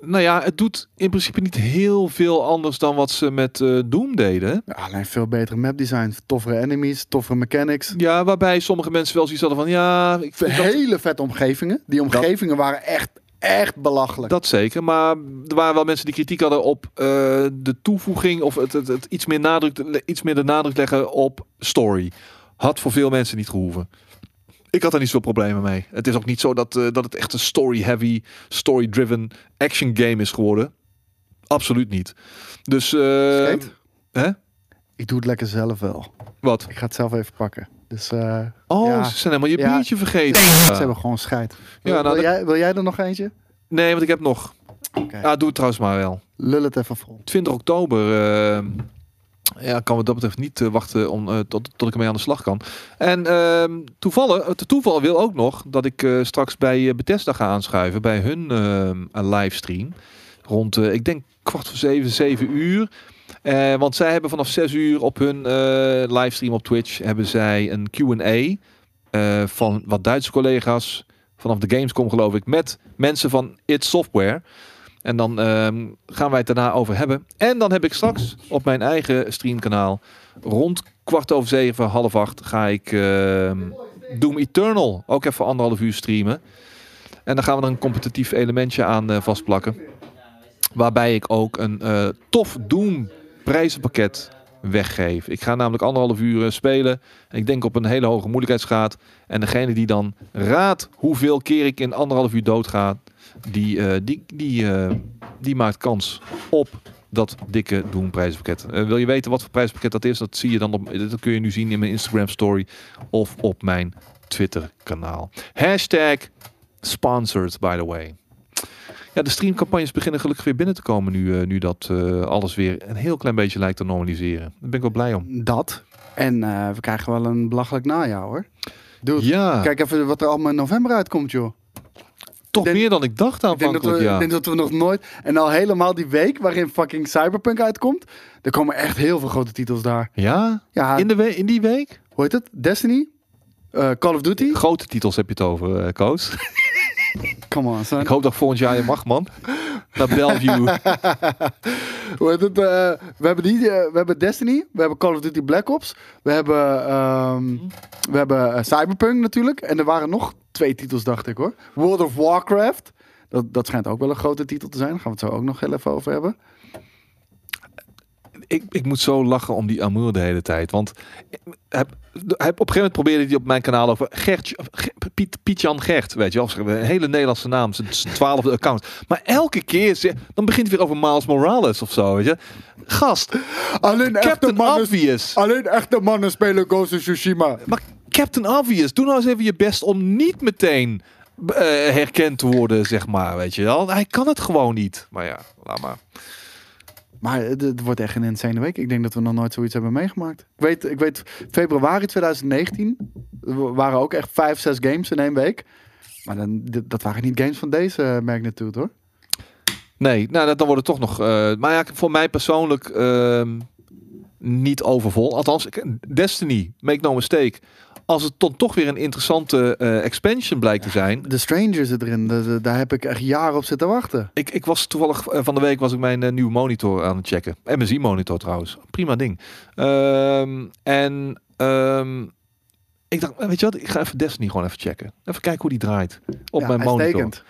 Nou ja, het doet in principe niet heel veel anders dan wat ze met eh, Doom deden. Ja, alleen veel betere map design, toffere enemies, toffere mechanics. Ja, waarbij sommige mensen wel zoiets hadden van ja, ik vind dat, Hele vette omgevingen. Die omgevingen waren echt, echt belachelijk. dat zeker. Maar er waren wel mensen die kritiek hadden op eh, de toevoeging of het, het, het iets, meer nadruk, iets meer de nadruk leggen op story. Had voor veel mensen niet gehoeven. Ik had er niet zoveel problemen mee. Het is ook niet zo dat, eh, dat het echt een story-heavy, story-driven action game is geworden. Absoluut niet. Dus, eh, hè? Ik doe het lekker zelf wel. Wat? Ik ga het zelf even pakken. Dus eh, Oh, Ja. ze zijn helemaal je Ja. biertje vergeten. ze Ja. hebben gewoon scheid. Ja, nou, wil, dat- jij, wil jij er nog eentje? Nee, want ik heb nog. Oké. Ja, doe het trouwens maar wel. Lul het even vol. 20 oktober. Ja, kan wat dat betreft niet eh, wachten om, eh, tot, tot ik ermee aan de slag kan. En ehm toevallig, het toeval wil ook nog dat ik eh, straks bij Bethesda ga aanschuiven. Bij hun ehm, livestream. Rond, ik denk kwart voor zeven, zeven uur. Want zij hebben vanaf zes uur op hun livestream op Twitch hebben zij een Q&A van wat Duitse collega's vanaf de Gamescom geloof ik met mensen van It Software. En dan ehm, gaan wij het daarna over hebben. En dan heb ik straks op mijn eigen streamkanaal rond kwart over zeven, half acht ga ik ehm, Doom Eternal ook even anderhalf uur streamen. En dan gaan we er een competitief elementje aan eh, vastplakken. Waarbij ik ook een eh, tof Doom prijzenpakket weggeef. Ik ga namelijk anderhalf uur eh, spelen. En ik denk op een hele hoge moeilijkheidsgraad. En degene die dan raadt hoeveel keer ik in anderhalf uur doodga, die, eh, die, die, eh, die maakt kans op dat dikke Doom prijzenpakket. Eh, wil je weten wat voor prijzenpakket dat is? Dat zie je dan op, dat kun je nu zien in mijn Instagram story of op mijn Twitter kanaal. Hashtag sponsored by the way. Ja, de streamcampagnes beginnen gelukkig weer binnen te komen nu, nu dat alles weer een heel klein beetje lijkt te normaliseren. Daar ben ik wel blij om. Dat. En we krijgen wel een belachelijk najaar hoor. Dude, Ja, kijk even wat er allemaal in november uitkomt joh. Toch denk- meer dan ik dacht Ik denk, dat aanvankelijk. we, ja. ik denk dat we nog nooit... En al helemaal die week waarin fucking Cyberpunk uitkomt. Er komen echt heel veel grote titels daar. ja? Ja, In, de we- in die week? hoe heet het? Destiny? Eh, Call of Duty? Grote titels heb je het over, eh Koos. Come on, son. Ik hoop dat volgend jaar je mag, man. Naar Bellevue. Hoe heet het? eh, we, hebben die, we hebben Destiny, we hebben Call of Duty Black Ops, we hebben, ehm, we hebben Cyberpunk natuurlijk. En er waren nog twee titels, dacht ik hoor. World of Warcraft. Dat, dat schijnt ook wel een grote titel te zijn. Daar gaan we het zo ook nog heel even over hebben. Ik, ik moet zo lachen om die Amour de hele tijd. Want op een gegeven moment probeerde hij op mijn kanaal over Gert, Ge- Piet, Piet-Jan Gert, weet je wel. Een hele Nederlandse naam, zijn twaalfde account. Maar elke keer, dan begint weer over Miles Morales of zo, weet je. Gast, Alleen echte, Captain mannen, Obvious. alleen echte mannen spelen Ghost of Tsushima. Maar Captain Obvious, doe nou eens even je best om niet meteen eh, herkend te worden, zeg maar, weet je wel. Hij kan het gewoon niet. Maar ja, laat maar. Maar het, wordt echt een insane week. Ik denk dat we nog nooit zoiets hebben meegemaakt. Ik weet, ik weet februari 2019 er waren ook echt vijf, zes games in één week. Maar dan, dat waren niet games van deze uh, magnitude hoor. Nee, nou, dat- dan wordt het toch nog. eh, maar ja, voor mij persoonlijk ehm, niet overvol. Althans, Destiny, make no mistake. Als het dan toch weer een interessante eh, expansion blijkt te zijn. De Stranger zit erin. De- daar heb ik echt jaren op zitten wachten. Ik, ik was toevallig eh, van de week was ik mijn nieuwe monitor aan het checken. MSI monitor trouwens. Prima ding. Ehm, en ehm, ik dacht, weet je wat, ik ga even Destiny gewoon even checken. Even kijken hoe die draait op Ja, mijn monitor. uitstekend.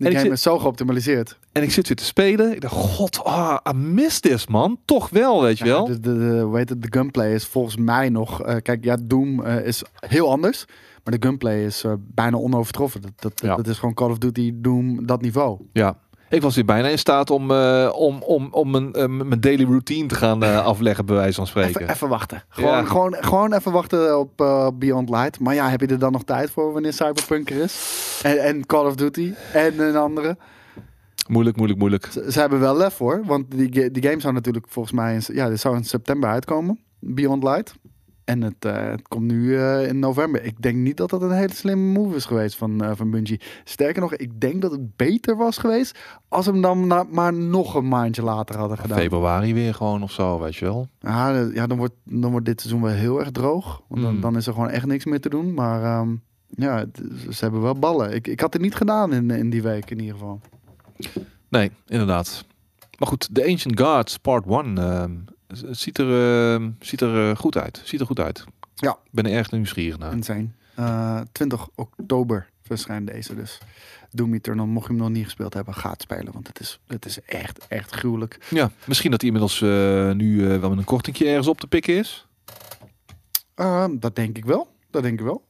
Die En ik game zit- is zo geoptimaliseerd. En ik zit weer te spelen. Ik dacht, god, ah, I miss this man. Toch wel, weet je Ja, wel. de, de, de, hoe heet het, de gunplay is volgens mij nog... eh, kijk, ja, Doom eh, is heel anders. Maar de gunplay is eh, bijna onovertroffen. Dat, dat, Ja. dat is gewoon Call of Duty, Doom, dat niveau. Ja. Ik was weer bijna in staat om, eh, om, om, om mijn, eh, mijn daily routine te gaan eh, afleggen, bij wijze van spreken. Even, even wachten. Gewoon, Ja. gewoon, gewoon even wachten op Beyond Light. Maar ja, heb je er dan nog tijd voor wanneer Cyberpunk er is? En, en Call of Duty en een andere. Moeilijk, moeilijk, moeilijk. Ze, ze hebben wel lef hoor. Want die, die game zou natuurlijk volgens mij... In, ja, dit zou in september uitkomen. Beyond Light. En het, eh, het komt nu eh, in november. Ik denk niet dat dat een hele slimme move is geweest van, eh, van Bungie. Sterker nog, ik denk dat het beter was geweest... als hem dan na- maar nog een maandje later hadden gedaan. Februari weer gewoon of zo, weet je wel. Ja, ja dan, wordt, dan wordt dit seizoen wel heel erg droog. Want dan, Mm. dan is er gewoon echt niks meer te doen. Maar ehm, ja, het- ze hebben wel ballen. Ik, ik had het niet gedaan in, in die week in ieder geval. Nee, inderdaad. Maar goed, The Ancient Gods Part 1 z- ziet er, ehm, ziet er eh, goed uit. Ziet er goed uit. Ja. Ik ben er erg nieuwsgierig naar. Insane. Eh 20 oktober verschijnt deze dus. Doom Eternal, mocht je hem nog niet gespeeld hebben, gaat spelen. Want het is, het is echt, echt gruwelijk. Ja, misschien dat hij inmiddels eh, nu wel met een kortingje ergens op te pikken is. Ehm, dat denk ik wel. Dat denk ik wel.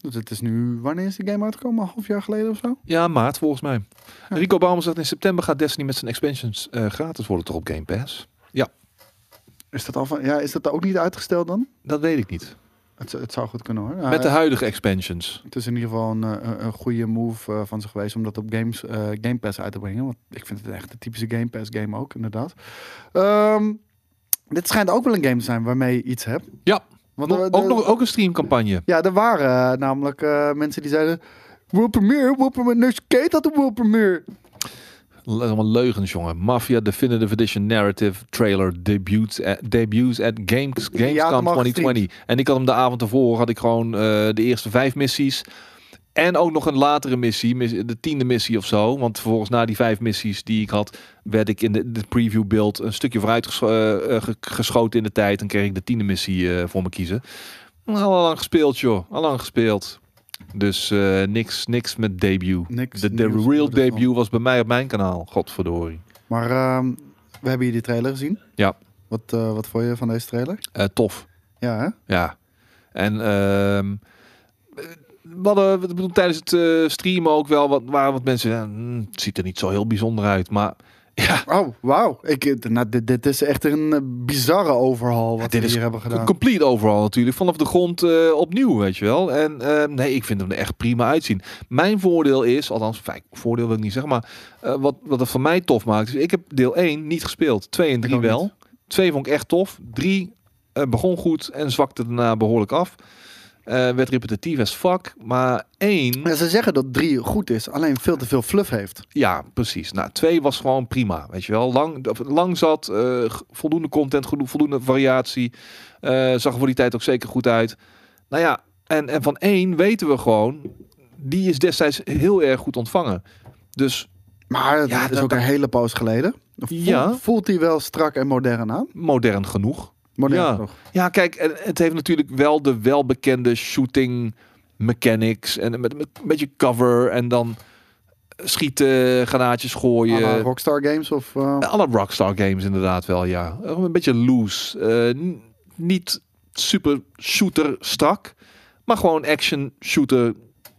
Dus het is nu, wanneer is die game uitgekomen? Een half jaar geleden of zo? Ja, maart volgens mij. Rico Baumer zegt in september gaat Destiny met zijn expansions gratis worden toch op Game Pass. Is dat, al van, ja, is dat ook niet uitgesteld dan? Dat weet ik niet. Het, het zou goed kunnen hoor. Met de Uh, huidige expansions. het is in ieder geval een, eh, een, een goede move eh, van ze geweest om dat op games, eh, Game Pass uit te brengen. Want ik vind het echt een typische Game Pass game ook, inderdaad. Ehm, dit schijnt ook wel een game te zijn waarmee je iets hebt. Ja, Want Nog- ook, nog, ook een streamcampagne. Ja, er waren eh, namelijk eh, mensen die zeiden... World Premiere, World Premiere, no skate had de World Premiere. Allemaal leugens, jongen. Mafia Definitive Edition Narrative Trailer debuts at, debuts at Games, Gamescom hem al 2020. En ik had hem de avond ervoor, had ik gewoon eh, de eerste vijf missies. En ook nog een latere missie, mis- de tiende missie of zo. Want vervolgens na die vijf missies die ik had, werd ik in de, de preview beeld een stukje vooruit ges- eh, eh, ge- geschoten in de tijd. En kreeg ik de tiende missie eh, voor me kiezen. Al lang gespeeld, joh. Al lang gespeeld. Dus eh, niks, niks met debut. Niks De, real debut was bij mij op mijn kanaal. Godverdorie. Maar ehm, we hebben hier die trailer gezien. Ja. Wat, eh, wat vond je van deze trailer? Eh, tof. Ja, hè? Ja. En ehm we hadden, ik bedoel, tijdens het streamen ook wel wat, waren wat mensen. Ja, hmm, het ziet er niet zo heel bijzonder uit. Maar ja, Oh, wauw. Ik, eh, nou, dit, dit is echt een eh, bizarre overhaul wat we hier hebben gedaan. complete overal natuurlijk. Vanaf de grond eh, opnieuw, weet je wel. En nee, ik vind hem er echt prima uitzien. Mijn voordeel is, althans, fijn, voordeel wil ik niet zeggen, maar wat, wat het voor mij tof maakt. is ik heb deel 1 niet gespeeld. 2 en 3 ook wel. niet. 2 vond ik echt tof. 3 begon goed en zwakte daarna behoorlijk af. Eh, werd repetitief as fuck. Maar 1, Ja, ze zeggen dat drie goed is, alleen veel te veel fluff heeft. ja, precies. Nou, 2 was gewoon prima. Weet je wel, lang, lang zat, eh, voldoende content, voldoende variatie. Eh, zag er voor die tijd ook zeker goed uit. Nou ja, en, en van 1 weten we gewoon, die is destijds heel erg goed ontvangen. Dus Maar het Ja, is dat- ook een hele poos geleden. Voelt, Ja. voelt hij wel strak en modern aan? modern genoeg. Modern Ja. Ja, kijk, het heeft natuurlijk wel de welbekende shooting mechanics. En met, met een beetje cover en dan schieten, granaatjes gooien. La Rockstar Games of... eh, Alle Rockstar games inderdaad wel, ja. Een beetje loose. Eh, niet super shooter strak. Maar gewoon action shooter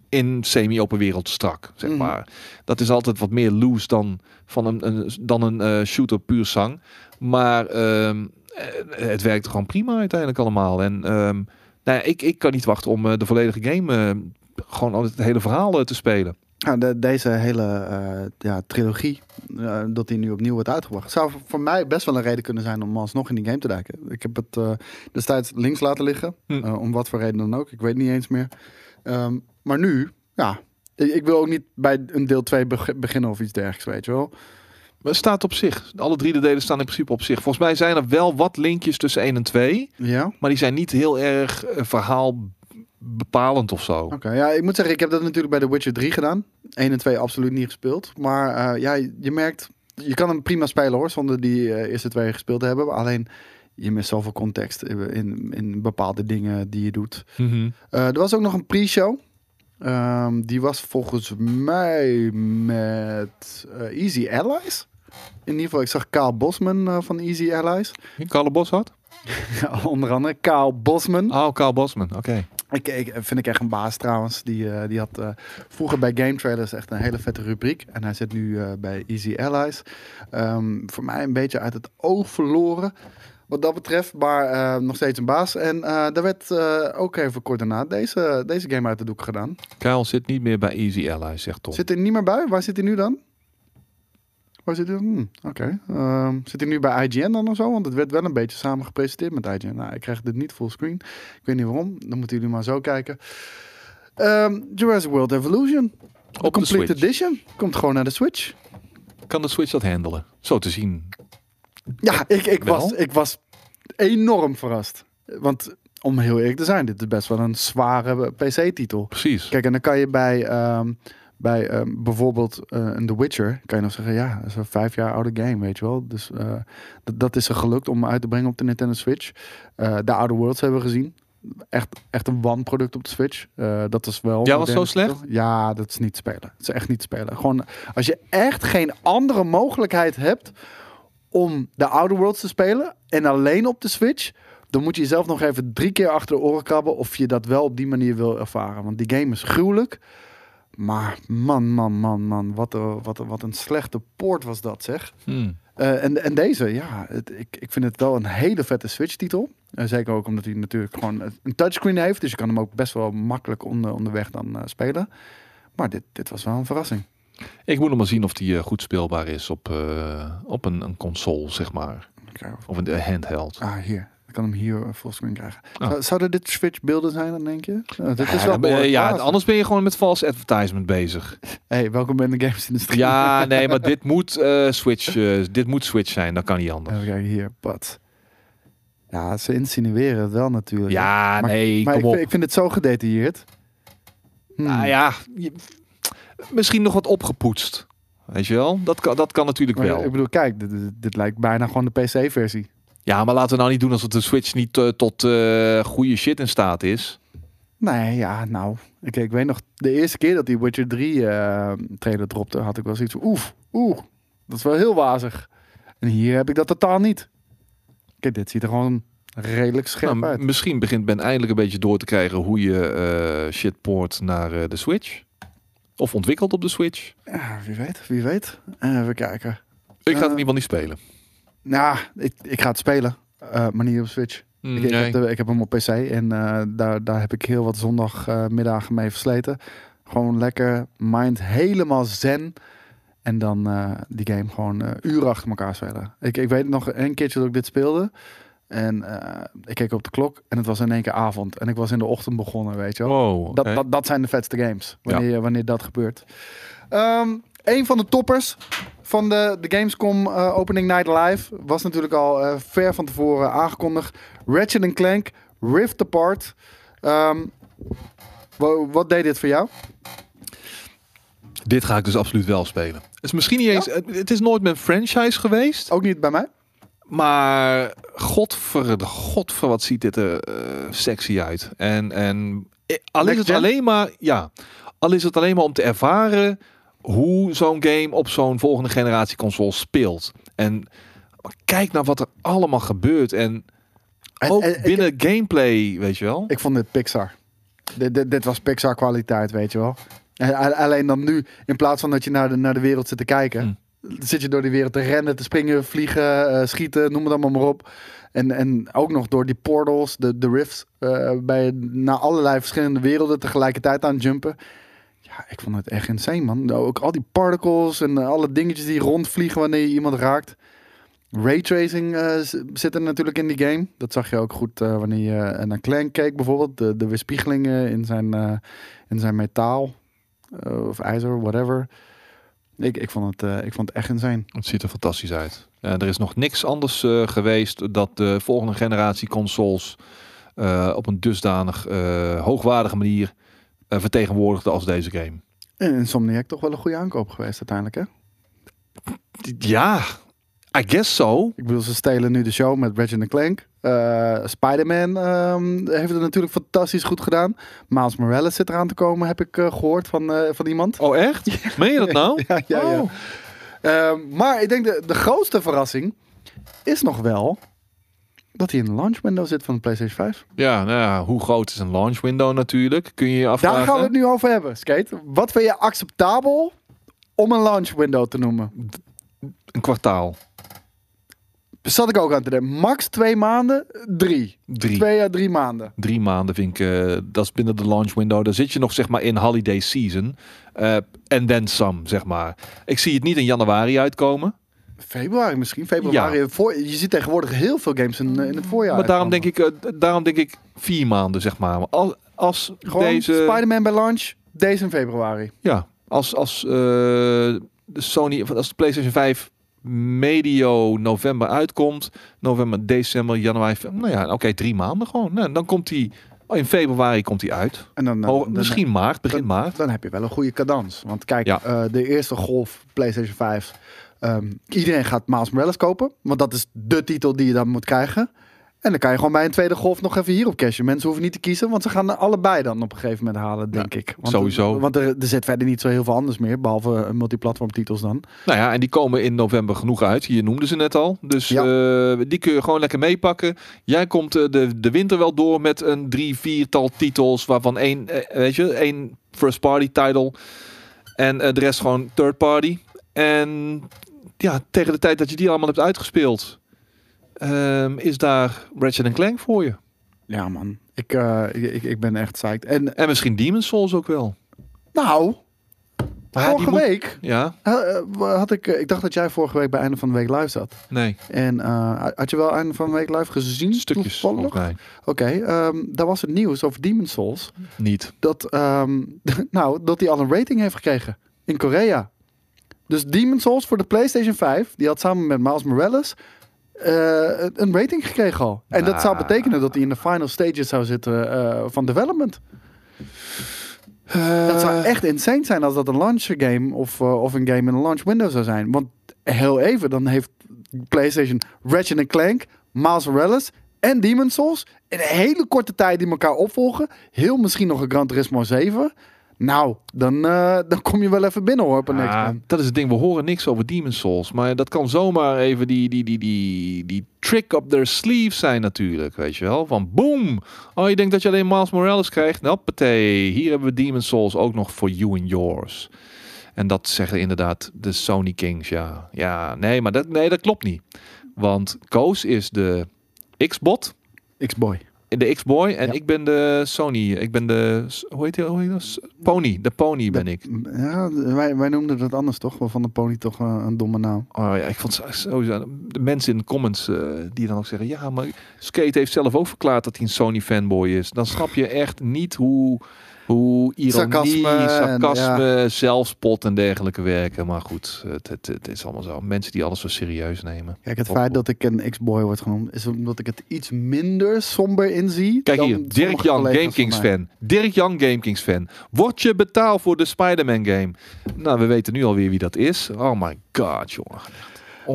in semi-open wereld strak, zeg Mhm. maar. Dat is altijd wat meer loose dan, van een, een, dan een eh, shooter puur zang. Maar ehm, eh, het werkt gewoon prima uiteindelijk allemaal. En ehm, nou ja, ik, ik kan niet wachten om eh, de volledige game... eh, gewoon al het hele verhaal eh, te spelen. Ja, de- deze hele eh, ja, trilogie, eh, dat die nu opnieuw wordt uitgebracht, zou voor- mij best wel een reden kunnen zijn om alsnog in die game te duiken. Ik heb het eh, destijds links laten liggen, Hm. eh, om wat voor reden dan ook. Ik weet niet eens meer. Ehm, maar nu, ja, ik, ik wil ook niet bij een deel 2 beginnen of iets dergelijks, weet je wel. Maar het staat op zich. Alle drie de delen staan in principe op zich. Volgens mij zijn er wel wat linkjes tussen 1 en 2. Ja, Maar die zijn niet heel erg eh, verhaal bepalend of zo. oké. Ja, ik moet zeggen, ik heb dat natuurlijk bij The Witcher 3 gedaan. 1 en 2 absoluut niet gespeeld. Maar eh, ja, je merkt, je kan hem prima spelen hoor, zonder die eh, eerste twee gespeeld te hebben. Alleen, je mist zoveel context in, in, in bepaalde dingen die je doet. Mhm. Er was ook nog een pre-show. Ehm, die was volgens mij met Easy Allies. In ieder geval, ik zag Kaal Bosman eh, van Easy Allies. Carlo Boshart? Ja, onder andere Kaal Bosman. Oh, Carl Bosman. Oké. Ik, ik vind ik echt een baas trouwens. Die, eh, die had eh, vroeger bij Game Trailers echt een hele vette rubriek. En hij zit nu bij Easy Allies. Ehm, voor mij een beetje uit het oog verloren. Wat dat betreft, maar nog steeds een baas. En daar werd ook even kort daarna deze, deze game uit de doek gedaan. Kyle zit niet meer bij Easy Allies, zegt Tom. Zit hij niet meer bij? Waar zit hij nu dan? Waar zit hij? Hmm, Oké. Ehm, zit hij nu bij IGN dan of zo? Want het werd wel een beetje samen gepresenteerd met IGN. Nou, ik krijg dit niet fullscreen. Ik weet niet waarom. Dan moeten jullie maar zo kijken. Ehm, Jurassic World Evolution. Op de Complete Switch. Edition. Komt gewoon naar de Switch. Kan de Switch dat handelen? Zo te zien. Ja, ik, ik, Wel? was, ik was enorm verrast. Want om heel eerlijk te zijn, dit is best wel een zware PC-titel. Precies. Kijk, en dan kan je bij, ehm, bij ehm, bijvoorbeeld eh, een The Witcher, kan je nog zeggen, ja, dat is een vijf jaar oude game, weet je wel. Dus eh, dat, dat is er gelukt om uit te brengen op de Nintendo Switch. Eh de Outer Worlds hebben we gezien. Echt, echt een wanproduct op de Switch. Dat is wel. Ja, was zo slecht? toch? Ja, dat is niet te spelen. Het is echt niet te spelen. Gewoon als je echt geen andere mogelijkheid hebt om de Outer Worlds te spelen en alleen op de Switch, dan moet je jezelf nog even drie keer achter de oren krabben of je dat wel op die manier wil ervaren. Want die game is gruwelijk. Maar man, man, man, man, wat een, wat een, wat een slechte poort was dat zeg. Hmm. Eh, en, en deze, ja, het, ik, ik vind het wel een hele vette Switch-titel. Eh, zeker ook omdat hij natuurlijk gewoon een touchscreen heeft. Dus je kan hem ook best wel makkelijk onder, onderweg dan eh, spelen. Maar dit, dit was wel een verrassing. Ik moet nog maar zien of die eh, goed speelbaar is op, eh, op een, een console, zeg maar. Of- een eh, handheld. Ah, hier. Ik kan hem hier eh, fullscreen krijgen. Oh. Zou- Zouden dit Switch-beelden zijn, dan denk je? Uh, dit is Ja, wel dan ja, anders ben je gewoon met false advertisement bezig. Hey, welkom in de games-industrie. Ja, nee, maar dit moet, eh, Switch, eh, dit moet Switch zijn. Dat kan niet anders. Even kijken hier, Pat. Ja, ze insinueren het wel natuurlijk. Ja, Maar- nee, maar kom ik, op. vind- ik vind het zo gedetailleerd. Hmm. Nou ja, je- misschien nog wat opgepoetst. Weet je wel? Dat kan, dat kan natuurlijk Maar wel. Ik bedoel, kijk, dit lijkt bijna gewoon de PC-versie. Ja, maar laten we nou niet doen alsof de Switch niet eh, tot eh, goede shit in staat is. Nee, ja, nou. Ik, ik weet nog, de eerste keer dat die Witcher 3 eh, trailer dropte, had ik wel zoiets van, oef, oeh, dat is wel heel wazig. En hier heb ik dat totaal niet. Kijk, dit ziet er gewoon redelijk scherp Nou, uit. misschien begint Ben eindelijk een beetje door te krijgen hoe je eh shit poort naar de Switch. Of ontwikkelt op de Switch. Ja, wie weet, wie weet. Even kijken. Ik ga het in ieder geval niet spelen. Nou, ik, ik ga het spelen, eh, maar niet op Switch. Ik, ik, Nee. heb de- ik heb hem op PC en eh, daar, daar heb ik heel wat zondagmiddagen mee versleten. Gewoon lekker, mind helemaal zen. En dan eh, die game gewoon uren achter elkaar spelen. Ik, ik weet nog een keertje dat ik dit speelde. En ik keek op de klok en het was in één keer avond. En ik was in de ochtend begonnen, weet je wel. Dat, dat, dat zijn de vetste games, wanneer, wanneer dat gebeurt. Ehm een van de toppers van de, de Gamescom eh, Opening Night Live was natuurlijk al eh, ver van tevoren aangekondigd. Ratchet Clank, Rift Apart. Ehm, wa- wat deed dit voor jou? Dit ga ik dus absoluut wel spelen. Het is misschien niet eens. Het, het is nooit mijn franchise geweest. Ook niet bij mij? Maar godver, godver, wat ziet dit er eh, sexy uit. En, en al is Next het gen? alleen maar, ja, al is het alleen maar om te ervaren hoe zo'n game op zo'n volgende generatie console speelt. En kijk naar wat er allemaal gebeurt. En ook en binnen gameplay, weet je wel. Ik vond dit Pixar. Dit, dit, dit was Pixar kwaliteit, weet je wel. En alleen dan nu, in plaats van dat je naar de, naar de wereld zit te kijken, zit je door die wereld te rennen, te springen, vliegen, eh, schieten, noem het allemaal maar op. En, en ook nog door die portals, de, de rifts, eh bij naar allerlei verschillende werelden tegelijkertijd aan jumpen. Ik vond het echt insane, man. Ook al die particles en eh, alle dingetjes die rondvliegen wanneer je iemand raakt. Raytracing eh, z- zit er natuurlijk in die game. Dat zag je ook goed eh, wanneer je eh, naar Clank keek bijvoorbeeld. De, de weerspiegelingen in zijn, eh, in zijn metaal eh, of ijzer, whatever. Ik, ik, vond het, eh, ik vond het echt insane. Het ziet er fantastisch uit. Eh, er is nog niks anders eh, geweest dat de volgende generatie consoles eh, op een dusdanig eh, hoogwaardige manier eh, vertegenwoordigde als deze game. En Insomniac toch wel een goede aankoop geweest uiteindelijk, hè? Ja, I guess so. Ik bedoel, ze stelen nu de show met Ratchet Clank. Eh Spider-Man ehm, heeft het natuurlijk fantastisch goed gedaan. Miles Morales zit eraan te komen, heb ik eh, gehoord van, eh, van iemand. Oh echt? Meen je dat nou? Ja, ja, ja. Oh. Ehm, maar ik denk de, de grootste verrassing is nog wel dat hij in de launch window zit van de PlayStation 5. Ja, nou ja, hoe groot is een launch window natuurlijk? Kun je je afvragen. Daar gaan we het nu over hebben, Skate. Wat vind je acceptabel om een launch window te noemen? Een kwartaal. Zat ik ook aan te denken. Max twee maanden, drie. Drie. Twee à drie maanden. Drie maanden vind ik, eh, dat is binnen de launch window. Daar zit je nog zeg maar in holiday season. En then some, zeg maar. Ik zie het niet in januari uitkomen. Februari misschien. Februari. Voor, je ziet tegenwoordig heel veel games in, in het voorjaar. maar daarom denk, ik, eh, daarom denk ik vier maanden, zeg maar. Als, als Gewoon deze... Spider-Man bij launch, deze in februari. Ja, als, als eh, de Sony, of als de PlayStation 5 medio november uitkomt, november, december, januari, nou ja, oké, drie maanden gewoon. Nou, dan komt hij, in februari komt hij uit. En dan, dan, dan- misschien maart, begin maart. Dan heb je wel een goede cadans. Want kijk, Ja. eh, de eerste golf PlayStation 5. Ehm, iedereen gaat Miles Morales kopen. Want dat is de titel die je dan moet krijgen. En dan kan je gewoon bij een tweede golf nog even hierop cashen. Mensen hoeven niet te kiezen, want ze gaan er allebei dan op een gegeven moment halen, denk ik. Want, sowieso. Want er, er zit verder niet zo heel veel anders meer, behalve eh, multiplatform titels dan. Nou ja, en die komen in november genoeg uit. Je noemde ze net al. Dus Ja. eh, die kun je gewoon lekker meepakken. Jij komt eh, de, de winter wel door met een drie, viertal titels. Waarvan één, weet je, één first party title. En de rest gewoon third party. En ja, tegen de tijd dat je die allemaal hebt uitgespeeld, ehm, is daar Ratchet Clank voor je. Ja, man. Ik, eh, ik, ik ben echt psyched. En En misschien Demon's Souls ook wel. nou, ja, die vorige moet- week Ja, eh, had ik... eh, ik dacht dat jij vorige week bij einde van de week live zat. nee, En had je wel einde van de week live gezien? stukjes toevallig? volgens mij. Oké, ehm, daar was het nieuws over Demon's Souls. Niet. Dat, ehm, nou, dat hij al een rating heeft gekregen in Korea. Dus Demon's Souls voor de PlayStation 5, die had samen met Miles Morales eh, een rating gekregen al. En dat zou Ah. betekenen dat hij in de final stages zou zitten eh, van development. Dat zou echt insane zijn als dat een launch game of, eh, of een game in een launch window zou zijn. Want heel even, dan heeft PlayStation Ratchet Clank, Miles Morales en Demon's Souls in een hele korte tijd die elkaar opvolgen. Heel misschien nog een Gran Turismo 7. Nou, dan, eh, dan kom je wel even binnen hoor op een X-Men. dat is het ding, we horen niks over Demon's Souls. Maar dat kan zomaar even die, die, die, die, die trick up their sleeve zijn natuurlijk, weet je wel. Van boom! Oh, je denkt dat je alleen Miles Morales krijgt? Hoppatee, hier hebben we Demon's Souls ook nog for you and yours. En dat zeggen inderdaad de Sony Kings, ja. Ja, nee, maar dat, nee, dat klopt niet. Want Koos is de X-bot, X-Boy. De X-boy, en Ja. ik ben de Sony, ik ben de, hoe heet die, hoe heet dat? Pony, de Pony ben ik. Ja, wij, wij noemden dat anders toch? Wel van de pony toch eh, een domme naam. Oh ja, ik vond sowieso de mensen in de comments eh, die dan ook zeggen: ja, maar Skate heeft zelf ook verklaard dat hij een Sony fanboy is. Dan snap je echt niet hoe, hoe ironie, Sarcasme en- zelfspot en dergelijke werken. Maar goed, het, het, het is allemaal zo. Mensen die alles zo serieus nemen. Kijk, het Op- feit dat ik een X-Boy word genoemd, is omdat ik het iets minder somber inzie. Kijk dan hier, Dirk Jan, GameKings fan. Dirk Jan, GameKings fan. Word je betaald voor de Spider-Man game? Nou, we weten nu alweer wie dat is. Oh my god, jongen.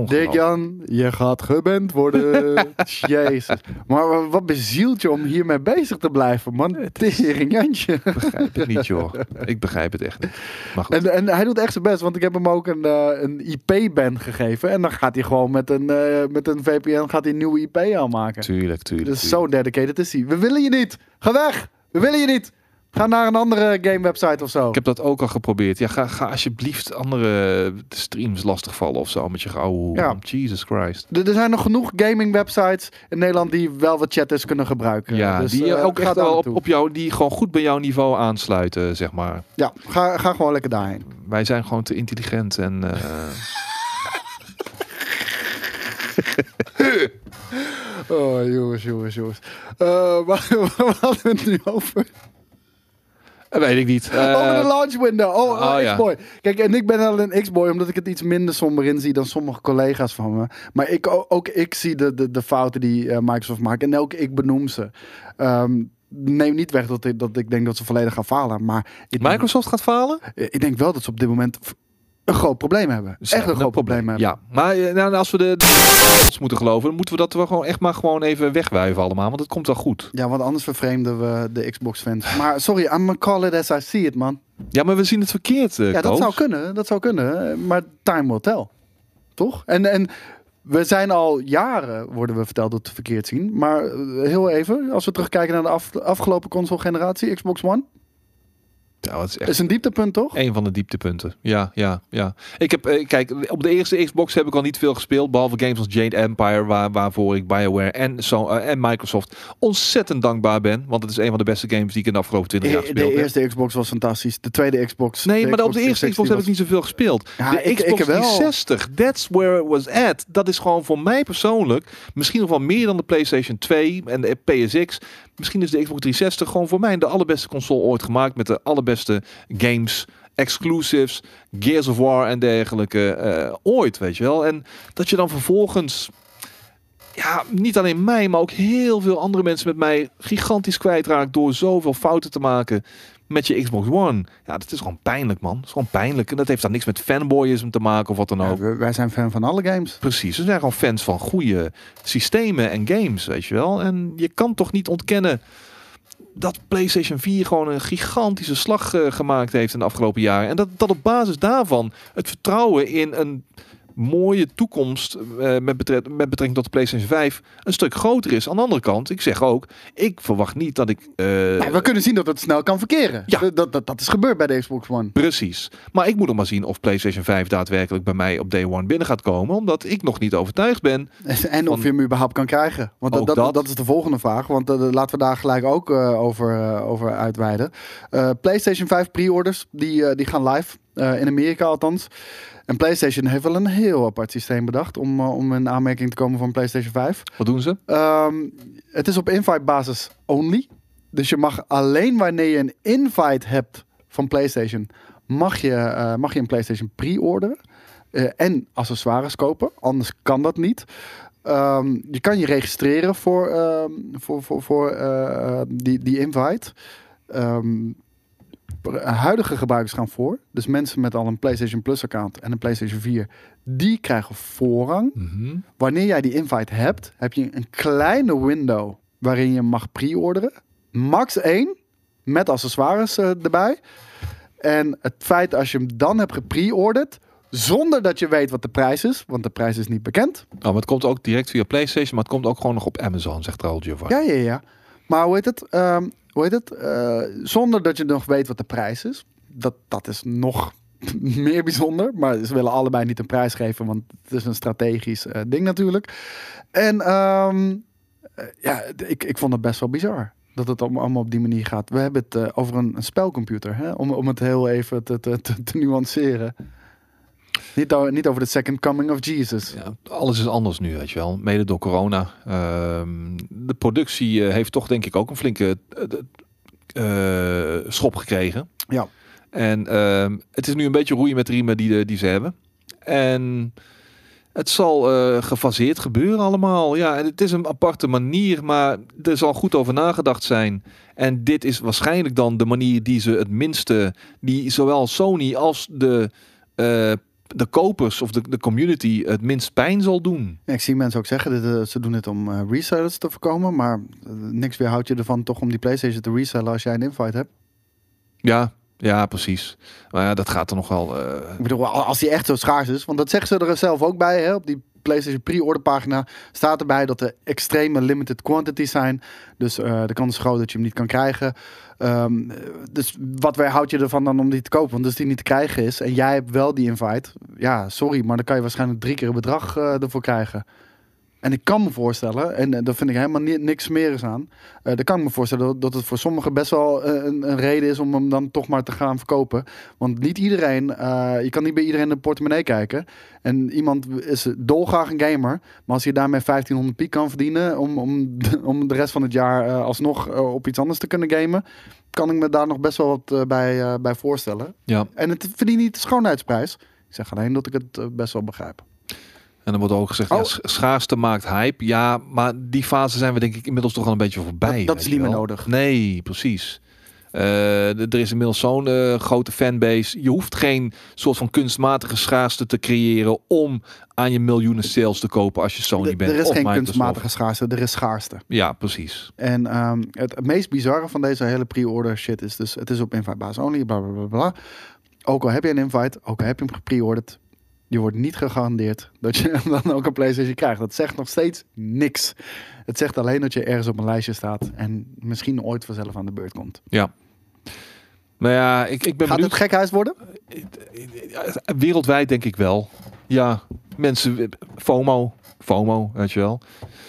Echt Dirk ongelooflijk. Jan, je gaat geband worden. Jezus. Maar wa- wat bezielt je om hiermee bezig te blijven, man? Tering Jantje. Ik begrijp het niet, joh. Ik begrijp het echt niet. Maar goed. En, en hij doet echt zijn best, want ik heb hem ook een, eh, een IP-ban gegeven. En dan gaat hij gewoon met een, eh, met een VPN gaat hij een nieuwe IP aanmaken. Tuurlijk, tuurlijk. Dus tuurlijk. zo dedicated is hij. We willen je niet. Ga weg. We willen je niet. Ga naar een andere game website of zo. Ik heb dat ook al geprobeerd. Ja, ga, ga alsjeblieft andere streams lastigvallen of zo met je gauw. Ja. Jesus Christ. Er er zijn nog genoeg gaming websites in Nederland die wel wat chatters kunnen gebruiken. Ja, Dus, die eh, ook ga echt wel op, jou, die gewoon goed bij jouw niveau aansluiten, zeg maar. Ja, ga, ga gewoon lekker daarheen. Wij zijn gewoon te intelligent en eh, Oh, jongens, jongens, jongens. Eh, waar, waar hadden we het nu over? Eh, weet ik niet. Eh, over de launch window. Oh, oh, oh, ja. X-Boy. Kijk, en ik ben al een X-Boy omdat ik het iets minder somber inzie dan sommige collega's van me. Maar ik, ook ik zie de, de, de fouten die eh, Microsoft maakt. En ook ik benoem ze. Ehm, neem niet weg dat ik, dat ik denk dat ze volledig gaan falen. Maar denk, Microsoft gaat falen? ik denk wel dat ze op dit moment een groot probleem hebben. Echt een groot probleem hebben. Ja, maar eh, nou, als we de, de moeten geloven, dan moeten we dat wel gewoon echt maar gewoon even wegwuiven allemaal, want het komt wel goed. Ja, want anders vervreemden we de Xbox-fans. Maar sorry, I'm call it as I see it, man. Ja, maar we zien het verkeerd. eh, Ja, dat Koos. zou kunnen. Dat zou kunnen. Maar time will tell. Toch? En, en we zijn al jaren, worden we verteld, dat we het verkeerd zien. Maar eh, heel even, als we terugkijken naar de af- afgelopen console-generatie, Xbox One. Dat is echt Is een dieptepunt, toch? Een van de dieptepunten. Ja, ja, ja. Ik heb, eh, kijk, op de eerste Xbox heb ik al niet veel gespeeld. Behalve games als Jade Empire, waar, waarvoor ik BioWare en, zo, eh, en Microsoft ontzettend dankbaar ben. Want het is een van de beste games die ik in de afgelopen 20 jaar gespeeld de heb. eerste Xbox was fantastisch. De tweede Xbox. Nee, maar op de eerste 360 Xbox heb ik niet zoveel gespeeld. Ja, de ik- Xbox ik wel. 360, that's where it was at. Dat is gewoon voor mij persoonlijk, misschien nog wel meer dan de PlayStation 2 en de PSX. Misschien is de Xbox 360 gewoon voor mij de allerbeste console ooit gemaakt met de allerbeste games, exclusives, Gears of War en dergelijke eh, ooit, weet je wel. En dat je dan vervolgens ja, niet alleen mij, maar ook heel veel andere mensen met mij gigantisch kwijtraakt door zoveel fouten te maken met je Xbox One. Ja, dat is gewoon pijnlijk, man. Dat is gewoon pijnlijk. En dat heeft dan niks met fanboyisme te maken of wat dan ook. wij zijn fan van alle games. Precies, we zijn gewoon fans van goede systemen en games, weet je wel. En je kan toch niet ontkennen dat PlayStation 4 gewoon een gigantische slag eh, gemaakt heeft in de afgelopen jaren. En dat, dat op basis daarvan het vertrouwen in een mooie toekomst eh, met, betre- met betrekking tot de PlayStation 5 een stuk groter is. Aan de andere kant, ik zeg ook, ik verwacht niet dat ik... eh, Nee, we kunnen zien dat het snel kan verkeren. Ja. Dat, dat, dat, is gebeurd bij de Xbox One. Precies. Maar ik moet nog maar zien of PlayStation 5 daadwerkelijk bij mij op day one binnen gaat komen. Omdat ik nog niet overtuigd ben. En of Van- je hem überhaupt kan krijgen. Want dat, Ook dat, is de volgende vraag. Want eh, laten we daar gelijk ook over, over uitweiden. PlayStation 5 pre-orders, die, die gaan live. in Amerika althans. En PlayStation heeft wel een heel apart systeem bedacht om, eh, om in aanmerking te komen van PlayStation 5. Wat doen ze? Ehm, het is op invite basis only. Dus je mag alleen wanneer je een invite hebt van PlayStation, mag je, eh, mag je een PlayStation pre-orderen. eh, en accessoires kopen. Anders kan dat niet. Ehm, je kan je registreren voor, ehm, voor, voor, voor die, die invite. Ehm, huidige gebruikers gaan voor. Dus mensen met al een PlayStation Plus account en een PlayStation 4, die krijgen voorrang Mhm. wanneer jij die invite hebt, heb je een kleine window waarin je mag pre-orderen. Max één, met accessoires eh, erbij. En het feit als je hem dan hebt gepre-orderd, zonder dat je weet wat de prijs is, want de prijs is niet bekend. Oh, maar het komt ook direct via PlayStation, maar het komt ook gewoon nog op Amazon, zegt Raul Giovanni. Ja, ja, ja. Maar hoe heet het? Ehm, hoe heet het? Eh, zonder dat je nog weet wat de prijs is. Dat, dat is nog meer bijzonder. Maar ze willen allebei niet een prijs geven, want het is een strategisch eh, ding natuurlijk. En ehm, eh, ja, ik, ik vond het best wel bizar. Dat het allemaal op die manier gaat. We hebben het over een, spelcomputer. Hè? Om, om het heel even te, te, te nuanceren. Niet, niet over de second coming of Jesus. Ja, alles is anders nu, weet je wel. Mede door corona. Ehm, de productie eh, heeft toch denk ik ook een flinke eh, eh, schop gekregen. Ja. En ehm, het is nu een beetje roeien met de riemen die, de- die ze hebben. En het zal gefaseerd gebeuren allemaal. Ja, en het is een aparte manier, maar er zal goed over nagedacht zijn. En dit is waarschijnlijk dan de manier die ze het minste, die zowel Sony als de, eh, de kopers of de, de community het minst pijn zal doen. Ja, ik zie mensen ook zeggen, dat eh, ze doen dit om eh, resellers te voorkomen. Maar eh, niks weerhoudt je ervan toch om die PlayStation te resellen als jij een invite hebt. Ja, ja, precies. Maar ja, dat gaat er nog wel. eh, Ik bedoel, al- als die echt zo schaars is. Want dat zeggen ze er zelf ook bij. Hè? Op die PlayStation pre-order pagina staat erbij dat er extreme limited quantities zijn. Dus eh, de kans is groot dat je hem niet kan krijgen. Eh, dus wat weerhoudt je ervan dan om die te kopen? Want als die niet te krijgen is en jij hebt wel die invite. Ja, sorry, maar dan kan je waarschijnlijk drie keer het bedrag eh, ervoor krijgen. En ik kan me voorstellen, en eh, daar vind ik helemaal ni- niks smerigs aan. eh dan kan ik me voorstellen dat, dat het voor sommigen best wel eh, een, een reden is om hem dan toch maar te gaan verkopen. Want niet iedereen, je kan niet bij iedereen in de portemonnee kijken. En iemand is dolgraag een gamer, maar als je daarmee 1500 piek kan verdienen om, om, om de rest van het jaar alsnog op iets anders te kunnen gamen, kan ik me daar nog best wel wat bij, bij voorstellen. ja. En het verdient niet de schoonheidsprijs. Ik zeg alleen dat ik het best wel begrijp. En dan wordt ook gezegd, Oh. ja, sch- schaarste maakt hype. Ja, maar die fase zijn we denk ik inmiddels toch al een beetje voorbij. Dat- is niet meer nodig. Nee, precies. Eh, er is inmiddels zo'n eh, grote fanbase. Je hoeft geen soort van kunstmatige schaarste te creëren om aan je miljoenen sales te kopen als je Sony bent. er is geen Microsoft. kunstmatige schaarste, er is schaarste. Ja, precies. En ehm, het meest bizarre van deze hele pre-order shit is dus... het is op invite basis only, bla bla bla bla. Ook al heb je een invite, ook al heb je hem gepreorderd... je wordt niet gegarandeerd dat je dan ook een PlayStation krijgt. Dat zegt nog steeds niks. Het zegt alleen dat je ergens op een lijstje staat... en misschien ooit vanzelf aan de beurt komt. Ja. Nou ja, ik, ik ben Gaat benieuwd. het gekhuis worden? Wereldwijd denk ik wel. Ja, mensen, FOMO, FOMO, weet je wel.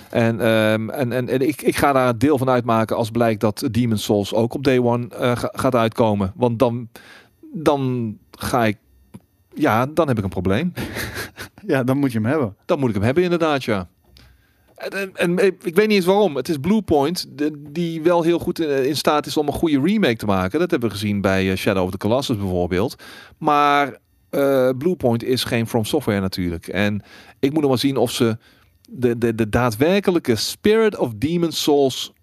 En, ehm, en, en, en ik, ik ga daar een deel van uitmaken als blijkt dat Demon's Souls ook op day one eh, ga- gaat uitkomen. Want dan, dan ga ik, ja, dan heb ik een probleem. Ja, dan moet je hem hebben. Dan moet ik hem hebben inderdaad, ja. En, en, en ik weet niet eens waarom. Het is Bluepoint die wel heel goed in, in staat is om een goede remake te maken. Dat hebben we gezien bij eh, Shadow of the Colossus bijvoorbeeld. Maar eh Bluepoint is geen From Software natuurlijk. En ik moet nog maar zien of ze de, de, de daadwerkelijke spirit of Demon's Souls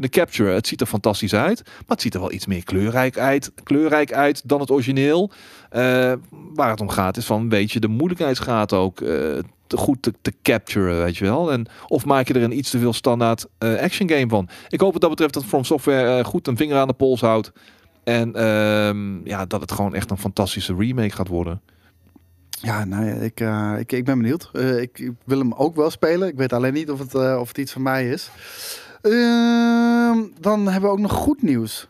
kunnen capturen. Het ziet er fantastisch uit, maar het ziet er wel iets meer kleurrijk uit, kleurrijk uit dan het origineel. Eh, waar het om gaat is van, weet je, de moeilijkheidsgraad ook eh, te goed te, te capturen, weet je wel. En of maak je er een iets te veel standaard eh, action game van. Ik hoop wat dat betreft dat From Software goed een vinger aan de pols houdt. En ehm, ja, dat het gewoon echt een fantastische remake gaat worden. Ja, nou ja, ik, ik, ik ben benieuwd. Ik, wil hem ook wel spelen. Ik weet alleen niet of het, of het iets van mij is. Ehm, dan hebben we ook nog goed nieuws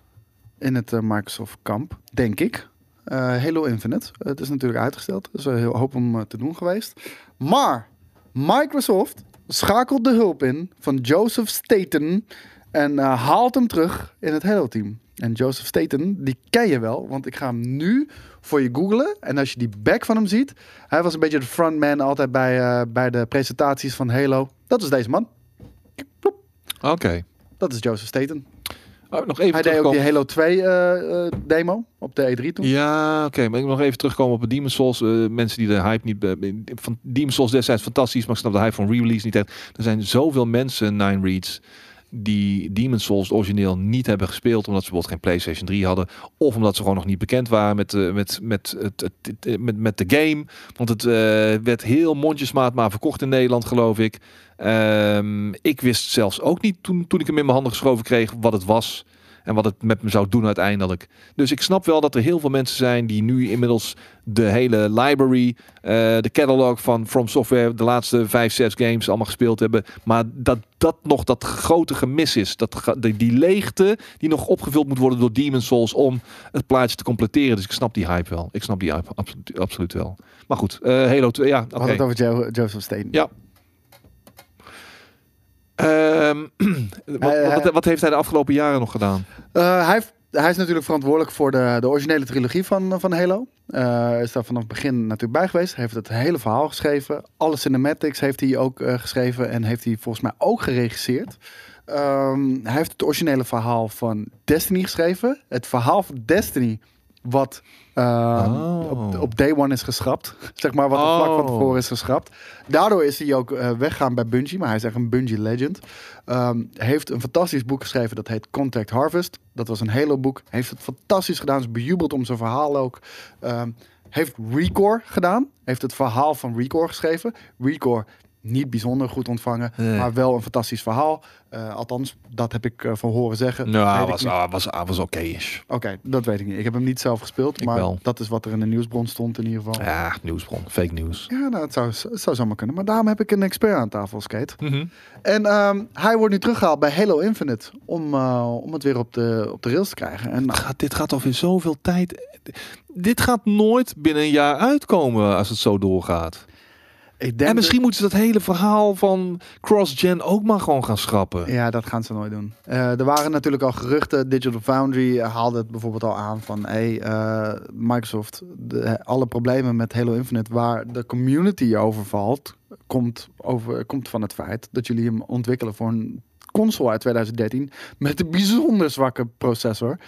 in het eh, Microsoft kamp, denk ik. Eh, Halo Infinite. het is natuurlijk uitgesteld. Dus een heel hoop om eh, te doen geweest. Maar Microsoft schakelt de hulp in van Joseph Staten en haalt hem terug in het Halo-team. En Joseph Staten, die ken je wel, want ik ga hem nu voor je googlen. En als je die back van hem ziet, hij was een beetje de frontman altijd bij, bij de presentaties van Halo. Dat is deze man. Oké. Dat is Joseph Staten. Oh, nog even Hij deed ook die. Halo 2 eh, eh, demo op de E3 toen. Ja, oké. Maar ik wil nog even terugkomen op het Demon's Souls. Eh, mensen die de hype niet... van Demon's Souls destijds fantastisch, maar ik snap de hype van re-release niet echt. Er zijn zoveel mensen, Nine Reads, die Demon's Souls origineel niet hebben gespeeld, omdat ze bijvoorbeeld geen PlayStation 3 hadden, of omdat ze gewoon nog niet bekend waren met, eh, met, met, het, het, het- met, met de game. Want het eh, werd heel mondjesmaat maar verkocht in Nederland, geloof ik. Ehm, ik wist zelfs ook niet toen, toen ik hem in mijn handen geschoven kreeg wat het was. En wat het met me zou doen uiteindelijk. Dus ik snap wel dat er heel veel mensen zijn die nu inmiddels de hele library, eh, de catalog van From Software, de laatste vijf, zes games allemaal gespeeld hebben. Maar dat dat nog dat grote gemis is. Dat, die, die leegte die nog opgevuld moet worden door Demon's Souls om het plaatje te completeren. Dus ik snap die hype wel. Ik snap die hype absoluut, absoluut wel. Maar goed, eh, Halo 2, ja, hadden het over Jo- Joseph Staten. Ja. Ehm, wat, Hij- wat, wat heeft hij de afgelopen jaren nog gedaan? Eh, hij, hij is natuurlijk verantwoordelijk voor de, de originele trilogie van, van Halo. Hij is daar vanaf het begin natuurlijk bij geweest. Hij heeft het hele verhaal geschreven. Alle cinematics heeft hij ook eh, geschreven en heeft hij volgens mij ook geregisseerd. Ehm, hij heeft het originele verhaal van Destiny geschreven. Het verhaal van Destiny wat eh, Oh. op, op day one is geschrapt. zeg maar wat er vlak van Oh. tevoren is geschrapt. Daardoor is hij ook eh, weggaan bij Bungie. Maar hij is echt een Bungie legend. Ehm, heeft een fantastisch boek geschreven. Dat heet Contact Harvest. Dat was een Halo boek. Heeft het fantastisch gedaan. Is bejubeld om zijn verhaal ook. Ehm, heeft Recore gedaan. Heeft het verhaal van Recore geschreven. Recore niet bijzonder goed ontvangen. Nee. Maar wel een fantastisch verhaal. Eh, althans, dat heb ik eh, van horen zeggen. Nou, hij was, ah, was, ah, was oké-ish. Oké, dat weet ik niet. Ik heb hem niet zelf gespeeld. Ik maar wel. dat is wat er in de nieuwsbron stond in ieder geval. Ja, Ja, nieuwsbron. Fake nieuws. nou, het zou, het zou zomaar kunnen. Maar daarom heb ik een expert aan tafel, Skate. Mhm. En ehm, hij wordt nu teruggehaald bij Halo Infinite. Om, eh, om het weer op de, op de rails te krijgen. En nou, Gaat, dit gaat alweer zoveel tijd... Dit gaat nooit binnen een jaar uitkomen als het zo doorgaat. Ik denk En misschien moeten ze dat hele verhaal van cross-gen ook maar gewoon gaan schrappen. ja, dat gaan ze nooit doen. Eh, er waren natuurlijk al geruchten. Digital Foundry haalde het bijvoorbeeld al aan van... Hey, eh, Microsoft, de, alle problemen met Halo Infinite... waar de community over valt... Komt, over, komt van het feit dat jullie hem ontwikkelen voor een console uit 2013... met een bijzonder zwakke processor.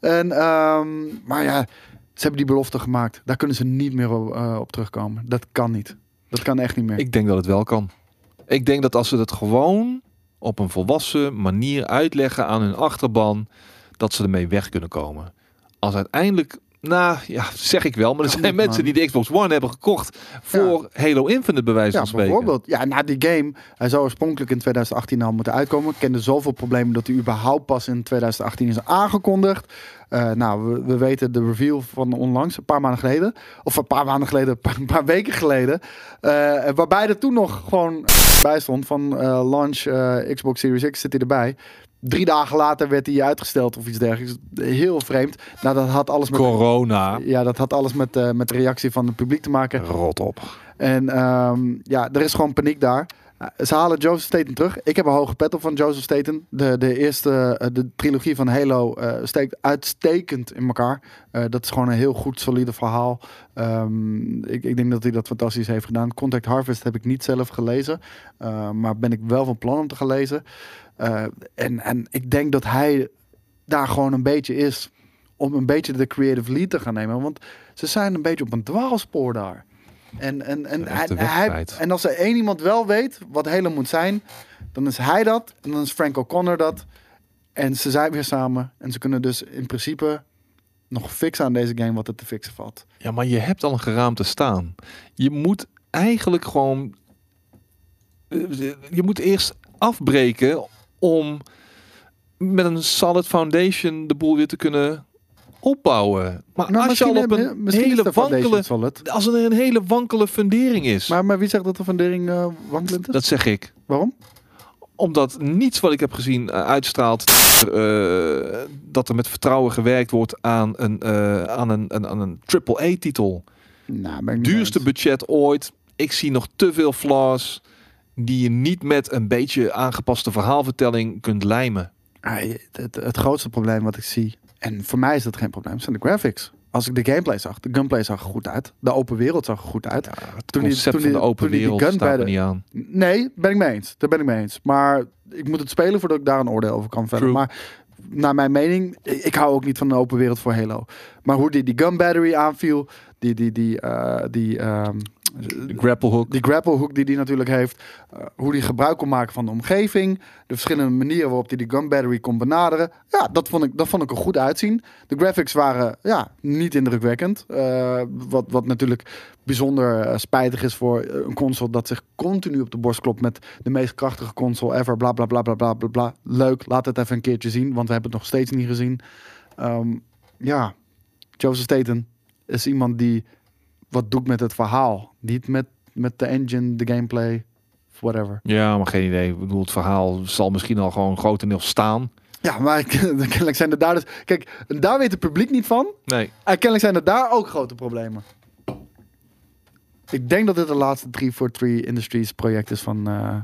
En, ehm, maar ja, ze hebben die belofte gemaakt. Daar kunnen ze niet meer op, eh, op terugkomen. Dat kan niet. Dat kan echt niet meer. Ik denk dat het wel kan. Ik denk dat als ze het gewoon op een volwassen manier uitleggen aan hun achterban, dat ze ermee weg kunnen komen. Als uiteindelijk, nou ja, zeg ik wel, maar er zijn mensen man. die de Xbox One hebben gekocht voor Halo Infinite Ja, van spreken. bijvoorbeeld. Ja, na die game, hij zou oorspronkelijk in 2018 al moeten uitkomen. Kende zoveel problemen dat hij überhaupt pas in 2018 is aangekondigd. Eh, nou, we, we weten de reveal van onlangs, een paar maanden geleden. Of een paar maanden geleden, een paar, een paar weken geleden. Eh, waarbij er toen nog gewoon bij stond van eh, launch Xbox Series X zit hij erbij. Drie dagen later werd hij uitgesteld of iets dergelijks. Heel vreemd. Nou, dat had alles met, Corona. ja, dat had alles met, eh, met de reactie van het publiek te maken. Rot op. En ehm, ja, er is gewoon paniek daar. Ze halen Joseph Staten terug. Ik heb een hoge pet op van Joseph Staten. De, de eerste, eh, de trilogie van Halo eh, steekt uitstekend in elkaar. Eh, dat is gewoon een heel goed, solide verhaal. Ehm, ik, ik denk dat hij dat fantastisch heeft gedaan. Contact Harvest heb ik niet zelf gelezen. maar ben ik wel van plan om te gaan lezen. En, en ik denk dat hij daar gewoon een beetje is. Om een beetje de creative lead te gaan nemen. Want ze zijn een beetje op een dwaalspoor daar. En, en, en, hij, en als er één iemand wel weet wat Halo moet zijn, dan is hij dat. En dan is Frank O'Connor dat. En ze zijn weer samen. En ze kunnen dus in principe nog fixen aan deze game wat er te fixen valt. Ja, maar je hebt al een geraamte staan. Je moet eigenlijk gewoon. eh, Je moet eerst afbreken om met een solid foundation de boel weer te kunnen opbouwen. Maar Nou, als je al op een hele wankele... Als er een hele wankele fundering is. Maar, maar wie zegt dat de fundering eh wankelend is? Dat zeg ik. Waarom? Omdat niets wat ik heb gezien eh, uitstraalt eh, dat er met vertrouwen gewerkt wordt aan een, eh, aan een, een, aan een AAA-titel. Nou, Duurste budget ooit. Ik zie nog te veel flaws die je niet met een beetje aangepaste verhaalvertelling kunt lijmen. Ah, het, het grootste probleem wat ik zie, en voor mij is dat geen probleem, zijn de graphics. Als ik de gameplay zag, de gunplay zag er goed uit. De open wereld zag er goed uit. Ja, het Toen die- concept toen van de open toen die die wereld gun staat bij de- niet aan. Nee, ben ik mee eens. Daar ben ik mee eens. Maar ik moet het spelen voordat ik daar een oordeel over kan. True. Maar naar mijn mening, ik, ik hou ook niet van een open wereld voor Halo. Maar hoe die, die gun battery aanviel, die, die, die, eh, die, ehm, De grapple hook. die grapple hook die die natuurlijk heeft, eh, hoe die gebruik kon maken van de omgeving, de verschillende manieren waarop hij die gun battery kon benaderen. Ja, dat vond ik, dat vond ik er goed uitzien. De graphics waren ja, niet indrukwekkend. Eh, wat, wat natuurlijk bijzonder spijtig is voor een console dat zich continu op de borst klopt met de meest krachtige console ever. Bla bla bla bla bla bla. bla. Leuk, laat het even een keertje zien, want we hebben het nog steeds niet gezien. Ehm, ja, Joseph Staten is iemand die wat doet met het verhaal. Niet met, met de engine, de gameplay, whatever. Ja, maar geen idee. Ik bedoel, het verhaal zal misschien al gewoon grotendeels staan. Ja, maar kennelijk zijn er daar dus... Kijk, daar weet het publiek niet van. Nee. En kennelijk zijn er daar ook grote problemen. Ik denk dat dit de laatste 343 Industries project is van... eh,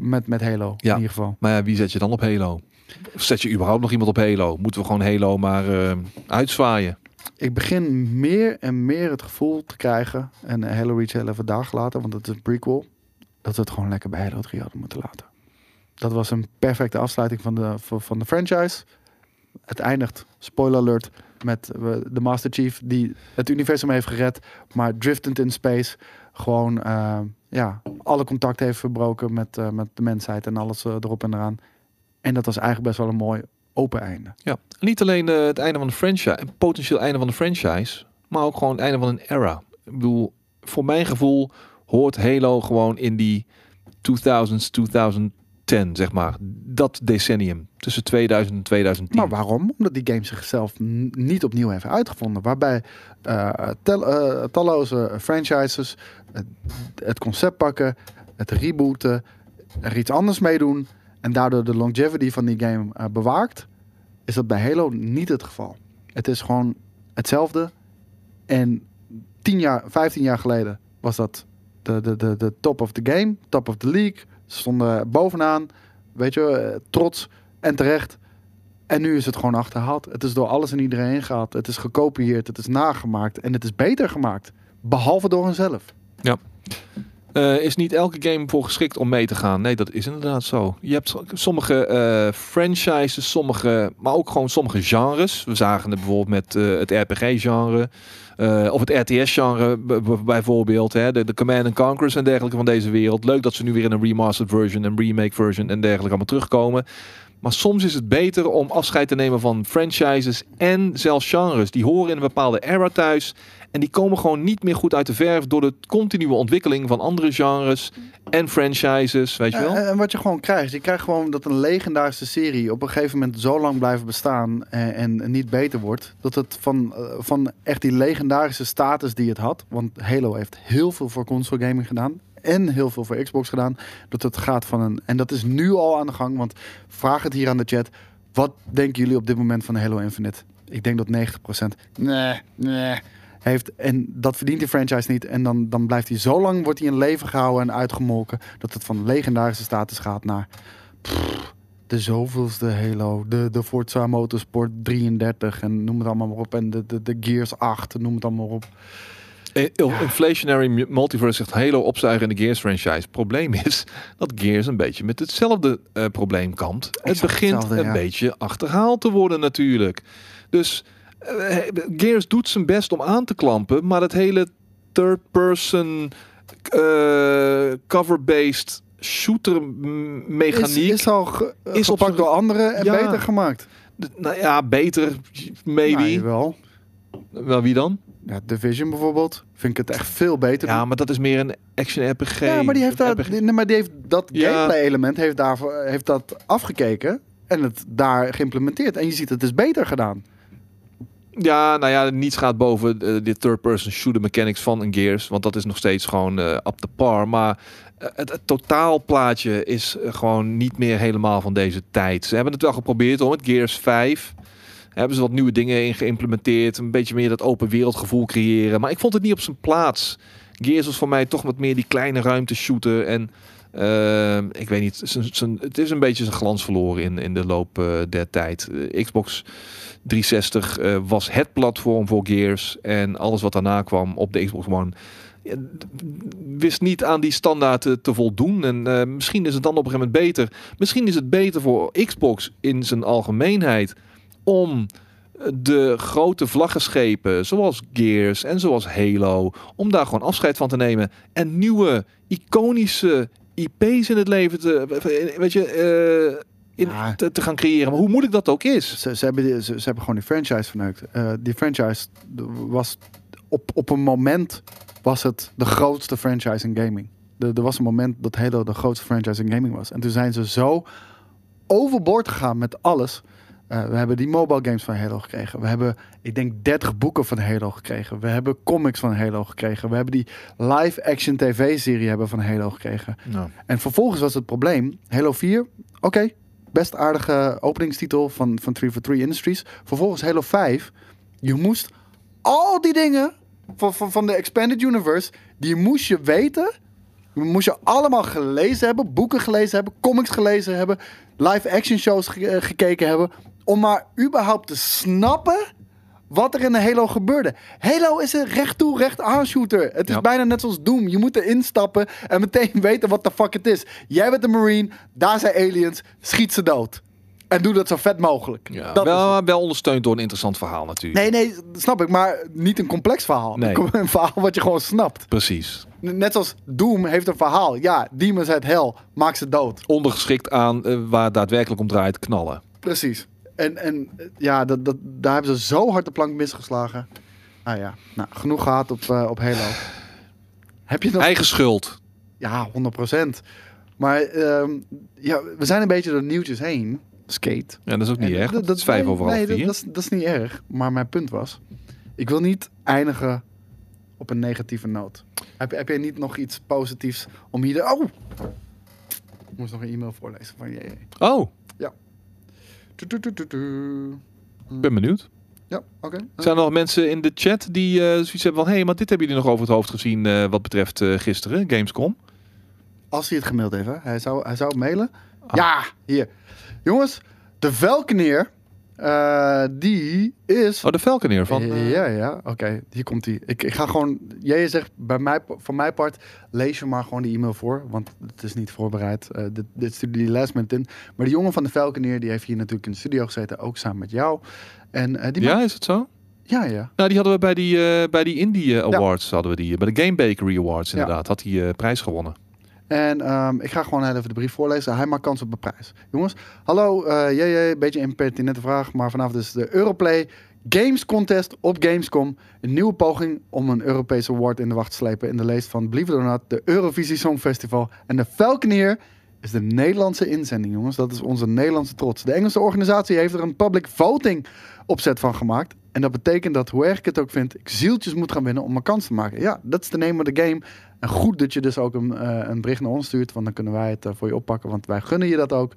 met, met Halo, Ja. in ieder geval. Maar ja, wie zet je dan op Halo? Zet je überhaupt nog iemand op Halo? Moeten we gewoon Halo maar eh, uitzwaaien? Ik begin meer en meer het gevoel te krijgen... en Halo Reach heel even daar gelaten, want het is een prequel... dat we het gewoon lekker bij Halo 3 hadden moeten laten. Dat was een perfecte afsluiting van de, van de franchise. Het eindigt, spoiler alert, met eh, de Master Chief... die het universum heeft gered, maar driftend in space... gewoon eh, ja, alle contact heeft verbroken met, eh, met de mensheid... en alles eh, erop en eraan. En dat was eigenlijk best wel een mooi open einde. Ja. Niet alleen eh, het einde van de franchise, een potentieel einde van de franchise, maar ook gewoon het einde van een era. Ik bedoel, voor mijn gevoel hoort Halo gewoon in die 2000s, 2010, zeg maar. Dat decennium. Tussen 2000 en 2010. Maar waarom? Omdat die game zichzelf niet opnieuw heeft uitgevonden. Waarbij eh, tel- eh, talloze franchises het, het concept pakken, het rebooten, er iets anders mee doen en daardoor de longevity van die game eh, bewaakt, is dat bij Halo niet het geval. Het is gewoon hetzelfde. En 10 jaar, 15 jaar geleden was dat de, de, de, de top of the game, top of the league. Ze stonden bovenaan, weet je, eh, trots en terecht. En nu is het gewoon achterhaald. Het is door alles en iedereen gehaald. Het is gekopieerd, het is nagemaakt en het is beter gemaakt. Behalve door henzelf. Eh, is niet elke game voor geschikt om mee te gaan? Nee, dat is inderdaad zo. Je hebt sommige eh, franchises, sommige, maar ook gewoon sommige genres. We zagen het bijvoorbeeld met eh, het RPG-genre. of het RTS-genre bijvoorbeeld. Hè, de, de Command and Conquers en dergelijke van deze wereld. Leuk dat ze nu weer in een remastered version, een remake version en dergelijke allemaal terugkomen. Maar soms is het beter om afscheid te nemen van franchises en zelfs genres. Die horen in een bepaalde era thuis. En die komen gewoon niet meer goed uit de verf door de continue ontwikkeling van andere genres en franchises, weet je wel? En, en wat je gewoon krijgt, je krijgt gewoon dat een legendarische serie op een gegeven moment zo lang blijft bestaan en, en niet beter wordt. Dat het van, eh, van echt die legendarische status die het had. Want Halo heeft heel veel voor console gaming gedaan. En heel veel voor Xbox gedaan. Dat het gaat van een. En dat is nu al aan de gang. Want vraag het hier aan de chat. Wat denken jullie op dit moment van Halo Infinite? Ik denk dat 90%. Nee, nee. Heeft, en dat verdient die franchise niet. En dan, dan blijft hij zo lang, wordt hij in leven gehouden en uitgemolken. Dat het van legendarische status gaat naar pff, de zoveelste Halo. De, de Forza Motorsport 33 en noem het allemaal maar op. En de, de, de Gears 8, noem het allemaal maar op. Eh, Inflationary mu- Multiverse zegt Halo opzuigen in de Gears franchise. Probleem is dat Gears een beetje met hetzelfde eh, probleem kampt. Het begint hetzelfde, een ja. beetje achterhaald te worden natuurlijk. Dus Gears doet zijn best om aan te klampen, maar het hele third person eh, cover-based shooter mechaniek Is, is al ge, is is op door anderen en Ja. beter gemaakt. Nou ja, beter, maybe. Nou, wel. Wel, wie dan? Ja, Division bijvoorbeeld. Vind ik het echt veel beter. Ja, doen. maar dat is meer een action RPG. ja maar die heeft, daar, RPG. nee, maar die heeft dat Ja. gameplay element heeft, daarvoor, heeft dat afgekeken. En het daar geïmplementeerd. En je ziet het is beter gedaan. Ja, nou ja, niets gaat boven eh, de third-person shooter mechanics van een Gears. Want dat is nog steeds gewoon eh up to par. Maar eh, het, totaalplaatje is gewoon niet meer helemaal van deze tijd. Ze hebben het wel geprobeerd om het Gears 5. Hebben ze wat nieuwe dingen in geïmplementeerd. Een beetje meer dat open wereldgevoel creëren. Maar ik vond het niet op zijn plaats. Gears was voor mij toch wat meer die kleine ruimte shooten. En ik weet niet, het is een beetje zijn glans verloren in, in de loop der tijd. Xbox 360 eh, was het platform voor Gears. En alles wat daarna kwam op de Xbox One. wist niet aan die standaard te, voldoen. En eh, misschien is het dan op een gegeven moment beter. Misschien is het beter voor Xbox in zijn algemeenheid. Om de grote vlaggenschepen, zoals Gears en zoals Halo, om daar gewoon afscheid van te nemen. En nieuwe, iconische IP's in het leven te, weet je, eh, in, Ja. te, te gaan creëren. Maar hoe moeilijk dat ook is. Ze, ze, hebben, die- ze, ze hebben gewoon die franchise verneukt. Eh, die franchise was op, op een moment was het de grootste franchise in gaming. Er, er was een moment dat Halo de grootste franchise in gaming was. En toen zijn ze zo overboord gegaan met alles. Eh, we hebben die mobile games van Halo gekregen. We hebben, ik denk, 30 boeken van Halo gekregen. We hebben comics van Halo gekregen. We hebben die live-action tv-serie hebben van Halo gekregen. En vervolgens was het probleem, Halo 4, oké, best aardige openingstitel van, van 343 Industries. Vervolgens Halo 5, je moest al die dingen van, van, van de Expanded Universe, die moest je weten. Moest je allemaal gelezen hebben, boeken gelezen hebben, comics gelezen hebben, live-action shows ge- eh, gekeken hebben, om maar überhaupt te snappen wat er in de Halo gebeurde. Halo is een recht toe, recht aan shooter. Het is Ja. bijna net zoals Doom. Je moet erin stappen en meteen weten wat de fuck het is. Jij bent een marine, daar zijn aliens, schiet ze dood. En doe dat zo vet mogelijk. ja, dat is het. wel, wel ondersteund door een interessant verhaal natuurlijk. Nee, nee, snap ik, maar niet een complex verhaal. Nee. Een verhaal wat je gewoon snapt. Precies. Net zoals Doom heeft een verhaal. Ja, demons uit hel, maak ze dood. Ondergeschikt aan eh, waar het daadwerkelijk om draait, knallen. Precies. En, en ja, dat, dat, daar hebben ze zo hard de plank misgeslagen. Ah ja, nou, genoeg gehad op, eh, op Halo. Heb je nog... Eigen schuld. Ja, 100%. Maar ehm, ja, we zijn een beetje door de nieuwtjes heen. Skate. Ja, dat is ook niet En erg. dat- Dat, is vijf nee, over half nee, dat- is, dat is niet erg. Maar mijn punt was... Ik wil niet eindigen op een negatieve noot. Heb, heb jij niet nog iets positiefs om hier... De, oh! Ik moest nog een e-mail voorlezen van je. Oh, ik ben benieuwd. Ja, oké. Zijn er nog mensen in de chat die eh, zoiets hebben van... hé, hey, maar dit hebben jullie nog over het hoofd gezien eh, wat betreft eh, gisteren, Gamescom? Als hij het gemaild heeft, hè? Hij zou, hij zou het mailen. Ah. Ja, hier. Jongens, de Velkenier, eh, die is... Oh, de Falconeer van... eh, ja, ja. Oké, hier komt hij. Ik, ik ga gewoon... Jij zegt, bij mij, van mijn part, lees je maar gewoon die e-mail voor. Want het is niet voorbereid. Eh, dit, dit stuurde die last minute in. Maar die jongen van de Velkenier, die heeft hier natuurlijk in de studio gezeten. Ook samen met jou. En die ja, maakt- is het zo? ja, ja. Nou, die hadden we bij die, bij die Indie Awards, hadden we die. Bij de Game Bakery Awards Ja. inderdaad, had hij prijs gewonnen. En ehm, ik ga gewoon even de brief voorlezen. Hij maakt kans op een prijs. Jongens, hallo. eh jee, beetje impertinente vraag. Maar vanavond is de Europlay Games Contest op Gamescom. Een nieuwe poging om een Europese award in de wacht te slepen. In de leest van, believe it or de Eurovisie Songfestival. En de Falconeer is de Nederlandse inzending, jongens. Dat is onze Nederlandse trots. De Engelse organisatie heeft er een public voting opzet van gemaakt. En dat betekent dat, hoe erg ik het ook vind, ik zieltjes moet gaan winnen om een kans te maken. Ja, dat is de name of the game. En goed dat je dus ook een, eh, een bericht naar ons stuurt, want dan kunnen wij het eh, voor je oppakken, want wij gunnen je dat ook.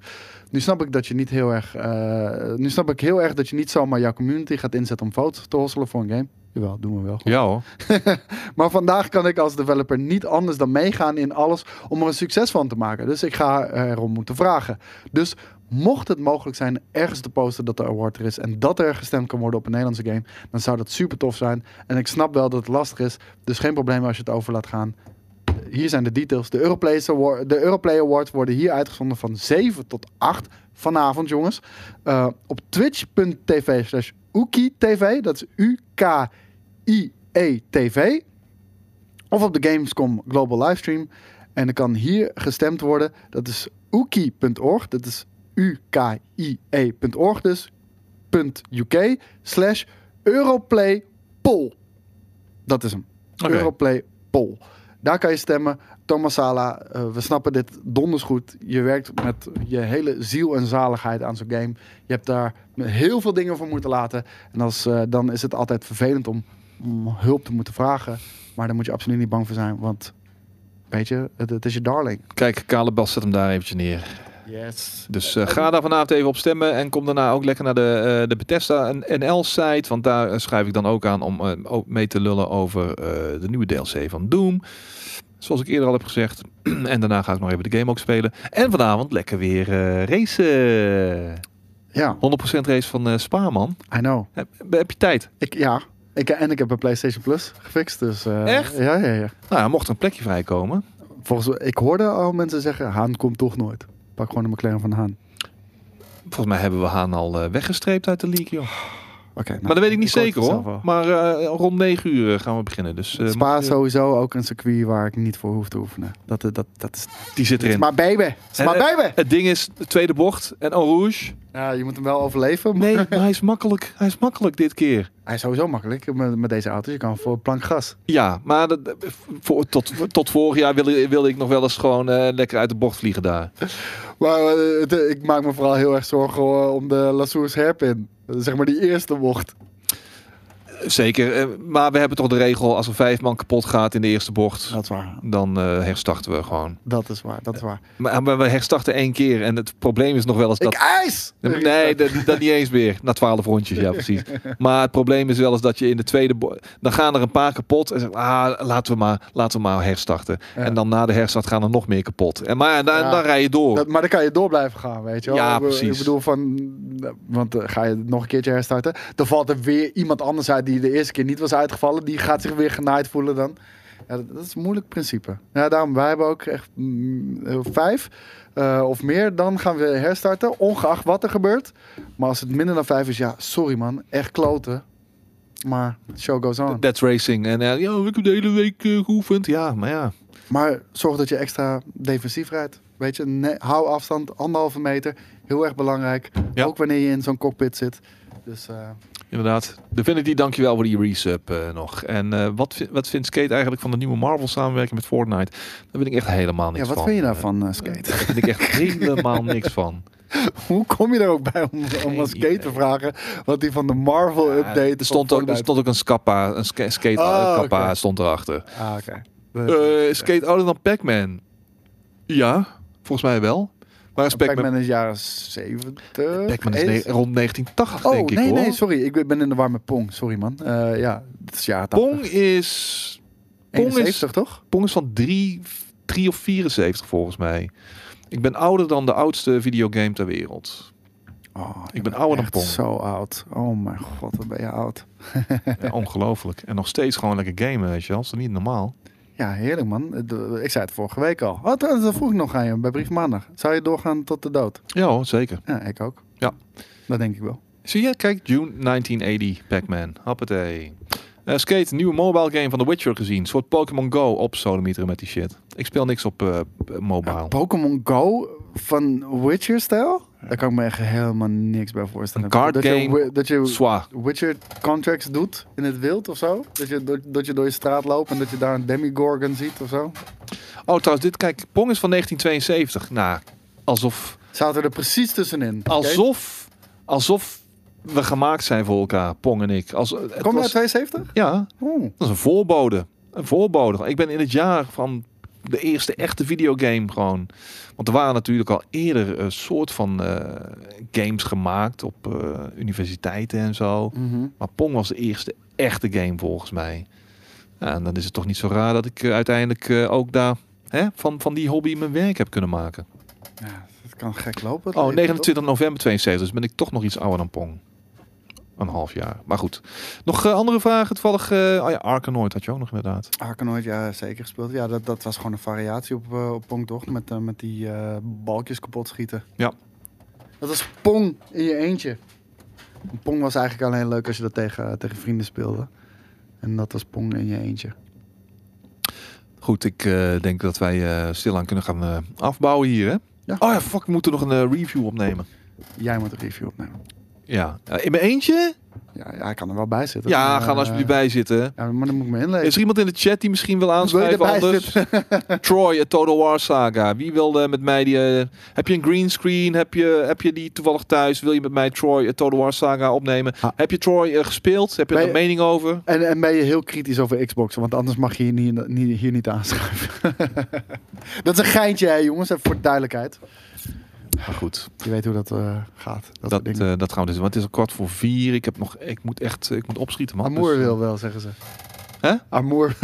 Nu snap ik dat je niet heel erg, eh, nu snap ik heel erg dat je niet zomaar jouw community gaat inzetten om foto's te hosselen voor een game. Jawel, doen we wel. Ja hoor. Maar vandaag kan ik als developer niet anders dan meegaan in alles om er een succes van te maken. Dus ik ga erom moeten vragen. Dus mocht het mogelijk zijn ergens te posten dat de award er is en dat er gestemd kan worden op een Nederlandse game, dan zou dat super tof zijn. En ik snap wel dat het lastig is, dus geen probleem als je het over laat gaan. Hier zijn de details. De Europlay, Award, de Europlay Awards worden hier uitgezonden van 7 tot 8 vanavond, jongens. Eh, op twitch.tv slash UKI-TV. Dat is U-K-I-E-TV. Of op de Gamescom Global Livestream. En er kan hier gestemd worden. Dat is uki.org. Dat is U-K-I-E.org dus. .uk slash Europlay poll. Dat is hem. Europlay poll. Daar kan je stemmen. Thomas Sala, eh, we snappen dit donders goed. Je werkt met je hele ziel en zaligheid aan zo'n game. Je hebt daar heel veel dingen voor moeten laten. En als, eh, dan is het altijd vervelend om, hulp te moeten vragen. Maar daar moet je absoluut niet bang voor zijn. Want, weet je, het, het is je darling. Kijk, Kale Bas zet hem daar eventjes neer. Yes. Dus eh, ga daar vanavond even op stemmen en kom daarna ook lekker naar de, eh, de Bethesda NL-site. Want daar eh, schrijf ik dan ook aan om eh, ook mee te lullen over eh, de nieuwe DLC van Doom. Zoals ik eerder al heb gezegd. en daarna ga ik nog even de game ook spelen. En vanavond lekker weer eh racen. 100% Ja, race van eh Spaarman. I know. Heb, heb je tijd? Ik, ja, ik, en ik heb een PlayStation Plus gefixt. Dus, eh, Echt? Ja, ja, ja. Nou, ja, mocht er een plekje vrijkomen. Volgens, ik hoorde al mensen zeggen, Haan komt toch nooit. Pak gewoon een McLaren van Haan. Volgens mij hebben we Haan al eh, weggestreept uit de league, joh. Oké, nou, maar dat weet ik niet zeker, hoor. Maar eh, rond 9 uur gaan we beginnen. Dus eh, Spa is sowieso ook een circuit waar ik niet voor hoef te oefenen. Dat, dat, dat is, die zit erin. maar baby. Maar En, eh, baby. Het ding is, de tweede bocht en Eau Rouge. Ja, je moet hem wel overleven. Nee, maar hij is makkelijk. Hij is makkelijk dit keer. hij is sowieso makkelijk met, met deze auto's. Je kan voor plank gas. Ja, maar dat, voor, tot, tot vorig jaar wilde, wilde ik nog wel eens gewoon eh, lekker uit de bocht vliegen daar. Maar eh, ik maak me vooral heel erg zorgen om de Lassours hairpin. Zeg maar die eerste bocht. Zeker, eh, maar we hebben toch de regel, als er vijf man kapot gaat in de eerste bocht, Dat is waar. dan eh, herstarten we gewoon. Dat is waar. Dat is waar. Maar, maar we herstarten één keer en het probleem is nog wel eens dat... Ik ijs! Nee, dat, dat niet eens meer. Na twaalf rondjes, ja precies. Maar het probleem is wel eens dat je in de tweede... Dan gaan er een paar kapot en zeggen, ah, laten we maar, laten we maar herstarten. Ja. En dan na de herstart gaan er nog meer kapot. En maar dan, Ja. dan rij je door. Dat, maar dan kan je door blijven gaan, weet je wel. Ja, precies. Ik bedoel van, want eh, ga je nog een keertje herstarten, dan valt er weer iemand anders uit die de eerste keer niet was uitgevallen. Die gaat zich weer genaaid voelen dan. Ja, dat, dat is een moeilijk principe. Ja, daarom, wij hebben ook echt mm, vijf eh, of meer. Dan gaan we herstarten, ongeacht wat er gebeurt. Maar als het minder dan vijf is, ja, sorry man, echt kloten. Maar show goes on. That's racing. En eh, ja, ik heb de hele week eh, geoefend. Ja, maar ja. Maar zorg dat je extra defensief rijdt. Weet je, hou afstand, anderhalve meter. Heel erg belangrijk. Ja. Ook wanneer je in zo'n cockpit zit. Dus eh, Inderdaad. Divinity, dankjewel voor die resub eh, nog. En eh, wat, wat vindt Skate eigenlijk van de nieuwe Marvel samenwerking met Fortnite? Daar vind ik echt helemaal niks ja, wat van. vind je daarvan, eh, Skate? Daar vind ik echt helemaal niks van. Hoe kom je er ook bij om, om aan Skate te vragen wat hij van de Marvel-update... Ja, er, stond ook, er stond ook een scappa, een ska- skate Oh, kappa stond erachter. Ah, oké. Skate ouder dan Pac-Man? Ja, volgens mij wel. Waar is Pac-Man? Pac-Man is jaren 70. Pac-Man is rond 1980, Oh, denk ik nee, nee, sorry. Ik ben in de war met Pong. Sorry, man. Eh, ja, het is jaren 80. Pong is... Pong is, 71, toch? Pong is van 3, 3 of 74 volgens mij. Ik ben ouder dan de oudste videogame ter wereld. Oh, Ik ben ouder dan Pong. zo oud. Oh mijn god, wat ben je oud. Ja, ongelooflijk. En nog steeds gewoon lekker gamen, weet je wel. Dat is niet normaal? Ja, heerlijk man. De- Ik zei het vorige week al. Oh, trouwens, dat vroeg ik nog aan je bij Brief Maandag. Zou je doorgaan tot de dood? Ja hoor, zeker. Ja, ik ook. Ja. Dat denk ik wel. Zie je, kijk, June 1980, Pac-Man. Hoppatee. Eh, Skate, nieuwe mobile game van The Witcher gezien. Een soort Pokémon Go op sodemieteren met die shit. Ik speel niks op eh, mobile. Ja, Pokémon Go van Witcher-stijl? Daar kan ik me echt helemaal niks bij voorstellen. Een card dat Je, game. wi- dat je Zwaar. Witcher contracts doet in het wild of zo? Dat je, door, dat je door je straat loopt en dat je daar een Demigorgon ziet of zo? Oh, trouwens, dit, kijk, Pong is van 1972. Nou, alsof, Zaten er precies tussenin. Alsof, alsof we gemaakt zijn voor elkaar, Pong en ik. Als, het Kom je uit was, 72? ja, Oeh. dat is een voorbode. Een voorbode. Ik ben in het jaar van de eerste echte videogame gewoon. Want er waren natuurlijk al eerder een soort van eh, games gemaakt op eh, universiteiten en zo. Mhm. Maar Pong was de eerste echte game volgens mij. Ja, en dan is het toch niet zo raar dat ik eh, uiteindelijk eh, ook daar hè, van, van die hobby mijn werk heb kunnen maken. Ja, dat kan gek lopen. Oh, leven, 29 november 72, dus ben ik toch nog iets ouder dan Pong. Een half jaar. Maar goed. Nog eh, andere vragen? Toevallig, eh oh ja, Arkanoid had je ook nog inderdaad. Arkanoid, ja, zeker gespeeld. Ja, dat, dat was gewoon een variatie op, eh, op Pong, toch? Met, met die balkjes kapot schieten. Ja. Dat was Pong in je eentje. Pong was eigenlijk alleen leuk als je dat tegen, tegen vrienden speelde. En dat was Pong in je eentje. Goed, ik denk dat wij eh, stilaan kunnen gaan afbouwen hier, hè? Ja. Oh ja, fuck, we moeten nog een review opnemen. Jij moet een review opnemen. Ja, Eh, in mijn eentje? Ja, ja, hij kan er wel bij zitten. Ja, Eh, ga er alsjeblieft bij zitten. Ja, maar dan moet ik me inlezen. Is er iemand in de chat die misschien wil erbij anders? Troy, a Total War Saga. Wie wil eh, met mij die... eh, heb je een green screen? Heb je, heb je die toevallig thuis? Wil je met mij Troy, a Total War Saga opnemen? Ah. Heb je Troy eh, gespeeld? Heb je er een mening over? En, en ben je heel kritisch over Xbox, want anders mag je hier niet, niet, hier niet aanschrijven. dat is een geintje, hè, jongens, even voor de duidelijkheid. Maar goed, Je weet hoe dat eh, gaat. Dat, eh, dat gaan we dus. Want het is al kwart voor vier. Ik heb nog... Ik moet echt... Ik moet opschieten, man. Amour Dus, eh, wil wel, zeggen ze. Hè? Amour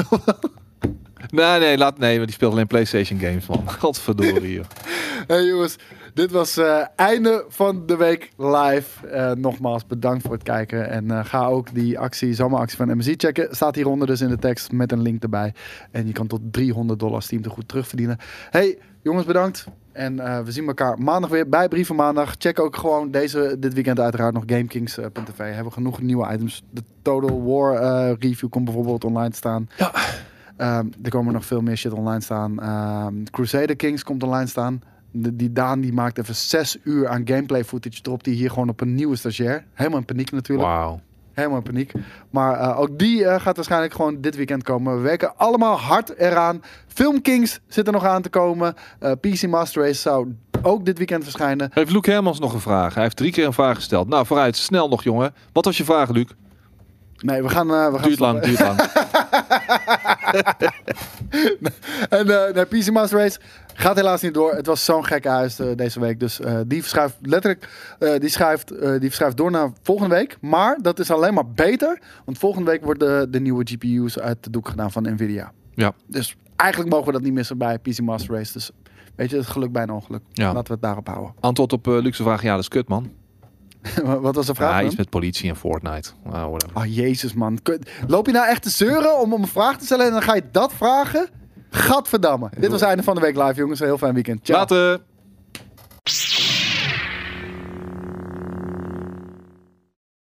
Nee, nee, laat... Nee, maar die speelt alleen PlayStation games, man. Godverdorie, joh. Hey jongens, dit was eh einde van de week live. Eh, nogmaals bedankt voor het kijken. En eh, ga ook die actie, zomeractie van MSI checken. Staat hieronder dus in de tekst met een link erbij. En je kan tot 300 dollar Steam te goed terugverdienen. Hey jongens, bedankt. En eh, we zien elkaar maandag weer bij Brieven Maandag. Check ook gewoon deze, dit weekend uiteraard nog GameKings.tv. Hebben we genoeg nieuwe items. De Total War eh, review komt bijvoorbeeld online staan. Ja. Ehm, er komen nog veel meer shit online staan. Ehm, Crusader Kings komt online staan. De, die Daan die maakt even zes uur aan gameplay footage. Drop die hier gewoon op een nieuwe stagiair. Helemaal in paniek natuurlijk. Wauw. Helemaal in paniek. Maar eh, ook die eh, gaat waarschijnlijk gewoon dit weekend komen. We werken allemaal hard eraan. Film Kings zit er nog aan te komen. Eh, PC Master Race zou ook dit weekend verschijnen. Heeft Luc Hermans nog een vraag? Hij heeft drie keer een vraag gesteld. Nou, vooruit. Snel nog, jongen. Wat was je vraag, Luc? Nee, we gaan... we gaan Duurt lang, duurt lang. En eh de PC Master Race gaat helaas niet door. Het was zo'n gekke huis eh, deze week. Dus eh, die verschuift letterlijk eh, die schuift, die verschuift door naar volgende week. Maar dat is alleen maar beter. Want volgende week worden de, de nieuwe GPU's uit de doek gedaan van Nvidia. Ja. Dus eigenlijk mogen we dat niet missen bij PC Master Race. Dus weet je, het geluk bij een ongeluk. Ja. Laten we het daarop houden. Antwoord op Luc vraag. Ja, dat is kut, man. Wat was de vraag? Ja, iets met politie en Fortnite. Whatever. Oh, jezus man. Loop je nou echt te zeuren om, om een vraag te stellen en dan ga je dat vragen? Gadverdamme. Dit was het einde van de week live, jongens. Een heel fijn weekend. Ciao. Later.